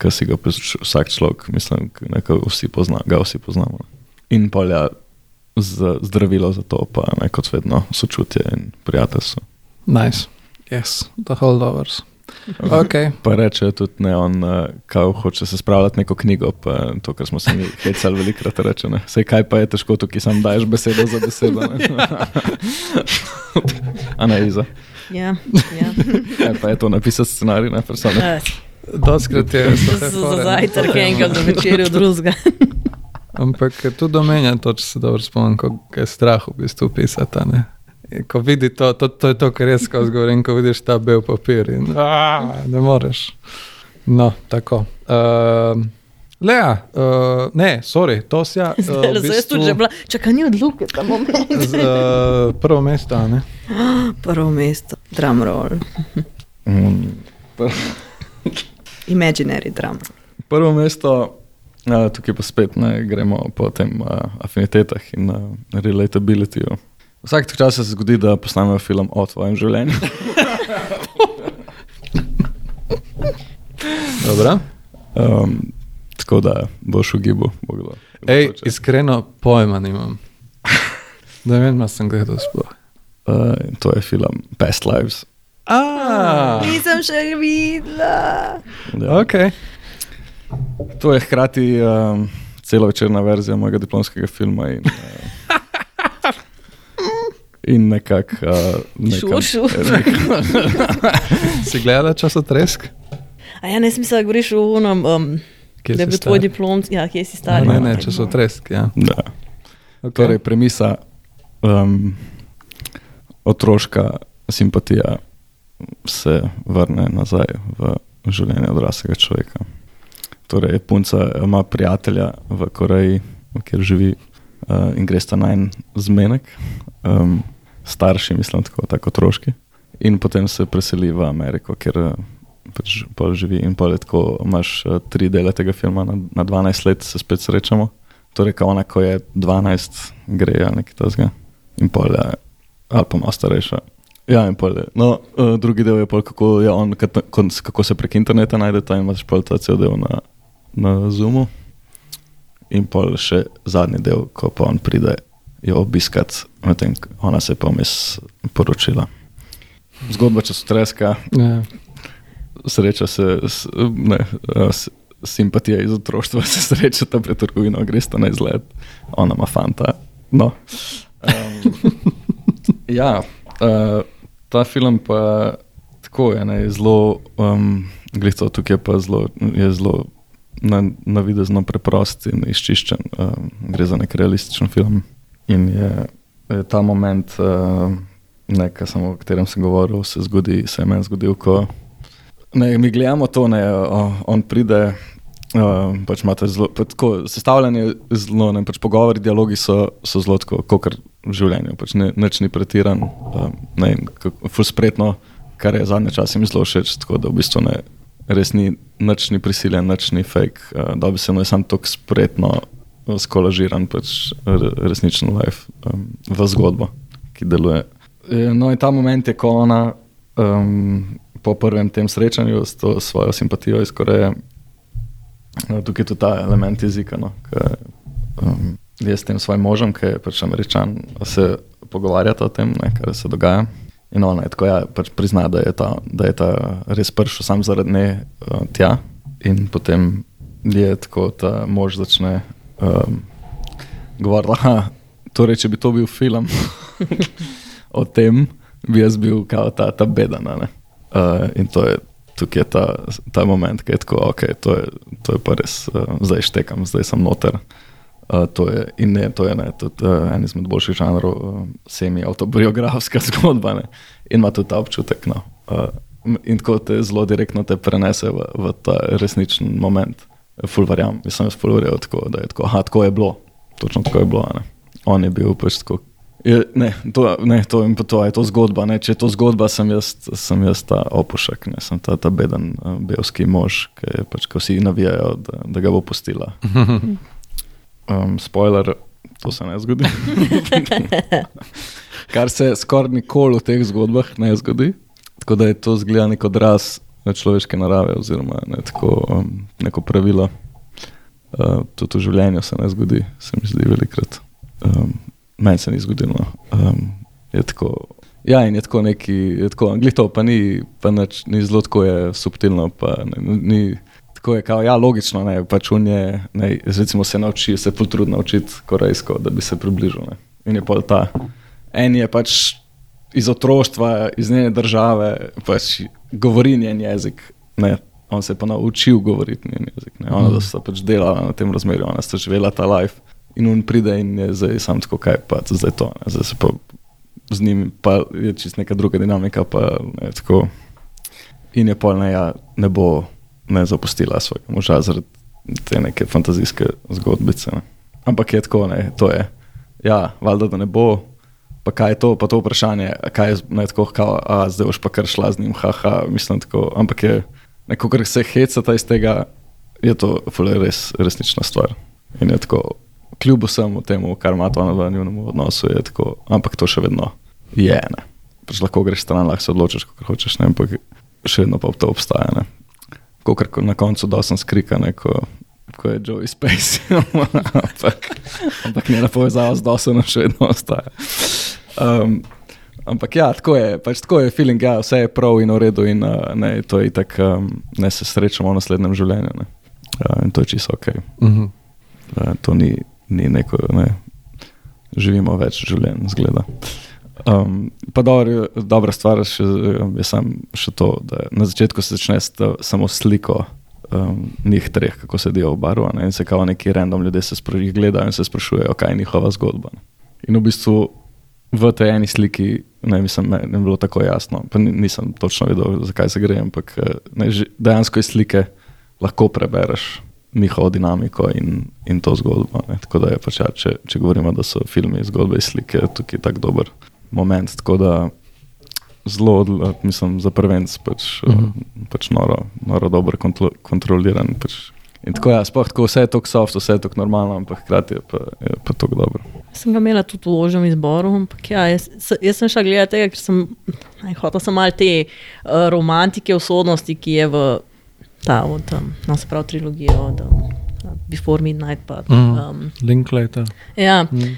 [SPEAKER 2] ki si ga pač vsak človek, mislim, da vsi pozna, ga vsi poznamo. In polja z, zdravilo za to, pa ne kot vedno sočutje in prijateljstvo.
[SPEAKER 1] Nice. Yes, the holdovers. Okay.
[SPEAKER 2] Pa reče tudi, ne, on uh, kao hoče se spravljati neko knjigo, pa to, kar smo se mi hecali velikrat reče. Ne. Sej kaj pa je težko, tukaj sam daješ besedo za besedo. Ne? A ne, Iza.
[SPEAKER 4] Ja, ja.
[SPEAKER 2] Kaj pa je to napisati scenarij, ne, persona.
[SPEAKER 4] Eh,
[SPEAKER 1] Doskrat je so te
[SPEAKER 4] Za zajtrk enkrat za večerjo drugega.
[SPEAKER 1] Ampak tudi omenja to, če se dobro spomnim, ko je strah v bistvu pisati. A Ko vidi to, to, to je to, kar jaz skozi govorim, ko vidiš ta bel papir in aaa, ne moreš. No, tako. Uh, Lea, uh, ne, sorry, to si ja.
[SPEAKER 4] Zdaj, uh, jaz tudi že bila, čakaj, ni odluke, ta moment.
[SPEAKER 1] Z, uh, prvo mesto, a ne?
[SPEAKER 3] Prvo mesto, drum roll,
[SPEAKER 2] Mm,
[SPEAKER 3] imaginary drum.
[SPEAKER 2] Prvo mesto, uh, tukaj pa spet ne, gremo po tem uh, afinitetah in uh, relatabilityju. Vsak čas se zgodi, da posnamemo film o tvojem življenju.
[SPEAKER 1] Dobro.
[SPEAKER 2] Um, tako da boš v gibu. Bogdo,
[SPEAKER 1] Ej, iskreno pojma nimam. Da ne vem, ali sem gledal sploh.
[SPEAKER 2] uh, to je film Past Lives.
[SPEAKER 1] A,
[SPEAKER 3] Nisem še videla.
[SPEAKER 2] Ja.
[SPEAKER 1] ok.
[SPEAKER 2] To je hkrati um, celovečerna verzija mojega diplomskega filma. In, uh, in nekako. Uh, nekam-
[SPEAKER 4] Šušu.
[SPEAKER 1] Si gledala časotresk?
[SPEAKER 4] A ja, ne smisel, da govoriš o unom, um,
[SPEAKER 1] Kje
[SPEAKER 4] da je bil tvoj diplom, ja, kje si star.
[SPEAKER 1] Ne, ne, časotresk. Ja.
[SPEAKER 2] Da.
[SPEAKER 1] Okay.
[SPEAKER 2] Torej, premisa um, otroška simpatija se vrne nazaj v življenje odraslega človeka. Torej, punca ima prijatelja v Koreji, kjer živi uh, in gre sta na en zmenek, um, starši, mislim, tako, tako otroški. In potem se preseli v Ameriko, kjer uh, pač pol živi. In pol je tako, imaš uh, tri dele tega filma, na, na 12 let se spet srečamo. Torej, ko ona, ko je 12, gre ali nekaj tasga. In pol je, ali pa malo starejša. Ja, in pol je. No, uh, drugi del je pol, kako, je on, kon- kako se prek interneta najde ta imaš pol ta cel del na, na Zoomu. In pol še zadnji del, ko pa on pride jo obiskat, medtem ko ona se je pa vmes poročila. Zgodba časotreska,
[SPEAKER 1] Ja.
[SPEAKER 2] sreča se, ne, simpatija iz otroštva se srečata pred trgovino, greš ta na izlet, ona ima fanta. No. Um, ja, uh, ta film pa tako je, ne, je zelo, um, glihto tukaj pa zelo, je zelo na, navidezno preprost in izčiščen. Um, gre za nek realističen film in je, je ta moment, uh, nekaj, samo, o katerem sem govoril, se, zgodi, se je meni zgodil, ko ne, mi gledamo to, ne, o, on pride. Uh, pač imate zelo, pa tako, sestavljanje je zelo, ne, pač pogovori, dialogi so, so zelo tako, kot v življenju, pač ne, nič ni pretiran, um, ne, in kako- ful spretno, kar je zadnje čase mi zelo všeč, tako da v bistvu ne, res ni nič ni prisiljen, nič ni fake, uh, da bi se mu je sam tako spretno skolažiran, pač re, resničen life um, v zgodbo, ki deluje. E, No in ta moment je, ko ona um, po prvem tem srečanju s to svojo simpatijo iz Koreje, No, tukaj je tudi ta element jezika. No, ke, um, jaz s tem svojim možem, ki je pač američan, se pogovarjata o tem, ne, kar se dogaja. In ona je tako, ja, pač prizna, da je ta, da je ta res prišel sam zaradi nje uh, tja. In potem je tako, da mož začne um, govoriti, da torej, če bi to bil film o tem, bi jaz bil kao ta, ta bedan. a ne. Uh, in to je tukaj je ta, ta moment, ki je tako, ok, to je, to je pa res, uh, zdaj štekam, zdaj sem noter. Uh, to je, in ne, to je ne, tudi uh, en izmed boljših žanrov, uh, semi-autobiografska zgodba. Ne, in ima tudi ta občutek. No, uh, in tako te zelo direktno te prenese v, v ta resničen moment. Fulvarjam, mislim, jaz fulvarjam tako, da je tako, aha, tako je bilo, točno tako je bilo. Ne. On je bil pač tako. Je, ne, to, ne, to, to je to zgodba. Ne. Če je to zgodba, sem jaz, sem jaz ta opušek, ne. sem ta, ta beden uh, belski mož, ki je pač, ko vsi navijajo, da, da ga bo pustila. Um, spoiler, to se ne zgodi. Kar se skoraj nikoli v teh zgodbah ne zgodi. Tako da je to zgleda nek odraz eh, človeške narave, oziroma ne, tako, um, neko pravilo. Uh, tudi v življenju se ne zgodi, se mi zdi velikrat. Um, Meni se ni zgodilo. Um, je tako, ja, in je tako neki, je tako, glih to pa ni, pa nič, ni zelo tako je subtilno. Pa ne, ni, tako je, kao, ja, logično, ne, pač on je, ne, recimo se nauči, se potrudi naučiti korejsko, da bi se približal. Ne. In je pol ta. En je pač iz otroštva, iz njene države, pač govori njen jezik. Ne. On se je pa naučil govoriti njen jezik. Ne. Ona mm. sta pač delala na tem razmerju, ona sta živela ta life. In on pride in je zdaj sam tako, kaj pa zdaj to. Ne. Zdaj se pa z njim pa je čist neka druga dinamika. Pa, ne, tako. In je pol, ne, ja, ne bo ne zapustila svojega moža zaradi te neke fantazijske zgodbice. Ne. Ampak je tako, ne, to je. Ja, valjda, da ne bo. Pa kaj je to, pa to vprašanje, kaj je ne, tako, kao, a zdaj boš pa kar šla z njim, haha, mislim tako. Ampak je neko, kar se hecata iz tega, je to res resnična stvar. In je tako, kljub vsemu temu, kar ima to na njunem odnosu, je tako, ampak to še vedno je. Ne. Pač lahko greš stran, lahko se odločiš, kako hočeš, ne, ampak še vedno pa to obstaja. Ne. Kokor na koncu dosen skrika, ne, ko, ko je Joey Space, ampak, ampak njena povezava z dosenom še vedno ostaja. Um, ampak ja, tako je, pač tako je feeling, ja, vse je prav in v redu in uh, ne, to je tako, um, ne se srečamo v naslednjem življenju. Ne. Uh, in to je čisto ok.
[SPEAKER 1] Mhm.
[SPEAKER 2] Uh, to ni, ni neko, ne, živimo več življenj, zgleda. Um, pa dobro, dobra stvar še, je sam še to, da na začetku se začne s samo sliko um, njih treh, kako sedijo v baru ne, in se kao neki random ljudje se spra- jih gledajo in se sprašujejo, kaj je njihova zgodba. Ne. In v bistvu v tej eni sliki, ne, mislim, ne, ne bilo tako jasno, pa ni- nisem točno vedel, zakaj se gre, ampak eh, ne, dejansko iz slike lahko prebereš njihovo dinamiko in, in to zgodbo. Ne. Tako da je pač, ja, če, če govorimo, da so filmi zgodbe iz slike, je tukaj tak dober moment. Tako da zelo, mislim, za prvenc pač, uh
[SPEAKER 1] Mhm.
[SPEAKER 2] -huh. pač noro, noro dobro kontro, kontroliran. Pač. In tako je, sploh tako vse je tako soft, vse je tako normalno, ampak hkrati je pa, je pa tako dobro.
[SPEAKER 4] Sem ga imela tudi v ložem izboru, ampak ja, jaz, jaz sem šla gledati tega, ker sem aj, hotel sem malo te uh, romantike usodnosti, ki je v ta, od, um, no, se pravi, trilogiji od um, Before Midnight. Pa,
[SPEAKER 1] Mhm.
[SPEAKER 4] um,
[SPEAKER 1] Linklater.
[SPEAKER 4] ja.
[SPEAKER 1] Mhm.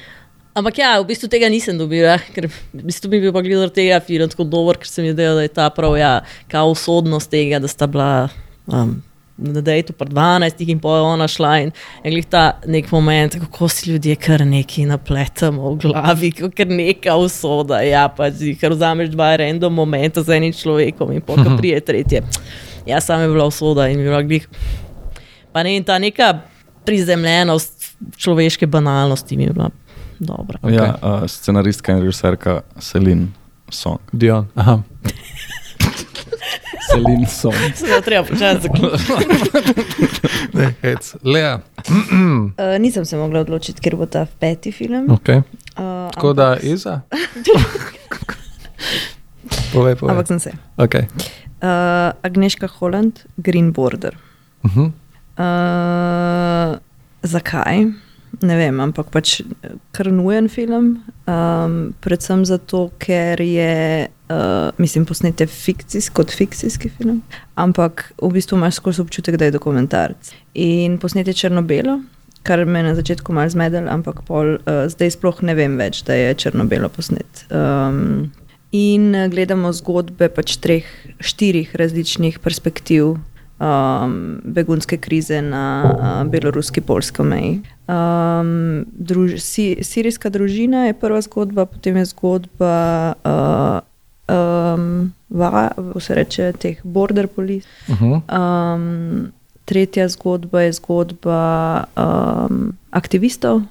[SPEAKER 4] Ampak ja, v bistvu tega nisem dobila, ker v bistvu bi bil pa gledal tega filma tako dober, ker se mi zdi, da je ta prav, ja, kao usodnost tega, da sta bila. Um, Na dejtu pred 12 in pol je ona šla in je glih ta nek moment, kako si ljudje kar neki napletamo v glavi, kar neka usoda. Ja, pa si kar vzameš dva random momenta z enim človekom in pokaj prije tretje. Ja, sam je bila usoda in je bila glih. Pa ne in ta neka prizemljenost človeške banalnosti mi je bila dobra.
[SPEAKER 2] Okay. Ja, uh, scenaristka in režiserka Selin Song.
[SPEAKER 1] Dion. Aha.
[SPEAKER 2] Selin Song.
[SPEAKER 4] Se da treba počasi zaključiti.
[SPEAKER 1] Lea.
[SPEAKER 3] Uh, nisem se mogla odločiti, ker bo ta peti film.
[SPEAKER 1] Okay.
[SPEAKER 3] Uh,
[SPEAKER 1] Tako da, Iza. povej, povej.
[SPEAKER 3] Ampak sem se.
[SPEAKER 1] Okay.
[SPEAKER 3] Uh, Agneška Holland, Green Border.
[SPEAKER 1] Uh -huh.
[SPEAKER 3] Uh, zakaj? Ne vem, ampak pač kar nujen film. Um, predvsem zato, ker je, uh, mislim, posnet je fikcijs, kot fikcijski film, ampak v bistvu imaš skozi občutek, da je dokumentarc. In posnet je črno-belo, kar me je na začetku malo zmedel, ampak pol, uh, zdaj sploh ne vem več, da je črno-belo posnet. Um, in eh, gledamo zgodbe pač treh, štirih različnih perspektiv um, begunske krize na uh, beloruski-polski meji. Um, druž, si, sirijska družina je prva zgodba, potem je zgodba, uh, um, va, kako se reče, teh border police.
[SPEAKER 1] Uh -huh.
[SPEAKER 3] Um, tretja zgodba je zgodba um, aktivistov, uh,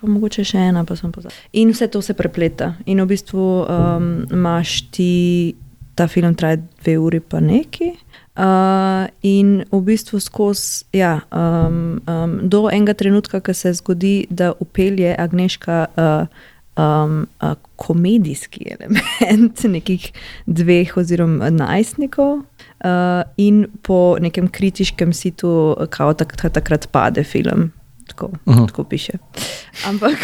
[SPEAKER 3] pa mogoče še ena, pa sem pozabila. In vse to se prepleta. In v bistvu um, imaš ti, ta film traja dve uri, pa neki. Uh, in v bistvu skozi, ja, um, um, do enega trenutka, ko se zgodi, da upelje Agneška uh, um, uh, komedijski element nekih dveh oziroma najstnikov, uh, in po nekem kritiškem situ, kao tak, tak, takrat pade film. Tako,
[SPEAKER 1] Mhm.
[SPEAKER 3] tako piše. Ampak,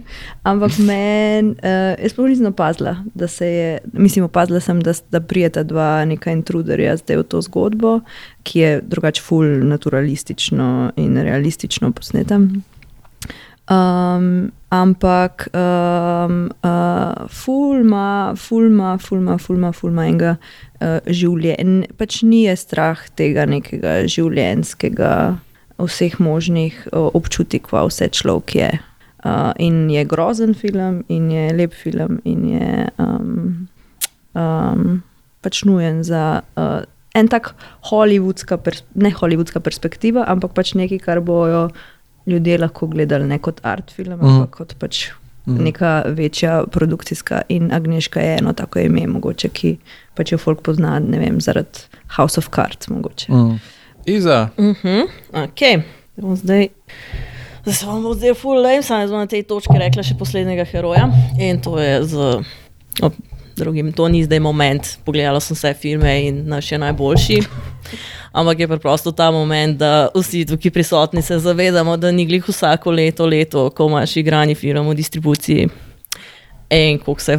[SPEAKER 3] ampak meni, uh, jaz sploh nisem opazila, da se je, mislim, opazila sem, da, da prijeta dva neka intruderja zdaj v to zgodbo, ki je drugače ful naturalistično in realistično posneta. Um, ampak um, uh, fulma, fulma, fulma, fulma, fulma enega uh, življenja. Pač ni je strah tega nekega življenjskega, vseh možnih uh, občutkov, kva vse človek je. Uh, in je grozen film, in je lep film, in je um, um, pač nujen za uh, en tak pers ne hollywoodska perspektiva, ampak pač nekaj, kar bojo ljudje lahko gledali ne kot art film,
[SPEAKER 1] Mhm.
[SPEAKER 3] ampak kot pač
[SPEAKER 1] Mhm.
[SPEAKER 3] neka večja produkcijska. In Agneška je eno tako ime, mogoče, ki pač jo folk pozna, ne vem, zaradi House of Cards mogoče.
[SPEAKER 1] Mm. Iza,
[SPEAKER 4] Uh -huh. okay. Bom zdaj, zdaj se vam bo zdaj full lame, samo zdaj na tej točki rekla še poslednjega heroja in to je z o, drugim. To ni zdaj moment, pogledala sem vse filme in naš je najboljši. Ampak je preprosto ta moment, da vsi tukaj prisotni se zavedamo, da ni glih vsako leto, leto, ko imaš igrani film v distribuciji. In koliko se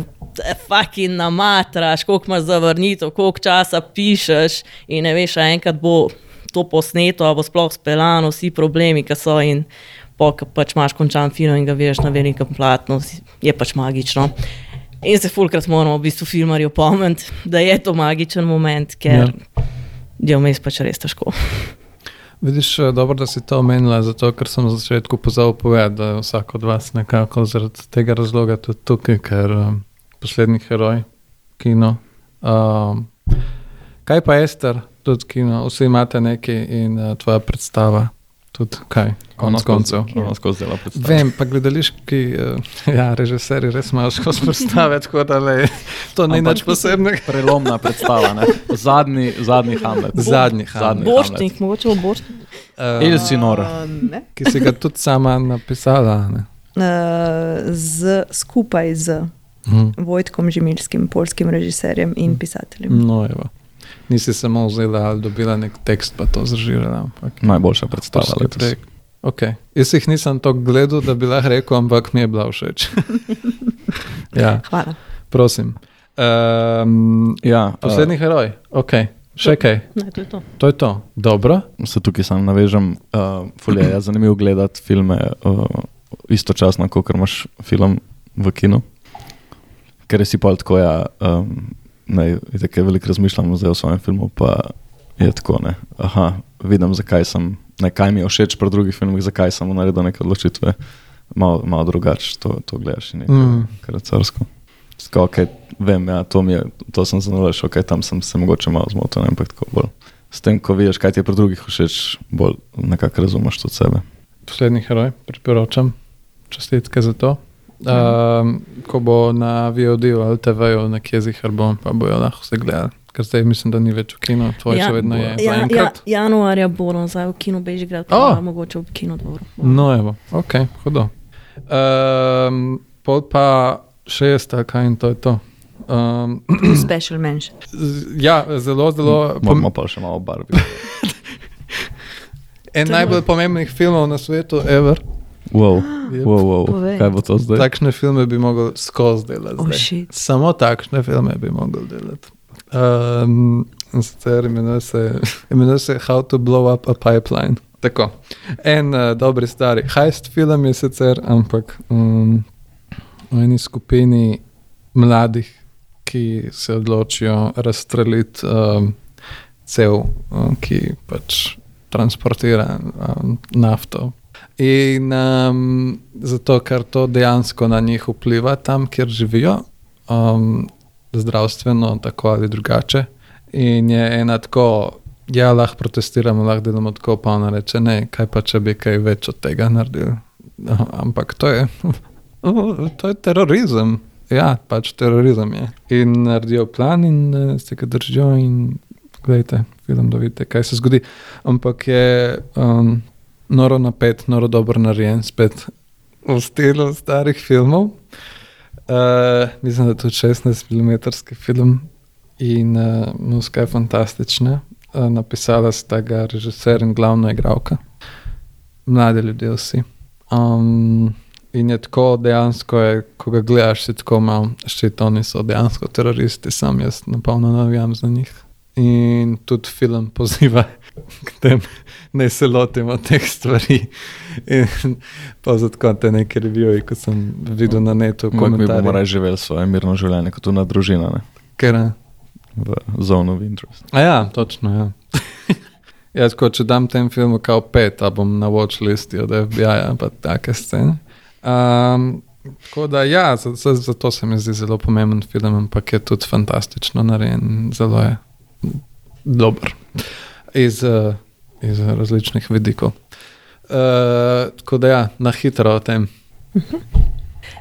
[SPEAKER 4] fucking namatraš, koliko imaš zavrnitev, koliko časa pišeš, in ne veš, enkrat bo to posneto, ali bo sploh speljano, vsi problemi, ki so. In pa pač imaš končan film in ga veš na velikem platnu, je pač magično. In se fulkrat moramo v bistvu filmarji opomniti, da je to magičen moment, ker
[SPEAKER 1] Ja.
[SPEAKER 4] je vmes pač res težko.
[SPEAKER 1] vidiš, eh, dobro, da si to omenila, zato ker sem na začetku pozabil povedati, da je vsak od vas nekako zaradi tega razloga tudi tukaj, ker um, poslednji heroj, kino. Um, kaj pa Ester, tudi kino, vsi imate nekaj in uh, tvoja predstava, tudi kaj, konec koncev.
[SPEAKER 2] Ono skozi dela predstavo.
[SPEAKER 1] Vem, pa gledališki, uh, ja, režiserji res imajo skozi predstave, tako da le, to ni nič posebnega.
[SPEAKER 2] Prelomna predstava, ne? zadnji, zadnji Hamlet.
[SPEAKER 1] Zadnji Hamlet.
[SPEAKER 4] Boštnik, mogoče bo boštnik.
[SPEAKER 1] Uh,
[SPEAKER 2] Elsinor.
[SPEAKER 3] Uh,
[SPEAKER 1] ki si ga tudi sama napisala. Ne?
[SPEAKER 3] Uh, z, skupaj z
[SPEAKER 1] Mhm.
[SPEAKER 3] Vojtkom Žimilskim, polskim režiserjem in pisateljem.
[SPEAKER 1] No, evo. Nisi samo vzela ali dobila nek tekst, pa to zrežirala. Ampak,
[SPEAKER 2] Najboljša predstava.
[SPEAKER 1] Okay. Jaz jih nisem tako gledal, da bi lahko rekel, ampak mi je bila všeč. ja,
[SPEAKER 3] Hvala.
[SPEAKER 1] prosim. Um,
[SPEAKER 2] Ja,
[SPEAKER 1] poslednji uh, heroj, ok, še kaj.
[SPEAKER 4] Ne, to je to.
[SPEAKER 1] To je to. Dobro.
[SPEAKER 2] se tukaj sam navežem. Uh, Fulje je zanimivo gledati filme uh, istočasno, kot imaš film v kinu. Ker si pa tako, ja, um, ne, tako veliko razmišljam zdaj o svojem filmu, pa je tako, ne. Aha, vidim, zakaj sem, ne, kaj mi je všeč pri drugih filmih, zakaj sem naredil neke odločitve. Malo, malo drugače to, to gledaš in je
[SPEAKER 1] Mm.
[SPEAKER 2] kar carsko. Tako, okay, vem, ja, to, je, to sem zanalaš, ok, tam sem se mogoče malo zmotil, ne, ampak tako bolj. S tem, ko vidiš, kaj ti je pri drugih všeč, bolj nekako razumeš tudi sebe.
[SPEAKER 1] Poslednji heroj, priporočam. Čestitke za to. Um, ko bo na VOD-u ali TV-ju nekje zihar bom, pa bojo lahko vse gledali. Ker zdaj mislim, da ni več v kinu, tvoj
[SPEAKER 4] Ja,
[SPEAKER 1] še vedno je.
[SPEAKER 4] Ja, ja,
[SPEAKER 1] zaenkrat.
[SPEAKER 4] januarja bo nazaj v kino Bežigrad,
[SPEAKER 1] O!
[SPEAKER 4] pa mogoče v kino dvoru.
[SPEAKER 1] No, evo, ok, hudo. Um, pol pa šest, ali kaj in to je to. Um,
[SPEAKER 3] Special mention.
[SPEAKER 1] z- ja, zelo, zelo.
[SPEAKER 2] Moramo pa še malo barvi.
[SPEAKER 1] En najbolj pomembnih filmov na svetu, ever.
[SPEAKER 2] Wow,
[SPEAKER 1] Yep.
[SPEAKER 2] wow, wow.
[SPEAKER 3] Povej.
[SPEAKER 2] kaj bo to zdaj?
[SPEAKER 1] Takšne filme bi mogel skozi delati.
[SPEAKER 3] Oh,
[SPEAKER 1] zdaj. Samo takšne filme bi mogel delati. Um, in sicer imenuje se, imenuje se How to Blow Up a Pipeline. Tako. En uh, dobri stari heist film je sicer, ampak um, v eni skupini mladih, ki se odločijo razstreliti um, cel, um, ki pač transportira um, nafto. In um, zato, ker to dejansko na njih vpliva tam, kjer živijo, um, zdravstveno, tako ali drugače. In je ena tako, ja, lahko protestiramo, lahko delamo tako, pa ona reče, ne, kaj pa če bi kaj več od tega naredili. No, ampak to je, to je terorizem. Ja, pač terorizem je. In naredijo plan in uh, se ga držijo in gledajte, film, da vidite, kaj se zgodi. Ampak je um, noro napet, noro dobro narejen, spet v stilu starih filmov. Uh, mislim, da je to 16 mm film in uh, muska je fantastična. Uh, napisala sta ga režiser in glavna igralka. Mladi ljudje vsi. Um, in je tako dejansko, je, ko ga gledaš, si tako malo, ščit, oni so dejansko teroristi, sam jaz napolno navijam za njih. In tudi film poziva tem, da se lotimo teh stvari. In pa zato te neke revije, ko sem videl na netu,
[SPEAKER 2] Kako mi bomo raje živeli svoje mirno življenje, kot ona družina, ne?
[SPEAKER 1] Ker, eh,
[SPEAKER 2] v zone of interest.
[SPEAKER 1] A ja, točno. Ja. ja, tako, če dam tem filmu kao pet, a bom na watch listi od FBI-ja, pa take scene. Um, tako da, ja, zato, zato se mi zdi zelo pomemben film, ampak je tudi fantastično narejen, zelo je dober iz, uh, iz različnih vidikov. Uh, tako da, ja, na hitro o tem.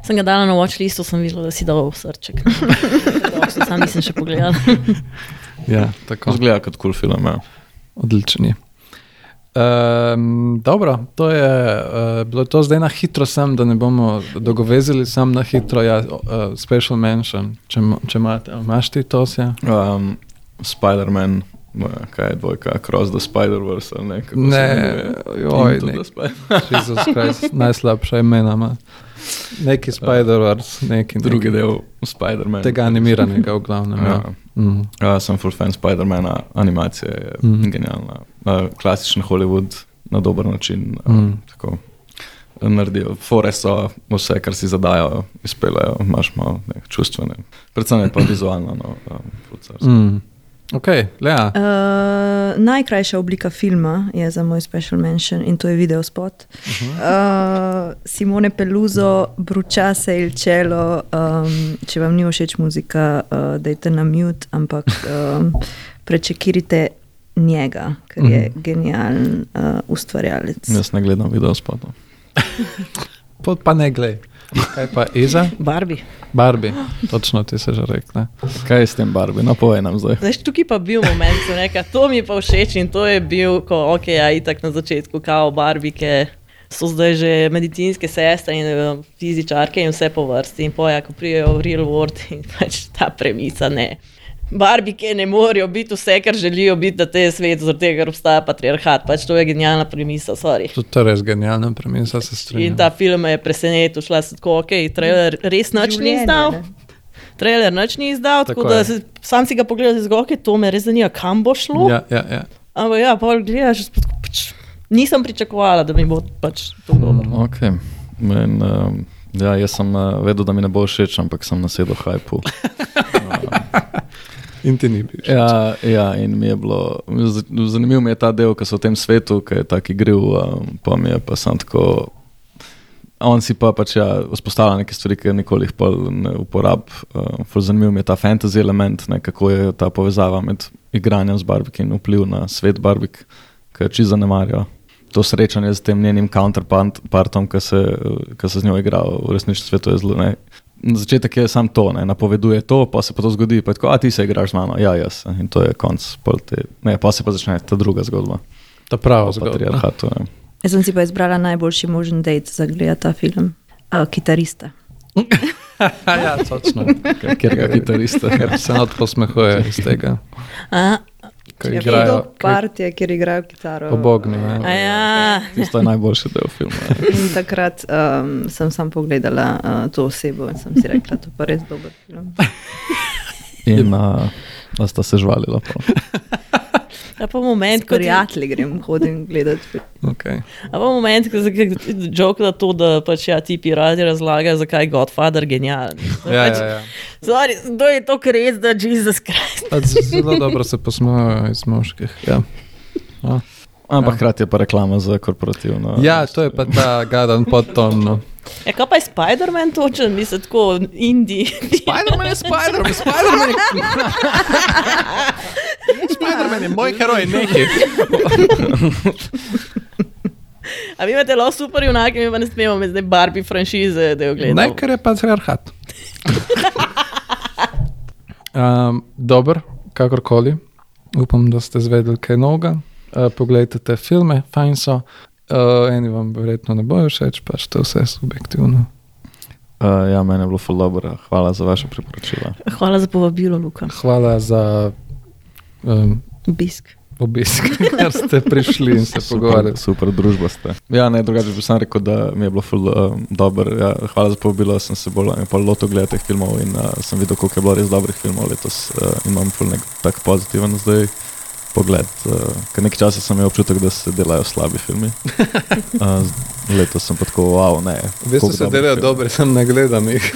[SPEAKER 4] Sem ga dala na watchlistu, sem videla, da si dal srček. Sam nisem še pogledala.
[SPEAKER 1] Ja, tako.
[SPEAKER 2] Zgleda kot kul cool film. Ja.
[SPEAKER 1] Odličen je. Um, dobro, to je uh, bilo to zdaj na hitro, sem, da ne bomo dogovezili sam na hitro. Ja, uh, special mention, če, če imaš ti to vse?
[SPEAKER 2] Um, Spider-Man, uh, kaj je dvojka, Cross the Spider-Verse ali ne? kako se
[SPEAKER 1] Ne, joj, ne. Jezus Kristus, najslabša imena. ima. Neki Spider-Verse, neki
[SPEAKER 2] Drugi
[SPEAKER 1] neki,
[SPEAKER 2] del Spider-Man.
[SPEAKER 1] tega animiranega v glavnem. Ja.
[SPEAKER 2] Ja.
[SPEAKER 1] Mm.
[SPEAKER 2] Ja, sem full fan Spider-mana, animacija je mm. genialna. Uh, klasičen Hollywood na dober način. Uh,
[SPEAKER 1] Mhm.
[SPEAKER 2] tako, Naredijo, fore so vse, kar si zadajo, izpeljejo, imaš malo ne, čustvene, predvsem je pa vizualno. No, um, ful carsko.
[SPEAKER 1] Mm. Ok, Lea.
[SPEAKER 3] Uh, najkrajša oblika filma je za moj special mention in to je video spot. Uh, Simone Peluso, Bručase il Cielo. Um, če vam ni všeč muzika, uh, dajte na mute, ampak um, prečekirite njega, ker je genijalen uh, ustvarjalec.
[SPEAKER 2] Jaz ne gledam video spotov.
[SPEAKER 1] Pa ne glej. Kaj pa Iza?
[SPEAKER 4] Barbie.
[SPEAKER 1] Barbie, točno ti se že rekla.
[SPEAKER 2] Kaj je s tem Barbie? No, povej nam zdaj.
[SPEAKER 4] Zdaj, tukaj pa bil moment, ko reka, to mi je pa všeč in to je bil, ko ok, ja, itak na začetku, kao barbike. So zdaj že medicinske sestre in eh, fizičarke in vse po vrsti. In poja, ko prijejo v real world in pač ta premisa ne. Barbike ne morejo biti vse, kar želijo biti na tem svetu, zaradi tega, ker obstaja patriarhat. Pač to je genialna premisa, sorry.
[SPEAKER 1] To je res genialna premisa, se
[SPEAKER 4] In
[SPEAKER 1] strinjam.
[SPEAKER 4] ta film me je presenetil, šla sem tako, ok, trailer res nič ni izdal.
[SPEAKER 3] ne.
[SPEAKER 4] Trailer nič ni izdal, tako,
[SPEAKER 1] Tako
[SPEAKER 4] da
[SPEAKER 1] je.
[SPEAKER 4] se, sam si ga pogledal z goke, to me res zanima, kam bo šlo.
[SPEAKER 1] Ja, ja, ja.
[SPEAKER 4] Ampak ja, pol gledaš, pač, nisem pričakovala, da mi bo pač to dobro.
[SPEAKER 2] Okay. In, um, ja, jaz sem uh, vedel, da mi ne bo všeč, ampak sem nasedel hajpu.
[SPEAKER 1] In ti ni bil.
[SPEAKER 2] Ja, ja, in mi je bilo, z- zanimiv mi je ta del, ki so v tem svetu, ki je tako igriv, um, pa mi je pa sem tako. On si pa pač ja, vzpostavlja neke stvari, ki nikoli jih pa ne uporab. Uh, ful zanimiv mi je ta fantasy element, ne, kako je ta povezava med igranjem z Barbik in vpliv na svet Barbik, ki jo čisto zanemarjajo. To srečanje z tem njenim counterpartom, ki se, se z njo igra v resničnem svetu, je zelo. Ne. Na začetek je samo to, ne, napoveduje to, pa se pa to zgodi, pa tako, a ti se igraš z mano, ja, jaz. In to je konc, pol te, ne, pa se pa začne ta druga zgodba.
[SPEAKER 1] Ta prava zgodba.
[SPEAKER 3] Jaz sem si pa izbrala najboljši možen dejt za gledati ta film. Uh, kitarista.
[SPEAKER 1] ja, točno.
[SPEAKER 2] Ker ga kitarista.
[SPEAKER 1] Ker se not posmehuje iz tega,
[SPEAKER 4] A,
[SPEAKER 1] ko
[SPEAKER 3] Je
[SPEAKER 1] igrajo.
[SPEAKER 3] do partije, kjer igrajo kitaro.
[SPEAKER 1] Pobogni,
[SPEAKER 4] a
[SPEAKER 1] ne.
[SPEAKER 4] ja,
[SPEAKER 2] Tisto je najboljši del filma. ja.
[SPEAKER 3] In takrat um, sem sam pogledala uh, to osebo in sem si rekla, to pa res dober film.
[SPEAKER 2] In uh, sta se žvalila. pol.
[SPEAKER 4] a pa moment, ko
[SPEAKER 3] Prijatelji grem hodim gledati.
[SPEAKER 1] Okay.
[SPEAKER 4] a pa moment, ko je joke da to, da pač ja, ti pirati razlagajo, zakaj je Godfather genijalen.
[SPEAKER 1] Ja, ja, ja.
[SPEAKER 4] Sorry, to je to, res, da Jesus Christ.
[SPEAKER 1] Pač Zelo dobro se posmejujejo iz moških. Ja. No.
[SPEAKER 2] Ampak hkrati je pa reklama za korporativno.
[SPEAKER 1] ja, to je pa ta gadan podton. No.
[SPEAKER 4] Ja, kaj pa je Spider-Man točen, mislim, tako indie.
[SPEAKER 1] Spider-Man je Spider-Man, Spider-Man je. Spider-Man je moj heroj, nekaj.
[SPEAKER 4] A vi imate lahko super junake, mi pa ne smemo med zdaj Barbie franšize, da jo gledamo.
[SPEAKER 1] Ne, ker je patriarhat. Um, Dobro, kakorkoli. Upam, da ste zvedeli kaj novega. Uh, poglejte te filme, fajn so. Uh, eni vam verjetno ne bojo všeč, pač to je vse subjektivno.
[SPEAKER 2] Uh, ja, meni je bilo ful dobro. Hvala za vaše priporočila.
[SPEAKER 4] Hvala za povabilo, Luka.
[SPEAKER 1] Hvala za um,
[SPEAKER 3] Obisk.
[SPEAKER 1] obisk, ker ste prišli in se pogovarjali.
[SPEAKER 2] Super družba ste. Ja, ne, drugače bi sam rekel, da mi je bilo ful um, dobro. Ja, hvala za povabilo, sem se bolj lotil gledati teh filmov in uh, sem videl, koliko je bilo res dobrih filmov letos. Uh, imam ful nek tak pozitiven zdaj pogled. Uh, ker nekaj časa sem imel občutek, da se delajo slabi filmi. Uh, letos sem pa tako, wow, ne.
[SPEAKER 1] V bistvu
[SPEAKER 2] koliko
[SPEAKER 1] se delajo dobre, sem ne gledam jih.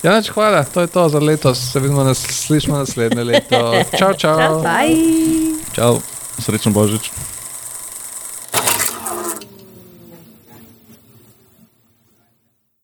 [SPEAKER 1] Ja, neč, hvala, to je to za letos. Se vidimo, nas, slišimo naslednje leto. Čau, čau.
[SPEAKER 3] Bye.
[SPEAKER 2] Čau, srečen Božič.